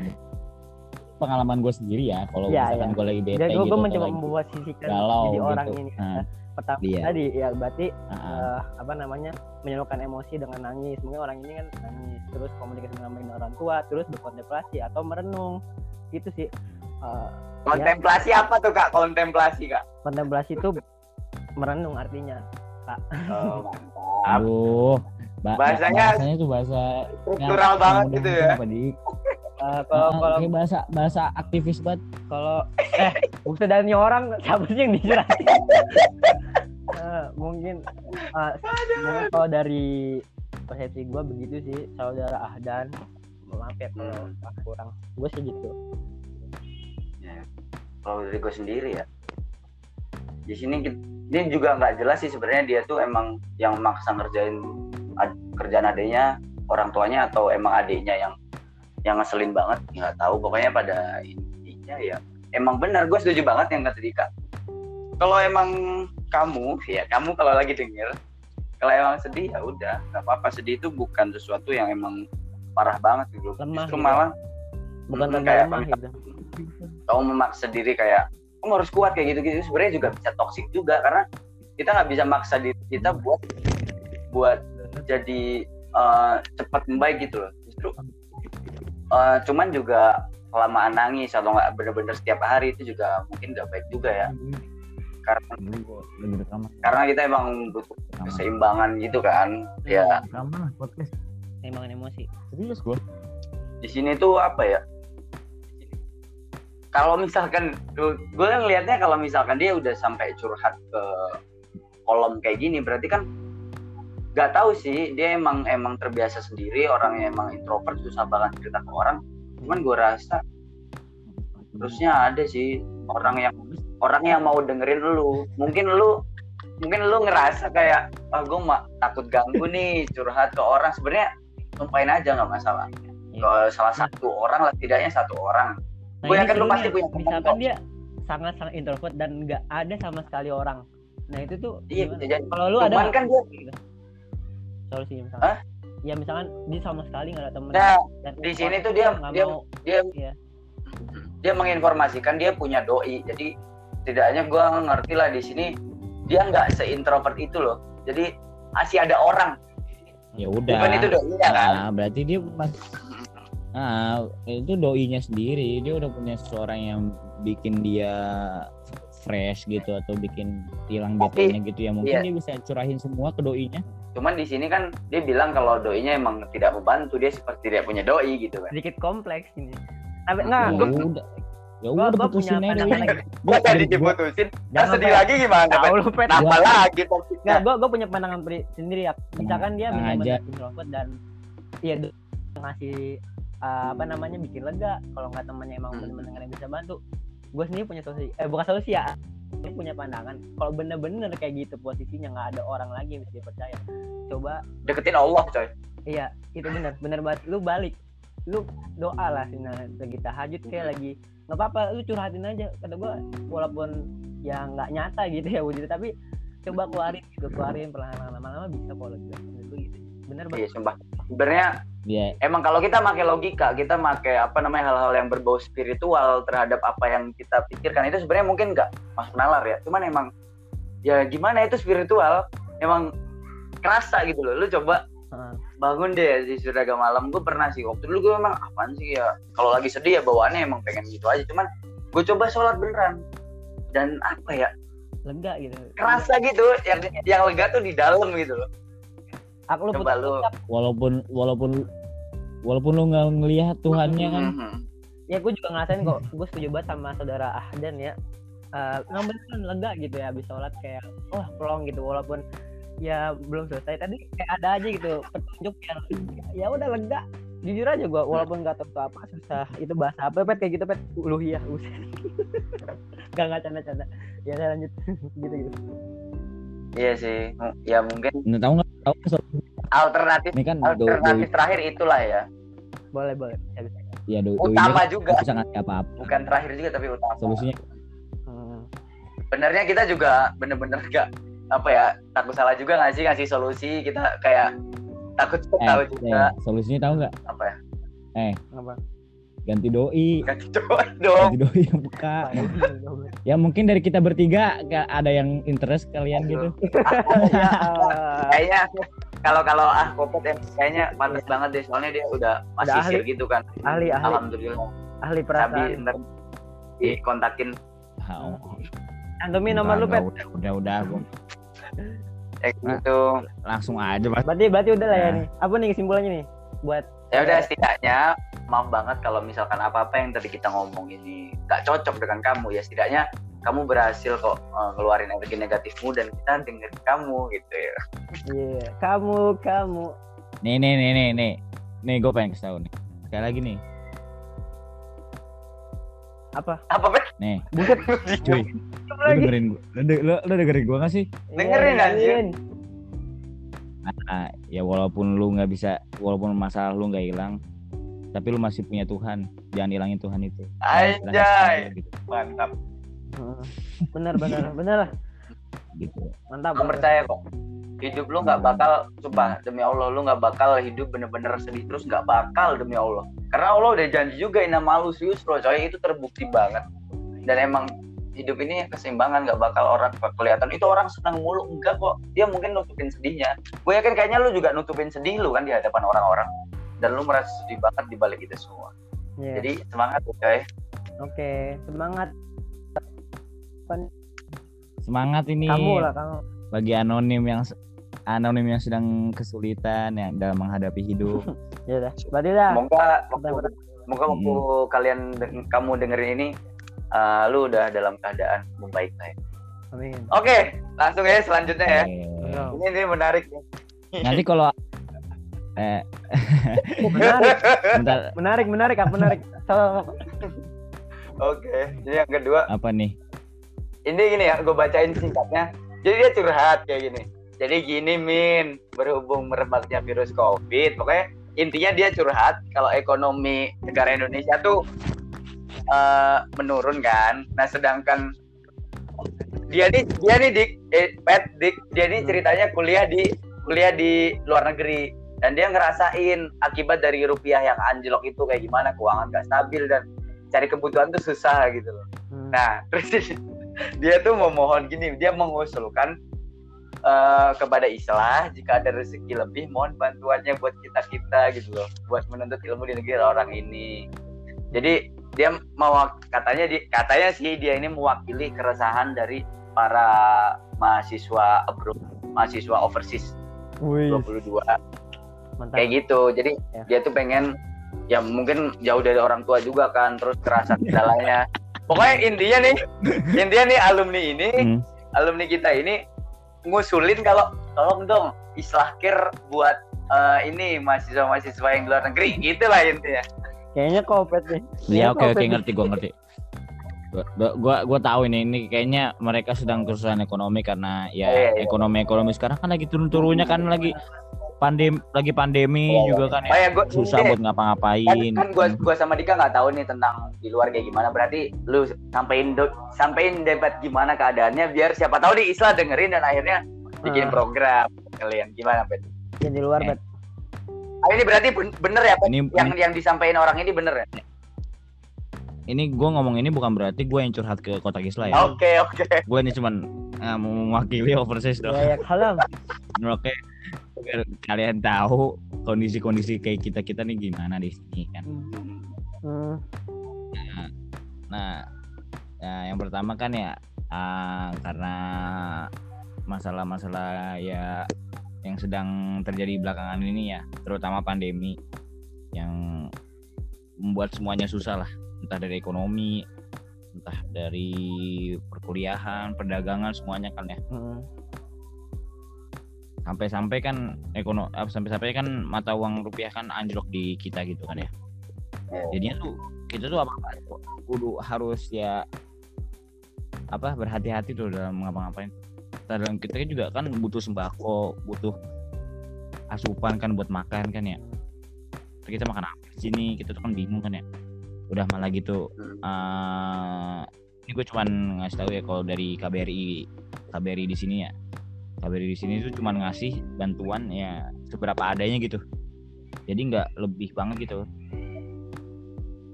S5: Pengalaman gue sendiri ya, kalau
S2: Iya,
S5: misalkan
S2: iya.
S5: gue lagi bete
S2: jadi gue
S5: gitu, atau
S2: mencoba
S5: lagi
S2: memposisikan
S5: galau
S2: jadi
S5: gitu.
S2: orang ini
S5: Nah,
S2: pertama
S5: Iya.
S2: tadi ya berarti
S5: ah.
S2: eh, apa namanya menyalurkan emosi dengan nangis mungkin orang ini kan nangis terus komunikasi dengan orang tua terus berkontemplasi atau merenung gitu sih Eh,
S1: Kontemplasi apa tuh kak? Kontemplasi kak.
S2: kontemplasi itu merenung artinya
S1: Oh, mantap.
S5: Aduh. ba-
S1: Bahasanya-
S5: bahasanya tuh bahasa
S1: Struktural banget gitu ya.
S5: Apa, Dik?
S2: Eh, kalau
S5: Ah,
S2: kalau
S5: bahasa bahasa aktivis banget.
S2: kalau eh bukan dari orang siapa sih yang dijelasin Eh, mungkin mungkin kalau dari persepsi gue begitu sih saudara Ahdan maaf ya kalau
S1: Hmm.
S2: kurang gue sih gitu
S1: Kalau dari gue sendiri ya, di sini ini juga nggak jelas sih sebenarnya dia tuh emang yang maksa ngerjain ad- kerjaan adiknya, orang tuanya atau emang adiknya yang yang ngeselin banget nggak tahu. Pokoknya pada intinya ya emang benar. Gue setuju banget yang kata Dika. Kalau emang kamu ya kamu kalau lagi denger kalau emang sedih ya udah nggak apa-apa. Sedih itu bukan sesuatu yang emang parah banget gitu.
S2: Lemah
S1: justru
S2: gitu.
S1: malah
S2: bukan
S1: Hmm, kayak
S2: lemah gitu.
S1: kamu memaksa diri kayak kamu harus kuat kayak gitu-gitu. Sebenarnya juga bisa toksik juga karena kita nggak bisa maksa diri kita buat buat jadi eh, cepat membaik gitu loh. Justru eh, cuman juga kelamaan nangis atau nggak bener-bener setiap hari itu juga mungkin nggak baik juga ya. Karena karena kita emang butuh keseimbangan gitu kan ya.
S5: Podcast.
S2: emang emosi.
S5: Serius gua.
S1: di sini tuh apa ya kalau misalkan gue kan lihatnya kalau misalkan dia udah sampai curhat ke kolom kayak gini berarti kan nggak tahu sih dia emang emang terbiasa sendiri orang yang emang introvert susah banget cerita ke orang. Cuman gue rasa terusnya ada sih orang yang orang yang mau dengerin lu. Mungkin lu mungkin lu ngerasa kayak ah gue mah takut ganggu nih curhat ke orang. Sebenarnya tumpahin aja nggak masalah.
S2: Iya.
S1: ke salah satu orang lah tidaknya satu orang
S2: Nah,
S1: Gua
S2: ini
S1: yakin lu pasti punya
S2: misalkan
S1: kok.
S2: dia sangat sangat introvert dan nggak ada sama sekali orang nah itu tuh
S1: iya
S2: gimana?
S1: bisa jadi
S2: kalau lu
S1: cuman
S2: ada
S1: kan dia
S2: gitu. solusi misalkan
S1: Hah?
S2: ya misalkan dia sama sekali nggak ada temen
S1: nah
S2: dan
S1: di sini tuh dia- dia-
S2: mau
S1: dia
S2: Iya.
S1: dia menginformasikan dia punya doi jadi tidaknya gue ngerti lah di sini dia nggak seintrovert itu loh jadi masih ada orang
S5: Ya udah.
S1: bukan itu doinya kan
S5: Nah, berarti dia mas Ah, itu doinya sendiri. Dia udah punya seseorang yang bikin dia fresh gitu atau bikin hilang
S1: Tapi,
S5: betenya gitu ya. Mungkin
S1: iya.
S5: dia bisa curahin semua ke doinya.
S1: cuman di sini kan dia bilang kalau doinya emang tidak membantu dia seperti tidak punya doi gitu kan
S2: sedikit kompleks ini tapi
S5: Ya
S2: nggak gua,
S5: udah. Ya
S2: gua,
S5: udah
S2: gua punya
S5: putusin aja
S1: gua
S5: Gua-
S1: jadi
S5: gua-
S1: diputusin sedih lagi gimana
S2: tahu lu pet
S1: Nambah
S5: Gua-
S1: lagi topiknya
S2: nggak gue gue punya pandangan sendiri ya misalkan dia benar-benar
S5: aja.
S2: introvert dan iya ngasih uh, apa namanya bikin lega kalau nggak temannya emang
S1: Hmm.
S2: benar-benar yang bisa bantu. Gue sendiri punya solusi eh bukan solusi ya gue punya pandangan. Kalau bener-bener kayak gitu posisinya nggak ada orang lagi yang bisa dipercaya coba
S1: deketin Allah coy.
S2: Iya itu bener bener banget. Lu balik lu doa lah sih nah lagi tahajud kayak lagi nggak apa-apa lu curhatin aja kata gua walaupun ya nggak nyata gitu ya wujudnya tapi coba keluarin gitu keluarin perlahan-lahan lama-lama bisa kalau gitu Menurut gitu bener
S1: iya
S2: banget
S1: sumpah. Sebenarnya
S5: Dia
S1: emang kalau kita pakai logika kita pakai apa namanya hal-hal yang berbau spiritual terhadap apa yang kita pikirkan itu sebenarnya mungkin nggak masuk nalar ya. Cuman emang ya gimana itu spiritual emang kerasa gitu loh. Lu coba
S2: Heeh.
S1: bangun deh di surga malam. Gue pernah sih waktu dulu gue emang apaan sih ya? Kalau lagi sedih ya bawaannya emang pengen gitu aja. Cuman gue coba sholat beneran. Dan apa ya?
S2: Lega gitu.
S1: Kerasa gitu yang yang lega tuh di dalam gitu loh
S2: aku lu
S1: coba lu.
S5: walaupun walaupun walaupun lu nggak ngelihat Tuhannya kan.
S1: Mhm.
S2: ya gue juga ngerasain kok. Gue setuju banget sama saudara Ahdan ya. Uh, ngambil kan lega gitu ya habis sholat kayak wah plong gitu. Walaupun ya belum selesai tadi kayak ada aja gitu petunjuk yang ya udah lega. Jujur aja gua walaupun nggak tahu apa susah. Itu bahasa apa pet? Kayak gitu pet. Uluhiyah buset. Gak nggak canda canda ya saya lanjut. Gitu gitu
S1: Iya sih. Ya mungkin
S3: Nah, tahu nggak tahu nggak solusi?
S1: alternatif
S3: ini kan do,
S1: alternatif
S3: doi-
S1: terakhir itulah ya.
S2: boleh boleh bisa bisa
S3: ya do, doi
S1: Utama
S3: ini
S1: juga.
S3: nggak bisa ngasih apa-apa
S1: Bukan terakhir juga tapi utama.
S3: solusinya
S2: Hmm.
S1: Benernya kita juga bener-bener gak apa ya takut salah juga nggak sih ngasih solusi kita kayak takut
S3: eh,
S1: tahu
S3: eh,
S1: juga
S3: solusinya tahu nggak
S1: apa ya
S2: apa
S3: ganti doi.
S1: Ganti doang dong.
S3: Ganti doi yang peka ya mungkin dari kita bertiga ada yang interest kalian gitu.
S2: Ya.
S1: Kayaknya kalau kalau ah kopet em kayaknya pantas banget deh soalnya dia udah masih
S2: ahli.
S1: share gitu kan.
S2: Ahli ahli.
S1: Alhamdulillah.
S2: Ahli
S1: tapi
S2: perasaan
S1: ntar dikontakin.
S3: Ah, oh.
S2: nomor lu pet?
S3: udah udah udah gua.
S1: Eh,
S3: Nah.
S1: gitu.
S3: Langsung aja mas.
S2: Berarti berarti udah lah ya
S3: Nah.
S2: nih apa nih kesimpulannya nih? Buat
S1: ya udah setidaknya maaf banget kalau misalkan apa apa yang tadi kita ngomong ini gak cocok dengan kamu ya setidaknya kamu berhasil kok eh, ngeluarin energi negatifmu dan kita dengerin kamu gitu ya.
S2: Iya kamu kamu.
S3: Nih nih nih nih nih. Nih gue pengen kasih tau nih. Sekali lagi nih.
S2: Apa?
S1: Apa bet
S3: nih.
S2: Buset.
S3: Cuy lu dengerin gue lu, lu, lu dengerin gue gak sih?
S1: Dengerin,
S2: Iya,
S1: anjir.
S3: nah, ya walaupun lu nggak bisa walaupun masalah lu nggak hilang tapi lu masih punya Tuhan. Jangan hilangin Tuhan itu.
S1: Anjay.
S3: Gitu,
S1: mantap.
S2: Heeh. bener bener bener lah.
S3: Gitu.
S2: mantap
S1: Kamu percaya kok. Hidup lu nggak bakal sumpah demi Allah lu nggak bakal hidup bener-bener sedih terus nggak bakal demi Allah. Karena Allah udah janji juga nama lu serius bro coy itu terbukti banget. Dan emang hidup ini keseimbangan nggak bakal orang kelihatan. Itu orang senang mulu enggak kok. Dia mungkin nutupin sedihnya. Gue yakin kayaknya lu juga nutupin sedih lu kan di hadapan orang-orang dan lu merasa sedih banget di balik itu semua
S2: Iya.
S1: jadi semangat ya coy
S2: oke semangat
S3: semangat ini
S2: kamu lah kamu
S3: bagi anonim yang anonim yang sedang kesulitan yang dalam menghadapi hidup
S2: ya udah berarti dah
S1: semoga
S2: Bentar,
S1: waktu, semoga waktu kalian deng- kamu dengerin ini eh, lu udah dalam keadaan membaik lah ya.
S2: amin
S1: Oke, langsung ya selanjutnya ya.
S2: Ayo.
S1: Ini ini menarik. nih.
S3: nanti kalau eh.
S2: Menarik.
S3: Bentar.
S2: Menarik menarik apa menarik.
S1: Oke, jadi yang kedua,
S3: apa nih?
S1: Ini gini ya, gue bacain singkatnya. Jadi dia curhat kayak gini. Jadi gini Min, berhubung merebaknya virus COVID, pokoknya intinya dia curhat kalau ekonomi negara Indonesia tuh eh, menurun kan. Nah sedangkan dia nih dia nih dik, eh, pet dik, dia nih ceritanya kuliah di kuliah di luar negeri dan dia ngerasain akibat dari rupiah yang anjlok itu kayak gimana keuangan gak stabil dan cari kebutuhan tuh susah gitu loh.
S2: hmm.
S1: Nah, terus dia tuh memohon gini, dia mengusulkan eh, kepada Islah jika ada rezeki lebih mohon bantuannya buat kita kita gitu loh, buat menuntut ilmu di negeri orang ini. Jadi dia mau katanya di katanya sih dia ini mewakili keresahan dari para mahasiswa abroad, mahasiswa overseas
S2: Wih,
S1: 22
S2: mantap
S1: kayak gitu. Jadi
S2: Ya.
S1: dia tuh pengen ya mungkin jauh dari orang tua juga kan, terus kerasa kendalanya. Pokoknya intinya nih, intinya nih alumni ini,
S3: Hmm.
S1: alumni kita ini ngusulin kalau tolong dong islahkir buat eh, ini mahasiswa-mahasiswa yang di luar negeri, gitulah intinya.
S2: kayaknya kopet nih
S3: ya oke oke ngerti gua ngerti gua gua gua, gua tahu ini ini kayaknya mereka sedang kesusahan ekonomi karena ya
S1: Iya, iya.
S3: ekonomi ekonomi sekarang kan lagi turun turunnya kan lagi pandemi lagi pandemi
S1: Iya, iya.
S3: juga kan
S1: Oh
S3: ya
S1: ya, gua,
S3: susah
S1: ini-
S3: buat ngapa-ngapain
S1: kan, kan gua gua sama Dika nggak tahu nih tentang di luar kayak gimana. Berarti lu sampein do, sampein debat gimana keadaannya biar siapa tahu di Islah dengerin dan akhirnya bikin
S2: Ah.
S1: program kalian gimana Bet?
S2: yang di luar
S3: Eh.
S2: bet
S1: Ah, ini berarti ben- bener ya Bet?
S3: ini
S1: yang
S3: ini,
S1: yang disampaikan orang ini bener ya?
S3: ini gua ngomong ini bukan berarti gue yang curhat ke kota Isla ya
S1: Oke oke.
S3: gue ini cuman eh, mau mewakili overseas doang
S2: ya ya halam
S3: oke biar kalian tahu kondisi-kondisi kayak kita kita nih gimana di sini kan
S2: hmm.
S3: Nah, ya yang pertama kan ya ah, karena masalah-masalah ya yang sedang terjadi belakangan ini ya, terutama pandemi yang membuat semuanya susah lah, entah dari ekonomi, entah dari perkuliahan, perdagangan semuanya kan ya.
S2: Hmm.
S3: Sampai-sampai kan ekono sampai-sampai kan mata uang rupiah kan anjlok di kita gitu kan ya.
S1: Iya.
S3: jadinya tuh kita tuh apa kudu harus ya apa berhati-hati tuh dalam ngapa-ngapain. Dalam kita kan juga kan butuh sembako butuh asupan kan buat makan kan ya. Terus kita makan apa di sini kita tuh kan bingung kan ya. Udah malah gitu eh ini gue cuman ngasih tahu ya kalau dari KBRI KBRI di sini ya KBRI di sini tuh cuman ngasih bantuan ya seberapa adanya gitu. Jadi nggak lebih banget gitu.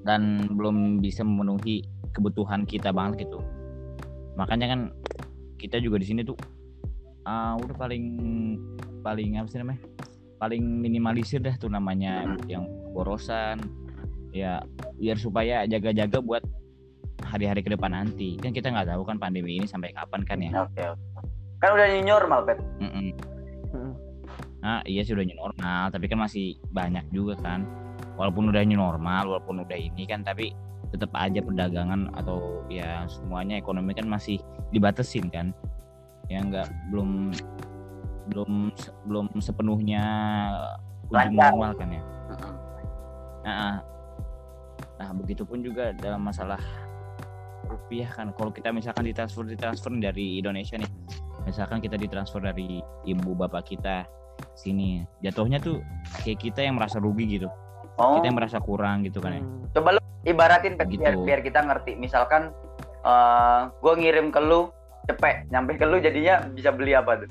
S3: Dan belum bisa memenuhi kebutuhan kita banget gitu. Makanya kan kita juga di sini tuh ah, udah paling paling apa sih namanya? Paling minimalisir dah tuh namanya yang borosan ya biar supaya jaga-jaga buat hari-hari ke depan nanti. Kan kita nggak tahu kan pandemi ini sampai kapan kan ya.
S1: Oke, oke. Kan udah new normal, Pet.
S3: Mm-mm.
S2: Mm.
S3: Nah iya sih udah new normal tapi kan masih banyak juga kan walaupun udah new normal walaupun udah ini kan tapi tetap aja perdagangan atau ya semuanya ekonomi kan masih dibatesin kan ya nggak belum belum belum sepenuhnya
S1: Lancar.
S3: normal kan ya nah, nah begitupun juga dalam masalah rupiah kan kalau kita misalkan ditransfer ditransfer dari Indonesia nih misalkan kita ditransfer dari ibu bapak kita sini jatuhnya tuh kayak kita yang merasa rugi gitu
S1: Oh,
S3: kita yang merasa kurang gitu kan ya
S2: Hmm.
S1: coba lu ibaratin Pet, biar,
S3: Gitu.
S1: biar kita ngerti. Misalkan eh gue ngirim ke lu cepet, nyampe ke lu jadinya bisa beli apa tuh?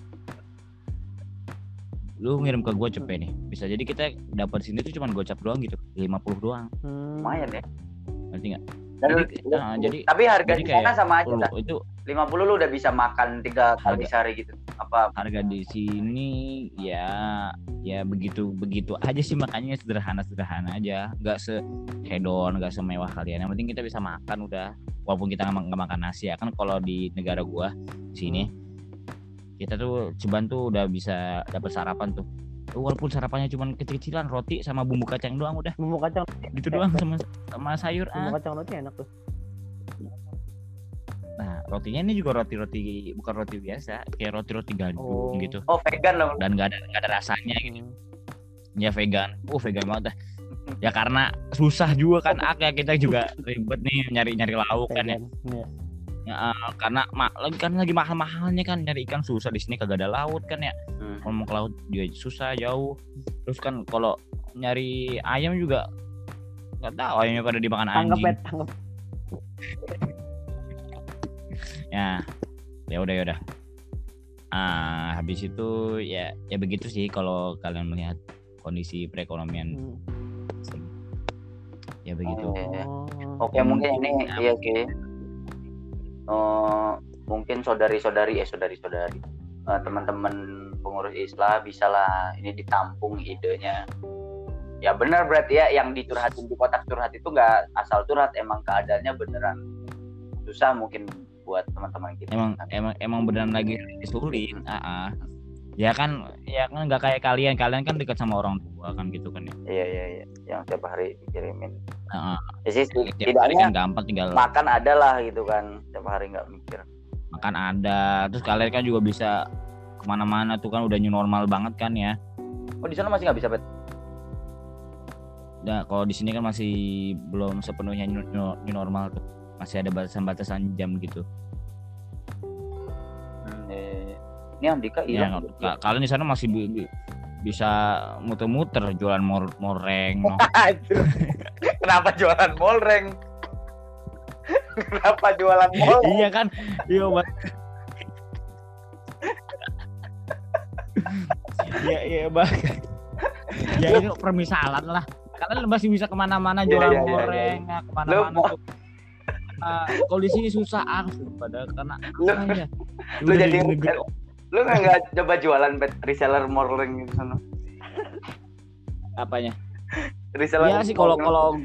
S3: lu ngirim ke gue cepet nih bisa jadi kita dapat sini tuh cuman gocap doang gitu 50 doang
S2: Hmm.
S1: Lumayan ya.
S3: ngerti nggak Jadi,
S1: lu-
S3: nah, jadi-
S1: tapi harga
S3: jadi
S1: di sana
S3: kayak
S1: sama aja
S3: lu itu
S1: 50 lu udah bisa makan tiga kali
S3: Harga.
S1: sehari gitu. Apa?
S3: harga di sini ya ya begitu begitu aja sih makanya sederhana sederhana aja. Nggak se hedon nggak semewah kalian. Yang penting kita bisa makan udah. Walaupun kita nggak makan nasi ya. Kan kalau di negara gua di sini kita tuh ceban tuh udah bisa dapat sarapan tuh. Walaupun sarapannya cuma kecil-kecilan roti sama bumbu kacang doang udah.
S2: Bumbu kacang,
S3: gitu doang sama sama sayur
S2: bumbu
S3: ah.
S2: kacang roti enak tuh.
S3: Nah rotinya ini juga roti-roti bukan roti biasa kayak roti-roti gandum
S2: Oh.
S3: gitu
S1: oh vegan dong.
S3: dan nggak ada nggak ada rasanya gitu
S2: Hmm.
S3: ya vegan uh vegan banget dah ya karena susah juga kan ah, kayak kita juga ribet nih nyari nyari lauk kan ya.
S2: Iya.
S3: Ya, karena ma- lagi kan lagi mahal mahalnya kan nyari ikan susah di sini kagak ada laut kan ya
S1: Hmm.
S3: kalau mau ke laut juga susah jauh terus kan kalau nyari ayam juga nggak tahu ayamnya pada dimakan anjing
S2: pet, tanggap.
S3: Ya ya udah ya udah ah habis itu ya ya begitu sih kalau kalian melihat kondisi perekonomian
S2: Hmm.
S3: ya begitu
S1: Oke.
S2: Oh.
S1: Oke, mungkin ini
S3: Ya.
S1: iya sih. Eh, mungkin saudari-saudari eh saudari-saudari eh, teman-teman pengurus Islam bisalah ini ditampung idenya. Ya benar berarti ya yang dicurhatin di kotak curhat itu nggak asal curhat emang keadaannya beneran susah mungkin buat teman-teman kita.
S3: emang emang emang beneran lagi sulit ah ah. ya kan ya kan nggak kayak kalian kalian kan dekat sama orang tua kan gitu kan ya
S1: Iya iya iya yang tiap hari dikirimin.
S3: Ah, ah.
S1: Ya sih setidaknya
S3: kan gampang tinggal
S1: makan ada lah gitu kan tiap hari nggak mikir.
S3: makan ada terus kalian kan juga bisa ke mana-mana tuh kan udah new normal banget kan ya
S1: Oh di sana masih nggak bisa bet?
S3: Nah, kalau di sini kan masih belum sepenuhnya new- new normal tuh. Masih ada batasan-batasan jam gitu.
S1: Hmm, iya, iya, iya. Ini Andika
S3: Ya,
S1: hilang.
S3: ka- kalian di sana masih bi- bi- bisa muter-muter jualan mor moreng. no.
S1: Kenapa jualan molreng? Kenapa jualan molreng?
S3: iya kan? Iya, Pak. Iya, iya, Bang. ya ini permisalan lah. Kalian masih bisa ke mana-mana
S1: Iya,
S3: jualan
S1: iya, iya, iya.
S3: goreng, ya, ke mana-mana
S1: Lu-
S3: tuh. Ah, kalau di sini susah ah, pada karena
S1: Lu-
S3: ya?
S1: lu
S3: Udah
S1: jadi-
S3: di negeri
S1: Lu nggak nggak coba jualan bet reseller molreng gitu sana?
S3: apanya?
S1: Reseller.
S3: Iya sih kalau kalau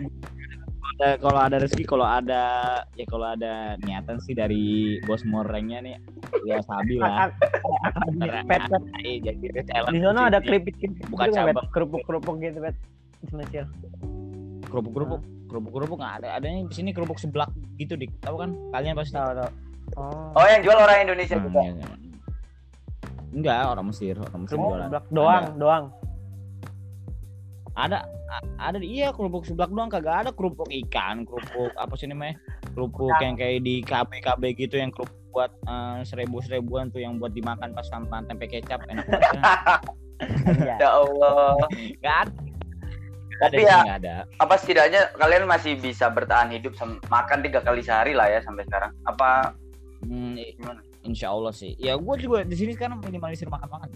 S3: ada kalau ada rezeki kalau ada ya kalau ada niatan sih dari bos morengnya nih ya sabi lah.
S2: Pet, pet.
S3: Iya, jadi
S2: Di sana ada keripik keripik
S3: Bukan
S2: gitu
S3: cabang.
S2: kerupuk kerupuk gitu bet spesial
S3: kerupuk kerupuk kerupuk kerupuk nggak ada. Adanya di sini kerupuk seblak gitu dik. Tahu kan? Kalian pasti.
S2: Tahu tahu. Oh
S1: Oh yang jual orang Indonesia
S3: Hmm,
S1: juga.
S3: iya. enggak orang Mesir. Orang Mesir
S2: Kerupuk
S3: jualan.
S2: seblak doang, doang.
S3: ada ada iya kerupuk seblak doang. Kagak ada kerupuk ikan kerupuk apa sih namanya? Kerupuk yang kayak di KB KB gitu yang kerupuk buat seribu seribuan tuh yang buat dimakan pas tanpa tempe kecap. Enak banget
S2: Iya.
S1: Ya Allah.
S3: nggak ada Ada
S1: Tapi
S3: sih,
S1: ya-
S3: ada
S1: Apa setidaknya kalian masih bisa bertahan hidup sama makan tiga kali sehari lah ya sampai sekarang? Apa
S3: Hmm,
S1: Gimana?
S3: Insya Allah sih. Ya gue juga di sini sekarang minimalisir makan makan.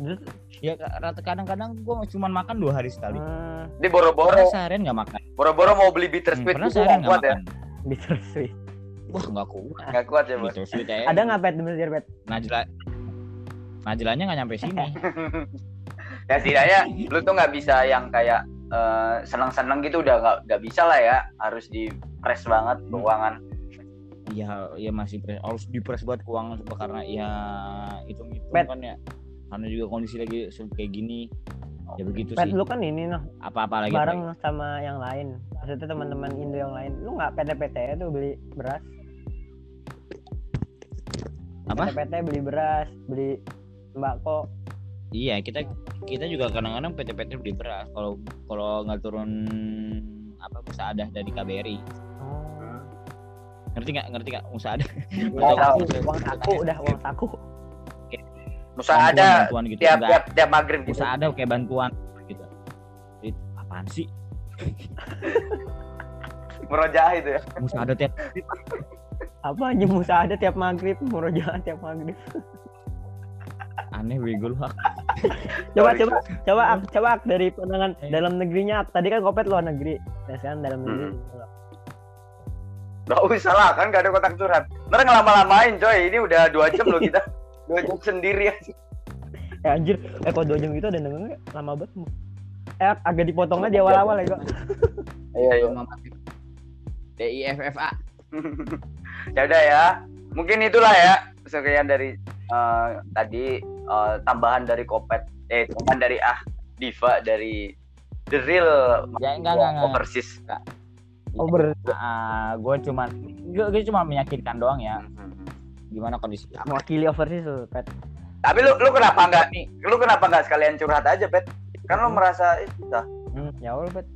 S3: Ya rata kadang-kadang gue cuma makan dua hari sekali.
S2: eh,
S1: di boro-boro
S3: Pernah seharian nggak makan.
S1: boro-boro mau beli bitter
S3: Hmm,
S1: sweet
S3: pernah
S1: gitu
S3: seharian
S1: nggak ya?
S3: makan.
S2: bittersweet.
S3: Wah nggak kuat.
S1: Nggak kuat ya bos.
S3: Sweet aja.
S2: Ada nggak pet di Mesir pet?
S3: Najla Najlanya nggak nyampe sini.
S1: ya setidaknya lu tuh nggak bisa yang kayak eh, seneng-seneng gitu udah nggak nggak bisa lah ya harus di press banget
S3: Hmm.
S1: keuangan
S3: Iya, ya masih pres, harus dipres buat keuangan coba karena ya itu itu
S2: Bet.
S3: kan ya. Karena juga kondisi lagi kayak gini. Ya begitu
S2: Pet
S3: sih.
S2: lu kan ini noh
S3: Apa-apa lagi.
S2: bareng sama yang lain. Maksudnya teman-teman Indo yang lain. Lu nggak PT-PT tuh beli beras?
S3: Apa?
S2: PT-PT beli beras, beli sembako.
S3: Iya, kita kita juga kadang-kadang PT-PT beli beras. Kalau kalau nggak turun apa musaadah dari KBRI. Ngerti nggak? Ngerti nggak musaadah?
S1: Nggak tahu.
S2: Uang saku udah uang saku.
S1: Musa
S3: Bantuan-
S1: ada
S3: bantuan gitu.
S1: tiap tiap tiap maghrib gitu
S3: Musaadah kayak bantuan gitu. Jadi, apaan sih?
S1: merojaah itu ya
S3: Musaadah tiap
S2: Apa aja musa ada tiap maghrib, murojaah tiap maghrib.
S3: Aneh bego lu. Hak.
S2: Coba coba coba Ak, coba Ak, dari pandangan
S3: Eh.
S2: dalam negerinya Ak. Tadi kan kopet luar negeri. Nah sekarang dalam negeri.
S1: Gak usah lah kan gak ada kotak curhat Ntar ngelama-lamain coy Ini udah dua jam loh kita Dua jam sendiri aja
S2: Eh anjir, eh kok dua jam gitu ada dengernya lama banget. Eh Ak, agak dipotong aja di awal-awal ya kok.
S1: Iya iya
S3: DIFFA.
S1: Ya udah ya Mungkin itulah ya Sekian dari eh, Tadi eh, Tambahan dari Kopet Eh tambahan dari Ah Diva Dari The Real
S3: Ya enggak enggak enggak.
S1: Overseas
S2: Oh ber
S3: Ah, gue cuman gue, gue cuma meyakinkan doang ya
S1: Hmm.
S3: gimana kondisi
S2: mewakili overseas tuh, Pet.
S1: Tapi lu lu kenapa nggak lu kenapa nggak sekalian curhat aja pet kan lu merasa eh, susah
S2: Hmm, ya Allah, Pet.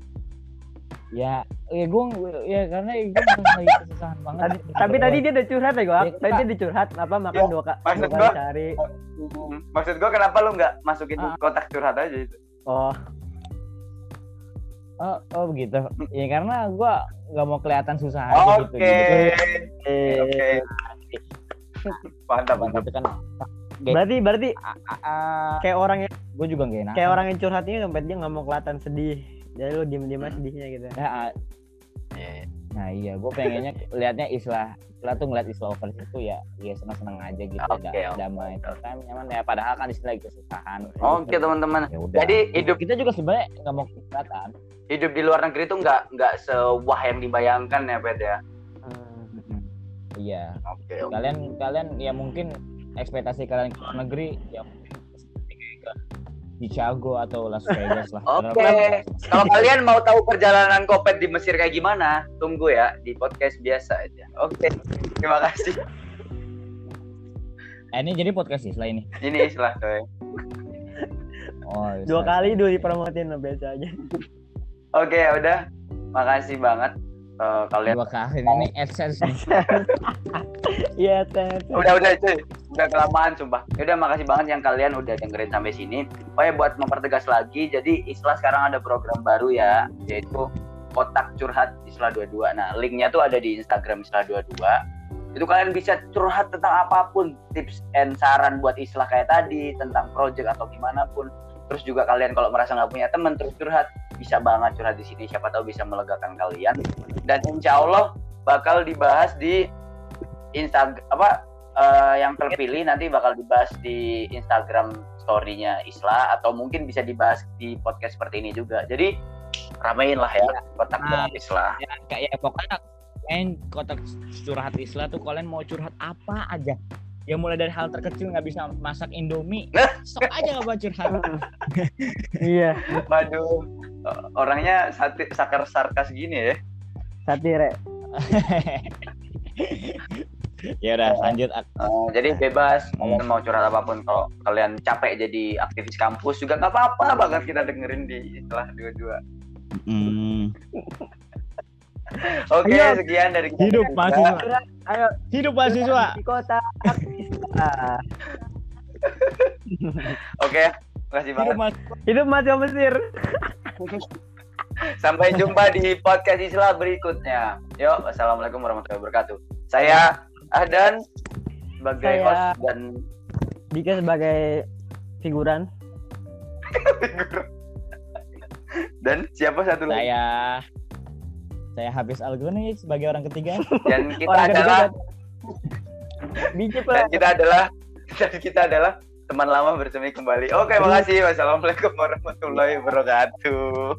S3: Ya ya gue ya karena gue lagi kesusahan banget
S2: Tadi, tapi tadi dia udah curhat ya, gua.
S3: Ya,
S2: Tadi dia dicurhat apa makan
S1: Ya,
S2: dua, ka-
S1: maksud
S2: dua kali
S1: gua-
S2: sehari.
S1: Hmm. maksud gua kenapa lu nggak masukin
S3: Ah.
S1: kotak curhat aja itu
S2: Oh,
S3: oh, oh begitu ya karena gue nggak mau kelihatan susah aja
S1: oke
S3: gitu gitu.
S2: eh,
S1: oke mantap mantap
S3: gitu kan
S2: berarti berarti kayak orang yang
S3: gue juga gak enak
S2: kayak orang yang curhat ini sampai dia nggak mau kelihatan sedih. Jadi lu diem-diem aja sedihnya gitu.
S3: Ya, ah, nah iya gue pengennya liatnya Islah Islah tuh ngeliat Islah overseas itu ya ya seneng seneng aja gitu da-
S1: oke.
S3: damai. kan nyaman ya padahal kan Islah lagi kesusahan.
S1: Oke teman-teman.
S3: Ya
S1: jadi hidup
S3: kita juga sebenarnya nggak mau kelihatan
S1: hidup di luar negeri tuh nggak nggak sewah yang dibayangkan ya pet ya?
S3: Iya.
S1: Oke oke.
S3: kalian kalian ya mungkin ekspektasi kalian ke luar negeri ya mungkin ke di Chicago atau Las Vegas lah
S1: Oke.
S3: Padahal-
S1: Kalau kalian mau tahu perjalanan Kopet di Mesir kayak gimana, tunggu ya di podcast biasa aja. Oke, terima kasih.
S3: eh, ini jadi podcast Islah ini
S1: Ini istilah coy.
S3: oh
S2: Dua
S3: Islah.
S2: kali dulu dipromotin lo biasa aja.
S1: Oke, ya udah. Makasih banget eh, kalian.
S3: dua kali ini AdSense nih
S2: Iya.
S1: Udah udah cuy. Udah kelamaan sumpah. Ya udah makasih banget yang kalian udah dengerin sampai sini. Oh ya buat mempertegas lagi, jadi Islah sekarang ada program baru ya, yaitu kotak curhat Islah 22. Nah, linknya tuh ada di Instagram Islah 22. Itu kalian bisa curhat tentang apa pun, tips and saran buat Islah kayak tadi, tentang project atau gimana pun. Terus juga kalian kalau merasa nggak punya teman terus curhat, bisa banget curhat di sini. Siapa tahu bisa melegakan kalian. Dan insya Allah bakal dibahas di Instagram apa eh, yang terpilih nanti bakal dibahas di Instagram story-nya Isla atau mungkin bisa dibahas di podcast seperti ini juga. Jadi ramein lah ya kotak
S3: Nah.
S1: curhat Isla.
S3: ya kayak pokoknya main kotak curhat Islah tuh kalian mau curhat apa aja ya mulai dari hal terkecil nggak bisa masak Indomie sok aja nggak mau curhat
S2: Iya,
S1: Waduh, eh, orangnya sati, sakar sarkas gini ya.
S2: satire.
S3: Ya udah lanjut.
S1: Eh, jadi bebas kalian mau curhat apa pun kalau kalian capek jadi aktivis kampus juga nggak apa-apa banget kita dengerin di setelah dua-dua.
S3: Hmm.
S1: Oke,
S2: Ayo.
S1: sekian dari kita
S3: Hidup mahasiswa.
S2: Ayo
S3: Hidup mahasiswa.
S2: di kota Ah,
S1: Oke, makasih banget.
S3: Hidup mahasiswa.
S2: hidup mahasiswa Mesir.
S1: Sampai jumpa di podcast Islam berikutnya. Yuk, wassalamualaikum warahmatullahi wabarakatuh. Saya Ahdan sebagai
S2: Saya-
S1: host dan
S2: Dika sebagai figuran.
S1: dan siapa satu lagi?
S3: Saya saya Hafiz Algoni sebagai orang ketiga.
S1: Dan kita
S2: Orang ketiga
S1: adalah
S2: Bicip
S1: dan kita adalah dan kita adalah teman lama bersemi kembali. Oke, makasih. Wassalamualaikum warahmatullahi wabarakatuh.